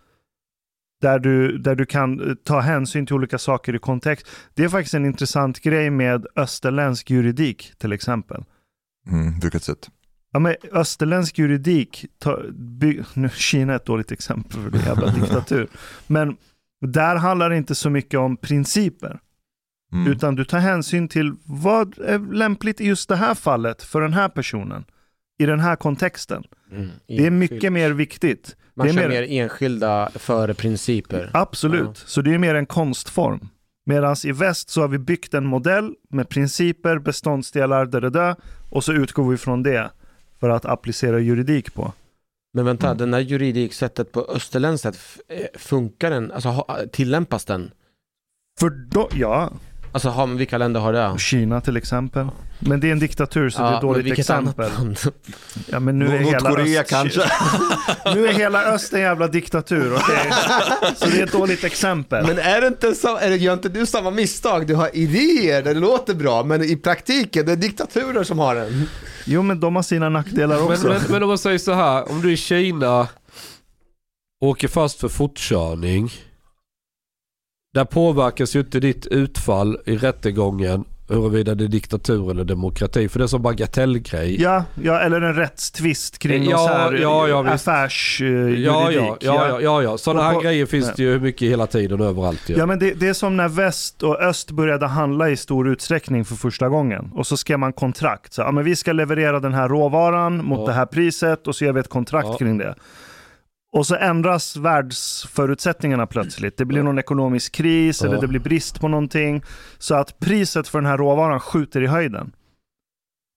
där du, där du kan eh, ta hänsyn till olika saker i kontext. Det är faktiskt en intressant grej med österländsk juridik till exempel. Mm, vilket sätt? Ja, men österländsk juridik, ta, by, nu, Kina är ett dåligt exempel för det jävla [laughs] diktatur, men där handlar det inte så mycket om principer, Mm. utan du tar hänsyn till vad är lämpligt i just det här fallet för den här personen, i den här kontexten. Mm. Det är mycket mer viktigt. Man det är kör mer- mer enskilda före principer. Absolut, Ja. så det är mer en konstform. Medan i väst så har vi byggt en modell med principer, beståndsdelar, da, och så utgår vi från det för att applicera juridik på. Men vänta, Mm. den här juridiksättet på österländskt sätt, eh, funkar den? Alltså tillämpas den? För då, ja, Alltså har, vilka länder har det? Kina till exempel. Men det är en diktatur så det är ett men dåligt vilket exempel. annat land? Ja, men nu är hela Nordkorea öst, kanske? [laughs] Nu är hela öst en jävla diktatur, okej? Så det är ett dåligt exempel. Men är det inte så, är det, gör inte du samma misstag? Du har idéer, det låter bra, men i praktiken, det är diktaturer som har den. Jo men de har sina nackdelar Men, också. men, men om man säger så här, om du i Kina åker fast för fortkörning. Där påverkas ju inte ditt utfall i rättegången huruvida det är diktatur eller demokrati. För det är som bagatellgrej. Ja, ja, eller en rättstvist kring Ja, här ja, ja, affärsjuridik. Ja, ja, ja, ja, ja, ja. Sådana här på- grejer finns ja. det ju hur mycket hela tiden överallt ju. Ja men det, det är som när väst och öst började handla i stor utsträckning för första gången. Och så skrev man kontrakt. Så, ja, men vi ska leverera den här råvaran mot Ja. det här priset och så gör vi ett kontrakt Ja. kring det. Och så ändras världsförutsättningarna plötsligt. Det blir någon ekonomisk kris eller det blir brist på någonting. Så att priset för den här råvaran skjuter i höjden.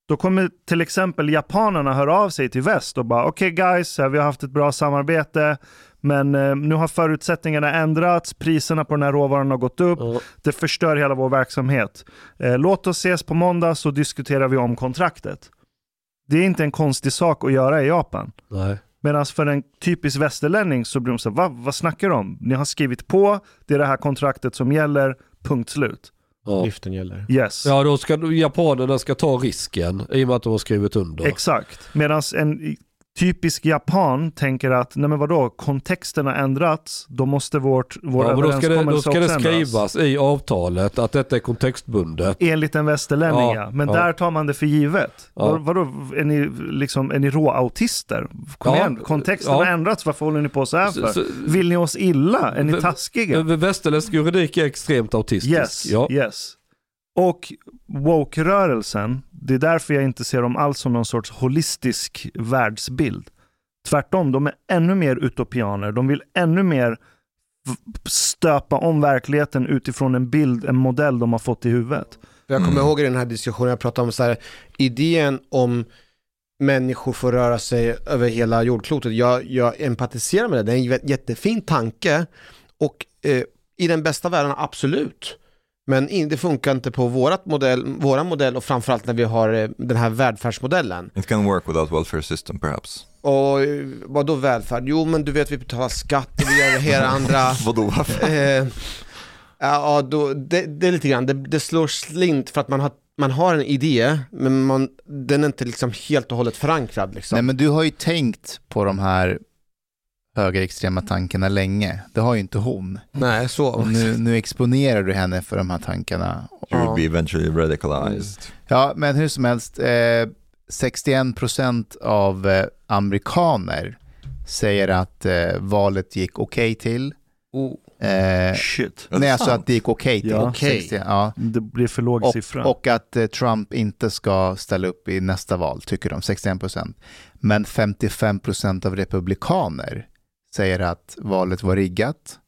Då kommer till exempel japanerna höra av sig till väst och bara okej guys, eh, vi har haft ett bra samarbete men eh, nu har förutsättningarna ändrats, priserna på den här råvaran har gått upp, det förstör hela vår verksamhet. Eh, låt oss ses på måndag så diskuterar vi om kontraktet. Det är inte en konstig sak att göra i Japan. Nej. Medan för en typisk västerlänning så blir de så här, Va, vad snackar du om? Ni har skrivit på, det är det här kontraktet som gäller, punkt slut. Ja. Giften gäller. Yes. ja, då ska japanerna ska ta risken i och med att de har skrivit under. Exakt. Medan en typisk japan tänker att, nej men vadå, kontexten har ändrats, då måste vårt, vår Ja, då ska, det, då överenskommelse ska det också ändras. skrivas i avtalet att detta är kontextbundet. Enligt en västerlänning Ja. Men ja. där tar man det för givet. Ja. Vad, vadå, är ni, liksom, är ni råautister? Kom Ja, igen, kontexten ja. har ändrats, varför håller ni på så här för? Så- så- Vill ni oss illa? Är ni taskiga? Västerländsk juridik är extremt autistisk. Yes, yes. Och woke-rörelsen, det är därför jag inte ser dem alls som någon sorts holistisk världsbild. Tvärtom, de är ännu mer utopianer. De vill ännu mer stöpa om verkligheten utifrån en bild, en modell de har fått i huvudet. Jag kommer Mm. ihåg i den här diskussionen, jag pratade om så här, idén om människor får röra sig över hela jordklotet. Jag, jag empatiserar med det, det är en jä- jättefin tanke och eh, i den bästa världen absolut. Men in, det funkar inte på vårat modell, våra modell och framförallt när vi har eh, den här välfärdsmodellen. It can work without welfare system perhaps. Och eh, vad då välfärd? Jo men du vet vi betalar skatt och vi gör det hela andra. [laughs] Vadå? Eh, ja, då, det, det är lite grann, det, det slår slint för att man har, man har en idé, men man, den är inte liksom helt och hållet förankrad. Liksom. Nej men du har ju tänkt på de här högerextrema tankarna länge. Det har ju inte hon. Nej, så. Och nu, nu exponerar du henne för de här tankarna. You will be eventually radicalized. Ja, men hur som helst, eh, 61% av eh, amerikaner säger att eh, valet gick okej till. Oh, Eh, Shit. Nej, alltså att det gick okej till. Ja. Okej. 60, ja. Det blir för låg Och, siffra. och att eh, Trump inte ska ställa upp i nästa val, tycker de, 61%. Men 55% av republikaner säger att valet var riggat.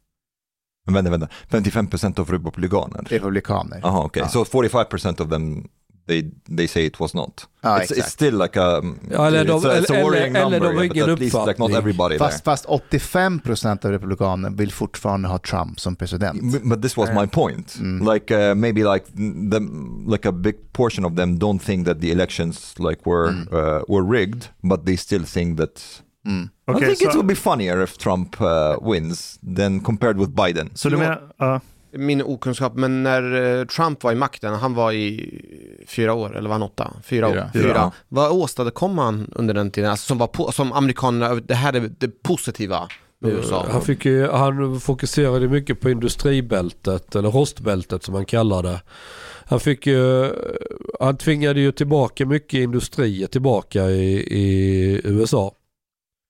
Men vänta, vänta. 55% av republikaner? Republikaner. Aha, okay. Ja. So 45% of them, they, they say it was not. Ja, it's, it's still like a, Ja, eller de- it's a, it's a eller- worrying eller number, de har yeah, but at least like not everybody Fast, fast 85% av republikaner vill fortfarande ha Trump som president. there. But, but this was my point. Mm. Like uh, maybe like the like a big portion of them don't think that the elections like were Mm. uh, were rigged, but they still think that. Mm. I Okej, think it så, would be funnier if Trump uh, wins than compared with Biden. så du menar, ja, min okunskap, men när eh, Trump var i makten, han var i fyra år, eller var han åtta? Fyra, Fyra. år. Fyra. Fyra. Vad åstadkom han under den tiden? Alltså, som, var på, som amerikanerna, det här är det positiva med USA. Han, fick ju, han fokuserade mycket på industribältet, eller rostbältet som han kallar det. Han, fick ju, han tvingade ju tillbaka mycket industrier tillbaka i, i USA.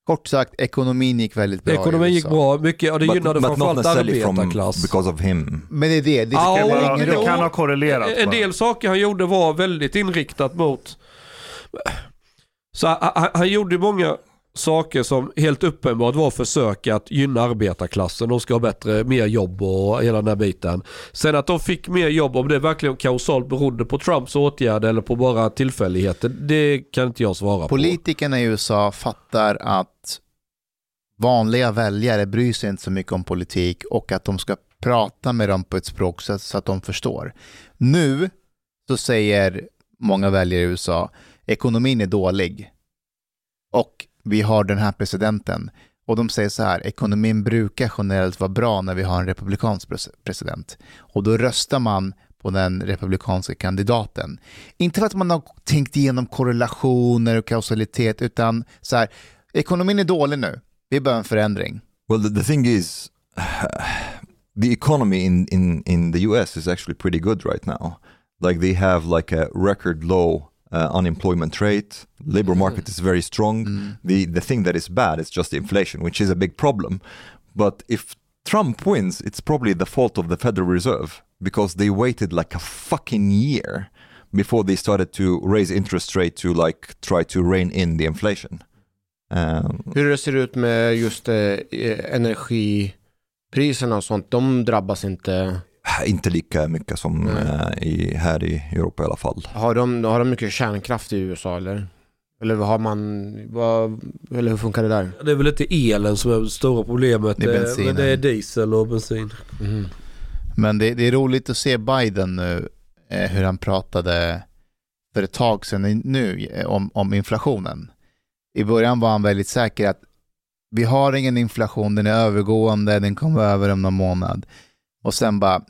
Kort sagt, ekonomin gick väldigt bra Ekonomin gick bra, mycket, och det But, gynnade but framförallt arbetarklass. because of him. Men det är det, det Ja, spelar Det, kan ha korrelerat En bara. del saker han gjorde var väldigt inriktat mot... Så han, han, han gjorde många saker som helt uppenbart var försök att gynna arbetarklassen. De ska ha bättre, mer jobb och hela den här biten. Sen att de fick mer jobb, om det verkligen kausalt berodde på Trumps åtgärder eller på bara tillfälligheter, det kan inte jag svara på. Politikerna i USA fattar att vanliga väljare bryr sig inte så mycket om politik och att de ska prata med dem på ett språk så, så att de förstår. Nu så säger många väljare i USA, ekonomin är dålig och vi har den här presidenten. Och de säger så här, ekonomin brukar generellt vara bra när vi har en republikansk president. Och då röstar man på den republikanska kandidaten. Inte för att man har tänkt igenom korrelationer och kausalitet, utan så här, ekonomin är dålig nu, vi behöver en förändring. Well, the, the thing is, [sighs] the economy in, in, in the US is actually pretty good right now. Like they have like a record low uh, unemployment rate. Labor market is very strong. The the thing that is bad is just inflation, which is a big problem. But if Trump wins, it's probably the fault of the Federal Reserve because they waited like a fucking year before they started to raise interest rate to like try to rein in the inflation. Um, Hur det ser ut med just eh, energipriserna och sånt, de drabbas inte. Inte lika mycket som eh, i, här i Europa i alla fall. Har de, har de mycket kärnkraft i USA eller? Eller har man, vad, eller hur funkar det där? Det är väl inte elen som är det stora problemet. Det är bensinen. men det är diesel och bensin. Mhm. Men det, det är roligt att se Biden nu, eh, hur han pratade för ett tag sedan nu eh, om, om inflationen. I början var han väldigt säker att vi har ingen inflation, den är övergående, den kommer över om någon månad. Och sen bara,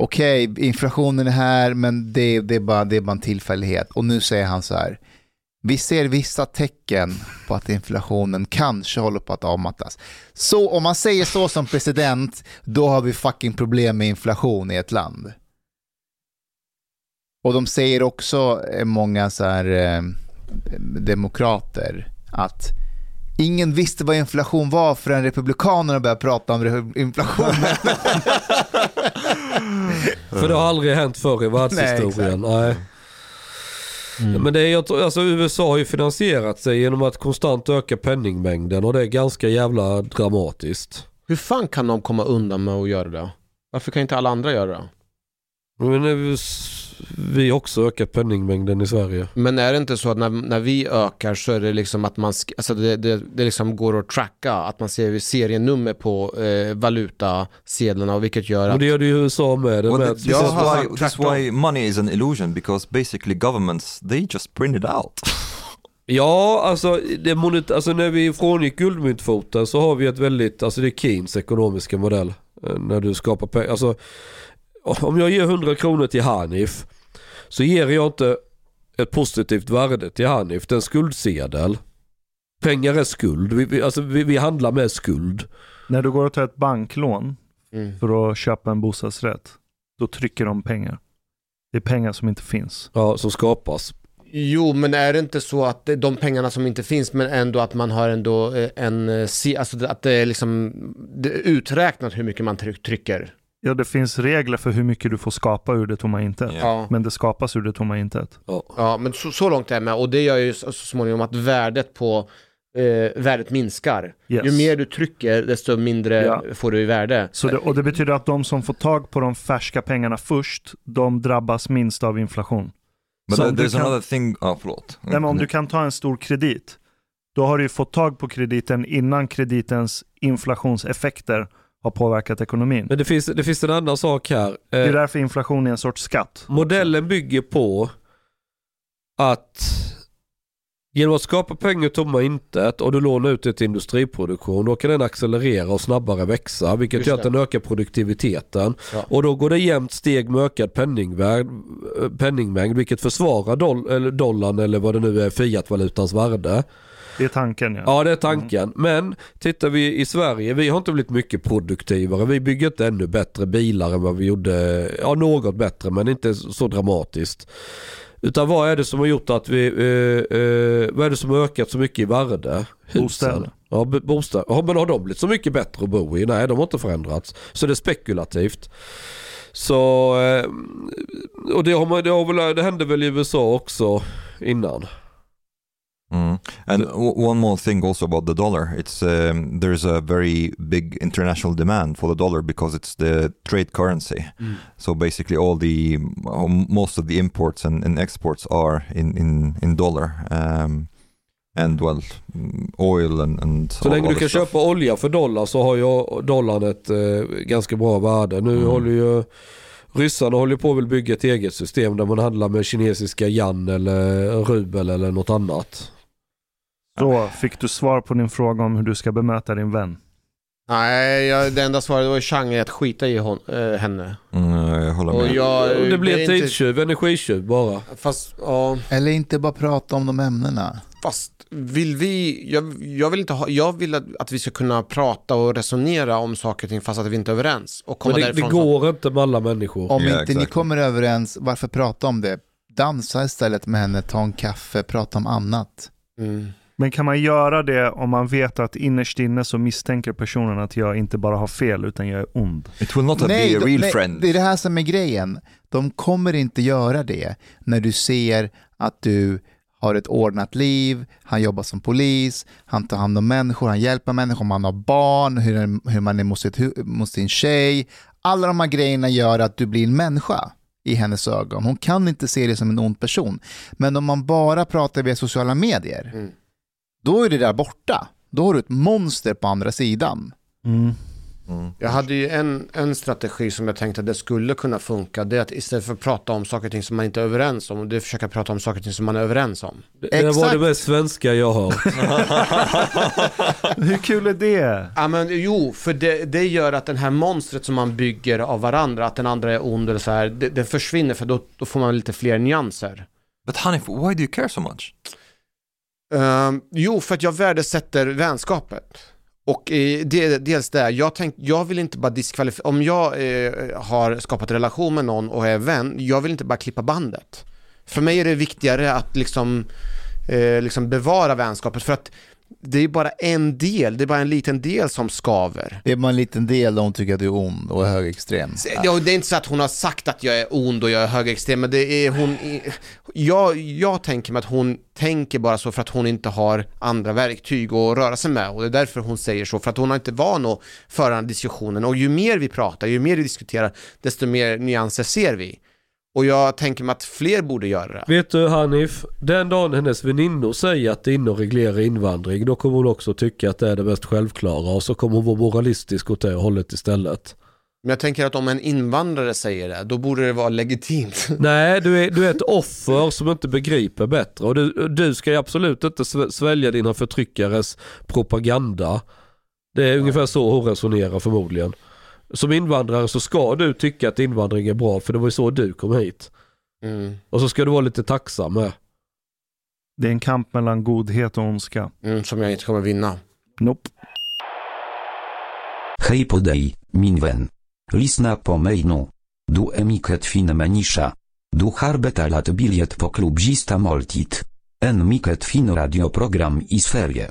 okej, inflationen är här, men det, det, är bara, det är bara en tillfällighet. Och nu säger han så här, vi ser vissa tecken på att inflationen kanske håller på att avmattas. Så om man säger så som president, då har vi fucking problem med inflation i ett land. Och de säger också, eh, många så här, eh, demokrater, att ingen visste vad inflation var förrän republikanerna började prata om inflationen. [laughs] För det har aldrig hänt förr i världshistorien. Nej, Men det är, alltså USA har ju finansierat sig genom att konstant öka penningmängden och det är ganska jävla dramatiskt. Hur fan kan de komma undan med att göra det? Varför kan inte alla andra göra det? Men vi också ökat penningmängden i Sverige. Men är det inte så att när, när vi ökar så är det liksom att man, alltså det, det, det liksom går att tracka, att man ser serienummer på eh, valutasedlarna och vilket gör Och att... det gör det ju i USA med. Det Well, med th- this, Ja, is why, this why money is an illusion because basically governments they just print it out. Ja, alltså, det monet, alltså när vi frångick guldmyntfoten så har vi ett väldigt, alltså det är Keynes ekonomiska modell. Eh, När du skapar pengar. Alltså, om jag ger 100 kronor till Hanif så ger jag inte ett positivt värde till Hanif. Det är en skuldsedel. Pengar är skuld. Vi, vi, alltså, vi, vi handlar med skuld. När du går och tar ett banklån Mm. för att köpa en bostadsrätt, då trycker de pengar. Det är pengar som inte finns. Ja, som skapas. Jo, men är det inte så att de pengarna som inte finns, men ändå att man har ändå eh, en, eh, alltså att det är liksom det är uträknat hur mycket man tryck, trycker? Ja, det finns regler för hur mycket du får skapa ur det tomma intet. Ja. Men det skapas ur det tomma intet. Ja. Ja, men så, så långt är jag med och det gör ju så, småningom att värdet på eh, värdet minskar. Yes. Ju mer du trycker, desto mindre Ja. får du i värde. Så det, och det betyder att de som får tag på de färska pengarna först, de drabbas minst av inflation. Om du there's kan- another thing, oh förlåt. Nej, men om du kan ta en stor kredit, då har du ju fått tag på krediten innan kreditens inflationseffekter har påverkat ekonomin. Men det finns, det finns en annan sak här. Det är Eh, därför inflation är en sorts skatt. Modellen bygger på att genom att skapa pengar tomma intet och du lånar ut det till industriproduktion då kan den accelerera och snabbare växa vilket Just gör att det. den ökar produktiviteten. Ja. Och då går det jämnt steg med ökad penningvärd, eh, penningmängd vilket försvarar doll, eller dollarn eller vad det nu är, fiatvalutans värde. Det är tanken ja. Ja, det är tanken. Men tittar vi i Sverige, vi har inte blivit mycket produktivare. Vi bygger inte ännu bättre bilar än vad vi gjorde. Ja, något bättre, men inte så dramatiskt. Utan vad är det som har gjort att vi, eh, eh, vad är det som har ökat så mycket i värde? Husen. Bostäder. Ja, bostäder. Ja, men har de blivit så mycket bättre att bo i? Nej, de har inte förändrats. Så det är spekulativt. Så, eh, och det, har man, det, har väl, det hände väl i USA också innan. Mm. And one more thing also about the dollar. It's um, there's a very big international demand for the dollar because it's the trade currency. So basically, all the most of the imports and, and exports are in in in dollar. Um, and well, mm, oil and and Så länge du kan stuff. köpa olja för dollar så har ju dollarn ett eh, ganska bra värde. Nu Mm. håller ju ryssarna håller på att bygga ett eget system där man handlar med kinesiska yan eller rubel eller något annat. Så fick du svar på din fråga om hur du ska bemöta din vän. Nej, jag, det enda svaret var Chang är att skita i hon, äh, henne. Mm, jag håller Och med. jag, det blir inte- tidstjuv, energitjuv bara. Fast, ja, Eller inte bara prata om de ämnena. fast vill vi, jag, jag vill inte ha, jag vill att, att vi ska kunna prata och resonera om saker och ting fast att vi inte är överens. Och komma Men det, det därifrån så- går inte med alla människor. Om Ja, inte ni exakt. kommer överens, varför prata om det? Dansa istället med henne, ta en kaffe, prata om annat. Mm. Men kan man göra det om man vet att innerst inne så misstänker personen att jag inte bara har fel utan jag är ond? It will not be a de- real nej, friend. det är det här som är grejen. De kommer inte göra det när du ser att du har ett ordnat liv, han jobbar som polis, han tar hand om människor, han hjälper människor, man har barn, hur, hur man är mot, sitt, mot sin tjej. Alla de här grejerna gör att du blir en människa i hennes ögon. Hon kan inte se dig som en ond person. Men om man bara pratar via sociala medier, Mm. Då är det där borta. Då har du ett monster på andra sidan. Mm. Mm. Jag hade ju en, en strategi som jag tänkte att det skulle kunna funka. Det är att istället för att prata om saker och ting som man inte är överens om, det är att försöka prata om saker och ting som man är överens om. Det, det var det mest svenska jag har. [laughs] Hur kul är det? Ja men jo, för det, det gör att den här monstret som man bygger av varandra, att den andra är ond eller så här, det, det försvinner för då, då får man lite fler nyanser. But Hanif, why do you care so much? Ehm, jo, för att jag värdesätter vänskapet. Och eh, det, dels det, jag, tänk, jag vill inte bara diskvalificera, om jag eh, har skapat relation med någon och är vän, jag vill inte bara klippa bandet. För mig är det viktigare att liksom, eh, liksom bevara vänskapet, för att det är bara en del, det är bara en liten del som skaver. Det är bara en liten del hon tycker att du är ond och högerextrem. Ja, det är inte så att hon har sagt att jag är ond och jag är högerextrem, men det är hon... Jag, jag tänker mig att hon tänker bara så för att hon inte har andra verktyg att röra sig med och det är därför hon säger så, för att hon har inte van att föra diskussionen och ju mer vi pratar, ju mer vi diskuterar, desto mer nyanser ser vi. Och jag tänker mig att fler borde göra det. Vet du Hanif, den dagen hennes väninnor säger att det är inne och reglera invandring, då kommer hon också tycka att det är det mest självklara och så kommer hon vara moralistisk åt det hållet istället. Men jag tänker att om en invandrare säger det, då borde det vara legitimt. [laughs] Nej, du är, du är ett offer som inte begriper bättre och du, du ska absolut inte sv- svälja dina förtryckares propaganda. Det är ungefär så hon resonerar förmodligen. Som invandrare så ska du tycka att invandring är bra för det var ju så du kom hit. Mm, Och så ska du vara lite tacksam med. Det är en kamp mellan godhet och ondska. mm, som jag inte kommer vinna. Nope. Hej på dig, min vän. Lyssna på mig nu. Du är mycket fin människa. Du har betalat bilet på klubbzista måltid. En mycket fin radioprogram i Sverige.